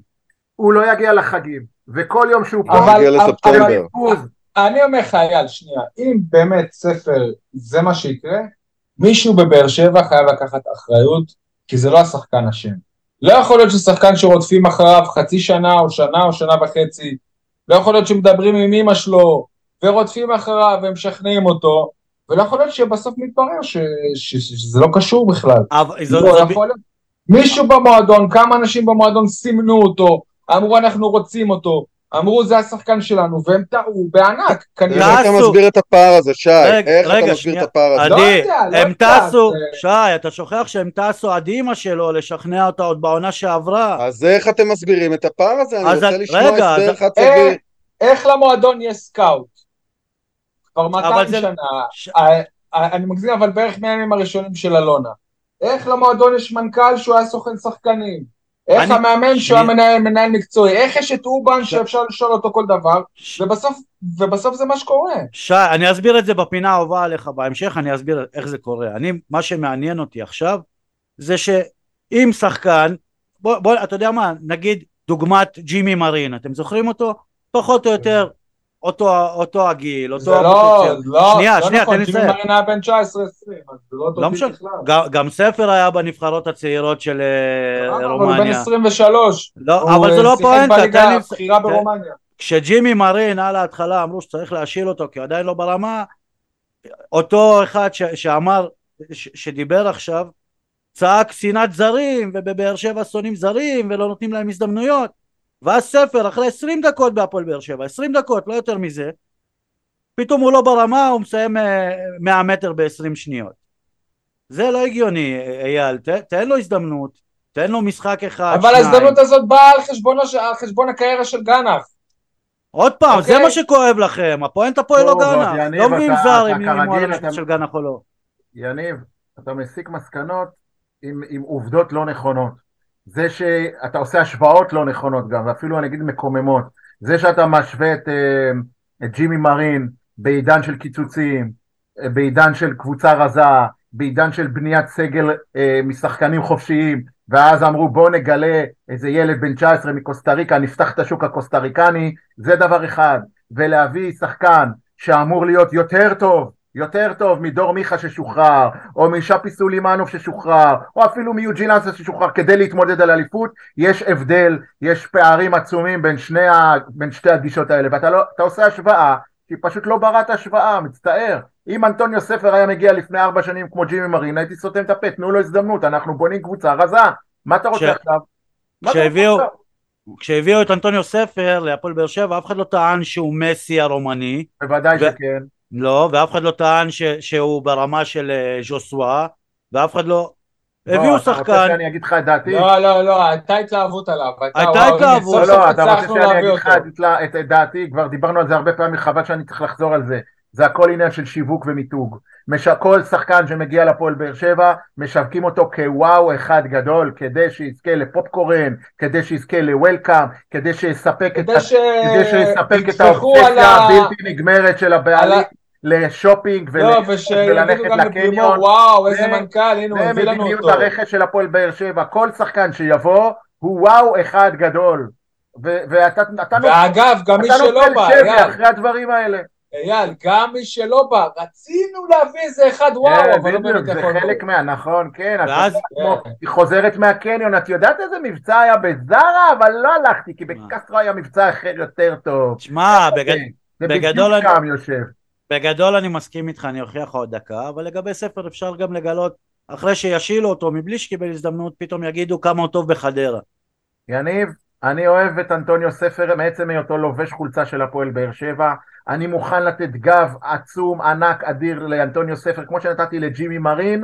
הוא לא יגיע לחגים. וכל יום שהוא פה... אבל, אבל, אבל, אני אומר לך, אייל, שנייה, אם באמת ספר זה מה שיקרה, מישהו בבאר שבע חייב לקחת אחריות, כי זה לא השחקן אשם. לא יכול להיות ששחקן שרודפים אחריו חצי שנה או שנה או שנה וחצי, לא יכול להיות שמדברים עם אמא שלו ורודפים אחריו ומשכנעים אותו, ולא יכול להיות שבסוף מתברר ש, ש, ש, שזה לא קשור בכלל. אבל לא, זה... יכול מישהו במועדון, כמה אנשים במועדון סימנו אותו, אמרו אנחנו רוצים אותו, אמרו זה השחקן שלנו, והם טעו בענק. איך אתה מסביר את הפער הזה, שי? איך אתה מסביר את הפער הזה? לא יודע, לא הם טסו, שי, אתה שוכח שהם טסו עד אימא שלו לשכנע אותה עוד בעונה שעברה. אז איך אתם מסבירים את הפער הזה? אני רוצה לשמוע הסבר חד צדדי. איך למועדון יש סקאוט? כבר 200 שנה. אני מגזים, אבל בערך מהימים הראשונים של אלונה. איך למועדון יש מנכ"ל שהוא היה סוכן שחקנים? איך אני... המאמן שהוא המנהל מנהל מקצועי, איך יש את אובן ש... שאפשר לשאול אותו כל דבר, ש... ובסוף, ובסוף זה מה שקורה. שי, אני אסביר את זה בפינה האהובה עליך בהמשך, אני אסביר איך זה קורה. אני, מה שמעניין אותי עכשיו, זה שאם שחקן, בוא, בוא, אתה יודע מה, נגיד דוגמת ג'ימי מרין, אתם זוכרים אותו? פחות או יותר אותו, אותו הגיל, אותו זה לא, לא, שנייה, לא שנייה, נכון, תן לי לסיים. מרין היה בן 19-20, אז זה לא טובי לא בכלל. גם, גם ספר היה בנבחרות הצעירות של רומניה. אבל הוא בן 23. לא, אבל זה לא פואנטה, תן לי... בחירה ברומניה. כשג'ימי מרין על ההתחלה אמרו שצריך להשיל אותו כי הוא עדיין לא ברמה, אותו אחד ש, שאמר, ש, שדיבר עכשיו, צעק שנאת זרים, ובבאר שבע שונאים זרים ולא נותנים להם הזדמנויות. ואז ספר אחרי עשרים דקות בהפועל באר שבע, עשרים דקות, לא יותר מזה, פתאום הוא לא ברמה, הוא מסיים אה, מאה מטר בעשרים שניות. זה לא הגיוני, אייל, ת, תן לו הזדמנות, תן לו משחק אחד, אבל שניים. ההזדמנות הזאת באה על, חשבונו, על חשבון הקריירה של גנח. עוד פעם, okay. זה אוקיי? מה שכואב לכם, הפואנטה פה היא לא גנח, לא מבין זר אם הוא על השם של גנח או לא. יניב, אתה מסיק מסקנות עם, עם עובדות לא נכונות. זה שאתה עושה השוואות לא נכונות גם, ואפילו אני אגיד מקוממות, זה שאתה משווה את, אה, את ג'ימי מרין בעידן של קיצוצים, אה, בעידן של קבוצה רזה, בעידן של בניית סגל אה, משחקנים חופשיים, ואז אמרו בואו נגלה איזה ילד בן 19 מקוסטה ריקה, נפתח את השוק הקוסטה ריקני, זה דבר אחד, ולהביא שחקן שאמור להיות יותר טוב יותר טוב מדור מיכה ששוחרר, או משאפי סולימנוב ששוחרר, או אפילו מיוג'ין אנסה ששוחרר כדי להתמודד על אליפות, יש הבדל, יש פערים עצומים בין, שני ה, בין שתי הגישות האלה, ואתה לא, עושה השוואה, כי פשוט לא בראת השוואה, מצטער. אם אנטוניו ספר היה מגיע לפני ארבע שנים כמו ג'ימי מרין, הייתי סותם את הפה, תנו לו הזדמנות, אנחנו בונים קבוצה רזה, מה אתה רוצה ש... עכשיו? כשהביאו... כשהביאו את אנטוניו ספר להפועל באר שבע אף אחד לא טען שהוא מסי הרומני בוודאי ו... שכן לא, ואף אחד לא טען ש, שהוא ברמה של uh, ז'וסווה, ואף אחד לא... הביאו שחקן... אתה רוצה שאני אגיד לך את דעתי? לא, לא, לא, הייתה התלהבות עליו. הייתה התלהבות. לא, לא, אתה רוצה שאני אגיד לך את דעתי, כבר דיברנו על זה הרבה פעמים, חבל שאני צריך לחזור על זה. זה הכל עניין של שיווק ומיתוג. כל שחקן שמגיע לפועל באר שבע, משווקים אותו כוואו אחד גדול, כדי שיזכה לפופקורן, כדי שיזכה לוולקאם, כדי שיספק את, ה... כדי שיספק את האובססיה הבלתי נגמרת של הבעלים. לשופינג ול... לא, וללכת לקניון. וואו, איזה מנכ"ל, הנה הוא הביא לנו אותו. זה מדיניות הרכש של הפועל באר שבע. כל שחקן שיבוא הוא וואו אחד גדול. ואתה... ואגב, גם מי שלא בא, אחרי הדברים האלה. אייל, גם מי שלא בא, רצינו להביא איזה אחד וואו, כן, אבל לא באמת יכול זה חלק מה, נכון, כן, היא חוזרת מהקניון, את יודעת איזה מבצע היה בזארה, אבל לא הלכתי, כי בקסטרו היה מבצע אחר יותר טוב. שמע, בגדול אני... בגדול אני מסכים איתך, אני אוכיח עוד דקה, אבל לגבי ספר אפשר גם לגלות, אחרי שישילו אותו מבלי שקיבל הזדמנות, פתאום יגידו כמה הוא טוב בחדרה. יניב, אני אוהב את אנטוניו ספר מעצם היותו לובש חולצה של הפועל באר שבע, אני מוכן לתת גב עצום, ענק, אדיר לאנטוניו ספר, כמו שנתתי לג'ימי מרין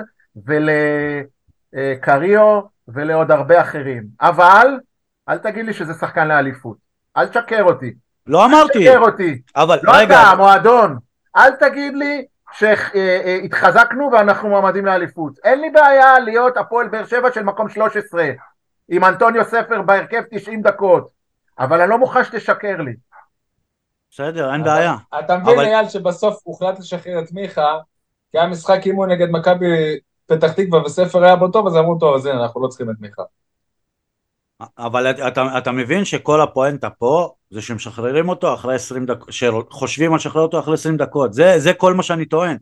ולקריו ולעוד הרבה אחרים. אבל, אל תגיד לי שזה שחקן לאליפות. אל תשקר אותי. לא אמרתי. אל תשקר אותי. אבל, לא רגע. לא אתה, המועדון. אל תגיד לי שהתחזקנו ואנחנו מועמדים לאליפות. אין לי בעיה להיות הפועל באר שבע של מקום 13 עם אנטוניו ספר בהרכב 90 דקות, אבל אני לא מוכן שתשקר לי. בסדר, אין בעיה. אתה מבין, אייל, שבסוף הוחלט לשחרר את מיכה, כי היה משחק אימון נגד מכבי פתח תקווה וספר היה בו טוב, אז אמרו, טוב, אז הנה, אנחנו לא צריכים את מיכה. אבל אתה, אתה מבין שכל הפואנטה פה זה שמשחררים אותו אחרי 20 דקות, שחושבים על לשחרר אותו אחרי 20 דקות, זה, זה כל מה שאני טוען.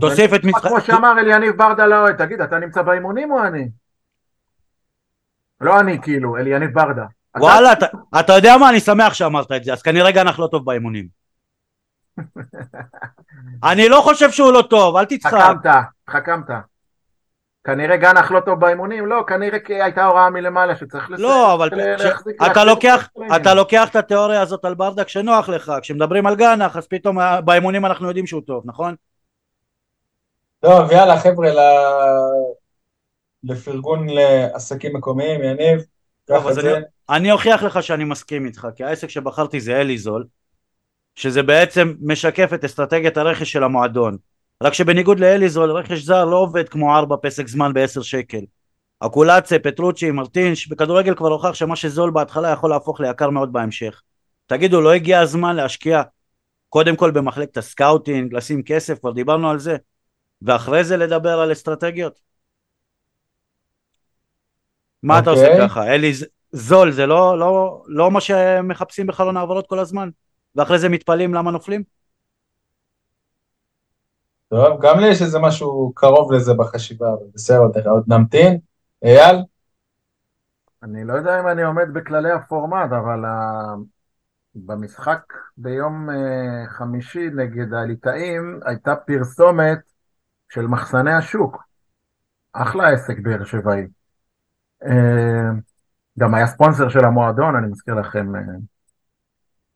תוסיף את משחק... כמו שאמר אליניב ברדה לאוהד, תגיד, אתה נמצא באימונים או אני? לא אני כאילו, אליניב ברדה. וואלה, אתה, אתה יודע מה? אני שמח שאמרת את זה, אז כנראה גנח לא טוב באימונים. אני לא חושב שהוא לא טוב, אל תצחק. חכמת, חכמת. כנראה גנח לא טוב באימונים, לא, כנראה כי הייתה הוראה מלמעלה שצריך לסיים. לא, אבל אתה לוקח, אתה לוקח את התיאוריה הזאת על ברדה כשנוח לך, כשמדברים על גנח, אז פתאום באימונים אנחנו יודעים שהוא טוב, נכון? טוב, יאללה חבר'ה, לפרגון לעסקים מקומיים, יניב. טוב, אז אני, אני אוכיח לך שאני מסכים איתך, כי העסק שבחרתי זה אליזול, שזה בעצם משקף את אסטרטגיית הרכש של המועדון. רק שבניגוד לאליזול, רכש זר לא עובד כמו ארבע פסק זמן בעשר שקל. אקולציה, פטרוצ'י, מרטינש, בכדורגל כבר הוכח שמה שזול בהתחלה יכול להפוך ליקר מאוד בהמשך. תגידו, לא הגיע הזמן להשקיע קודם כל במחלקת ה scouting, לשים כסף, כבר דיברנו על זה, ואחרי זה לדבר על אסטרטגיות? מה okay. אתה עושה אוקיי. ככה? אלי, זול זה לא, לא, לא מה שמחפשים בחלון העברות כל הזמן? ואחרי זה מתפלאים למה נופלים? טוב, גם לי יש איזה משהו קרוב לזה בחשיבה, אבל בסדר, עוד נמתין. אייל? אני לא יודע אם אני עומד בכללי הפורמט, אבל uh, במשחק ביום uh, חמישי נגד הליטאים הייתה פרסומת של מחסני השוק. אחלה עסק באר שבעי. Uh, גם היה ספונסר של המועדון, אני מזכיר לכם. Uh,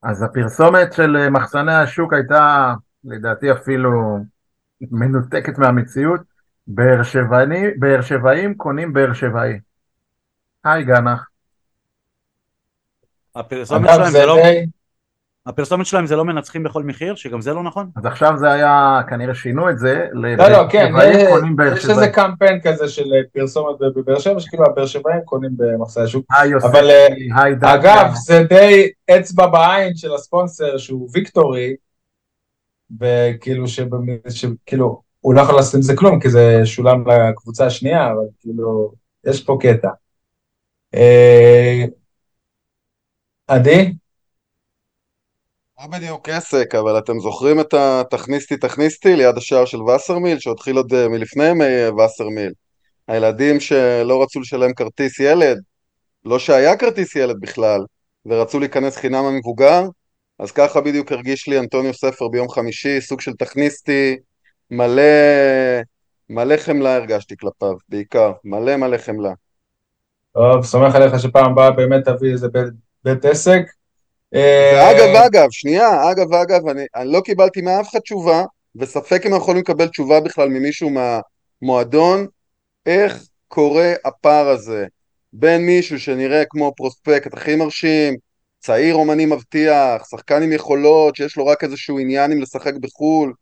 אז הפרסומת של מחסני השוק הייתה, לדעתי אפילו מנותקת מהמציאות. באר שבעים קונים באר שבעי. היי גנח. הפרסומת שלהם זה לא... הפרסומת שלהם זה לא מנצחים בכל מחיר, שגם זה לא נכון? אז עכשיו זה היה, כנראה שינו את זה, לא, לא, כן, יש איזה קמפיין כזה של פרסומת בבאר שבע, שכאילו הבאר שבעים קונים במחסי השוק, אבל אה, אגב, זה די אצבע בעין של הספונסר שהוא ויקטורי, וכאילו שכאילו הוא לא יכול לעשות עם זה כלום כי זה שולם לקבוצה השנייה אבל כאילו יש פה קטע. אה, עדי? מה בדיוק עסק, אבל אתם זוכרים את התכניסטי תכניסטי ליד השער של וסרמיל, שהתחיל עוד אה, מלפני ימי וסרמיל? הילדים שלא רצו לשלם כרטיס ילד, לא שהיה כרטיס ילד בכלל, ורצו להיכנס חינם המבוגר, אז ככה בדיוק הרגיש לי אנטוניו ספר ביום חמישי, סוג של תכניסטי, מלא, מלא חמלה הרגשתי כלפיו, בעיקר, מלא מלא חמלה. טוב, סומך עליך שפעם הבאה באמת תביא איזה בית, בית עסק. אה, אגב, שנייה, אגב, אגב, אני, אני לא קיבלתי מאף אחד תשובה, וספק אם יכולים לקבל תשובה בכלל ממישהו מהמועדון, איך קורה הפער הזה בין מישהו שנראה כמו פרוספקט הכי מרשים, צעיר אומני מבטיח, שחקן עם יכולות, שיש לו רק איזשהו עניין עם לשחק בחו"ל,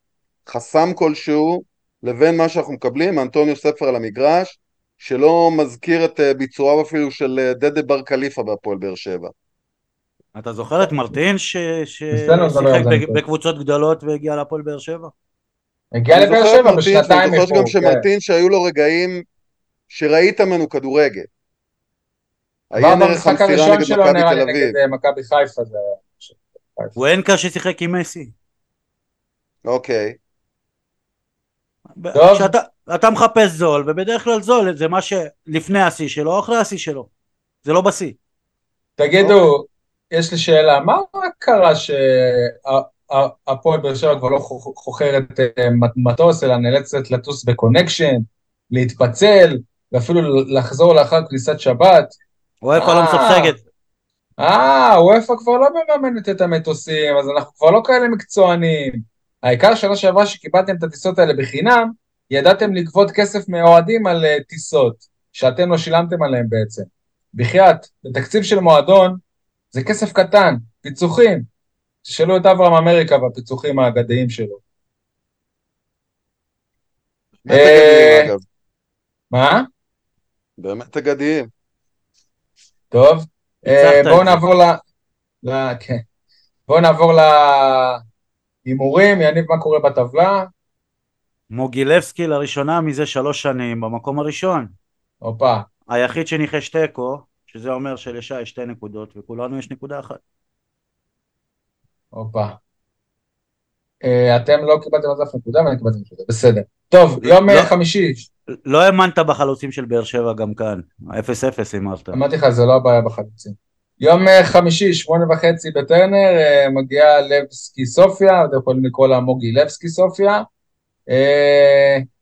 חסם כלשהו, לבין מה שאנחנו מקבלים מאנטוניו ספר על המגרש, שלא מזכיר את אה, ביצועיו אפילו של אה, דדה בר קליפה בהפועל באר שבע. אתה זוכר את מרטין ששיחק בקבוצות גדולות והגיע להפועל באר שבע? הגיע לבאר שבע בשנתיים איפה. אני זוכר גם שמרטין שהיו לו רגעים שראית ממנו כדורגל. עיין ערך המסירה נגד מכבי תל אביב. נגד אה, מכבי חיפה זה היה... הוא אין קשה שיחק עם מסי. אוקיי. שאתה, אתה מחפש זול, ובדרך כלל זול זה מה שלפני השיא שלו אחרי השיא שלו. זה לא בשיא. תגידו, יש לי שאלה, מה קרה שהפועל באר שבע כבר לא חוכרת אה, מטוס, אלא נאלצת לטוס בקונקשן, להתפצל, ואפילו לחזור לאחר כניסת שבת? וופא לא מסבסגת. אה, וופא כבר לא מממנת את המטוסים, אז אנחנו כבר לא כאלה מקצוענים. העיקר שנה שעברה שקיבלתם את הטיסות האלה בחינם, ידעתם לגבות כסף מאוהדים על uh, טיסות, שאתם לא שילמתם עליהם בעצם. בחייאת, בתקציב של מועדון, זה כסף קטן, פיצוחים. תשאלו את אברהם אמריקה והפיצוחים האגדיים שלו. אה, מה? באמת אגדיים. טוב, אה, בואו נעבור ל... ל... כן. בואו נעבור להימורים, יניב, מה קורה בטבלה? מוגילבסקי לראשונה מזה שלוש שנים במקום הראשון. הופה. היחיד שניחש תיקו, שזה אומר שלשי יש שתי נקודות וכולנו יש נקודה אחת. הופה. אה, אתם לא קיבלתם זה אף נקודה ואני קיבלתי נקודה, בסדר. טוב, יום לא, חמישי. לא האמנת בחלוצים של באר שבע גם כאן, 0-0 הימרת. אמרתי לך, זה לא הבעיה בחלוצים. יום אה, חמישי, שמונה וחצי בטרנר, אה, מגיעה לבסקי סופיה, אתם יכולים לקרוא לה מוגי לבסקי סופיה.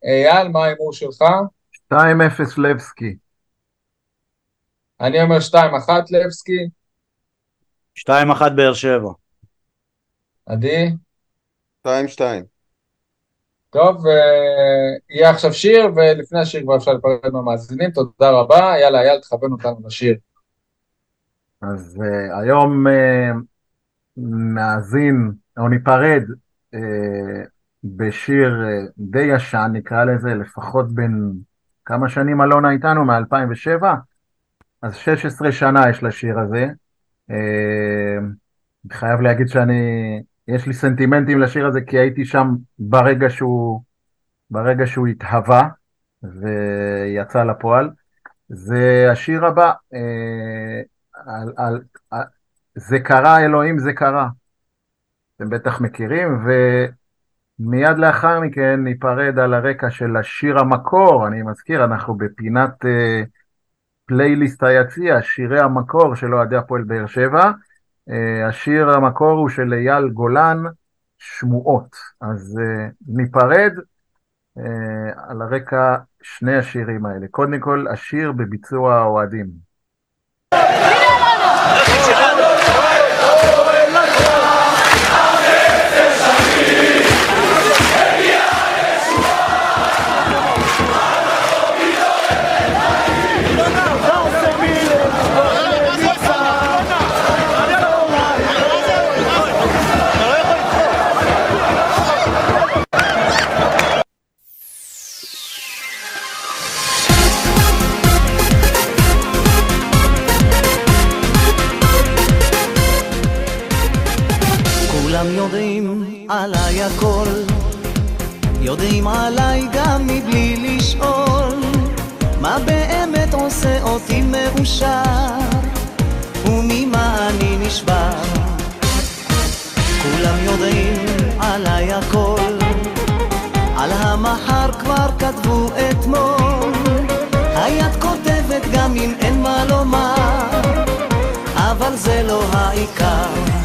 אייל, מה ההימור שלך? 2-0 לבסקי. אני אומר 2-1 לבסקי. 2-1 באר שבע. עדי? 2-2. טוב, אה, יהיה עכשיו שיר, ולפני השיר כבר אפשר לפרד מהמאזינים, תודה רבה, יאללה, אייל, תכוון אותנו לשיר. אז uh, היום uh, נאזין, או ניפרד, uh, בשיר uh, די ישן, נקרא לזה, לפחות בין כמה שנים אלונה איתנו? מ-2007? אז 16 שנה יש לשיר הזה. Uh, חייב להגיד שאני, יש לי סנטימנטים לשיר הזה, כי הייתי שם ברגע שהוא, ברגע שהוא התהווה ויצא לפועל. זה השיר הבא, אה, על, על, על, זה קרה, אלוהים זה קרה. אתם בטח מכירים, ומיד לאחר מכן ניפרד על הרקע של השיר המקור, אני מזכיר, אנחנו בפינת אה, פלייליסט היציע, שירי המקור של אוהדי הפועל באר שבע. אה, השיר המקור הוא של אייל גולן, שמועות. אז אה, ניפרד אה, על הרקע שני השירים האלה. קודם כל, השיר בביצוע האוהדים. עליי הכל. יודעים עליי גם מבלי לשאול מה באמת עושה אותי מאושר וממה אני נשבר. כולם יודעים עליי הכל. על המחר כבר כתבו אתמול. היד כותבת גם אם אין מה לומר אבל זה לא העיקר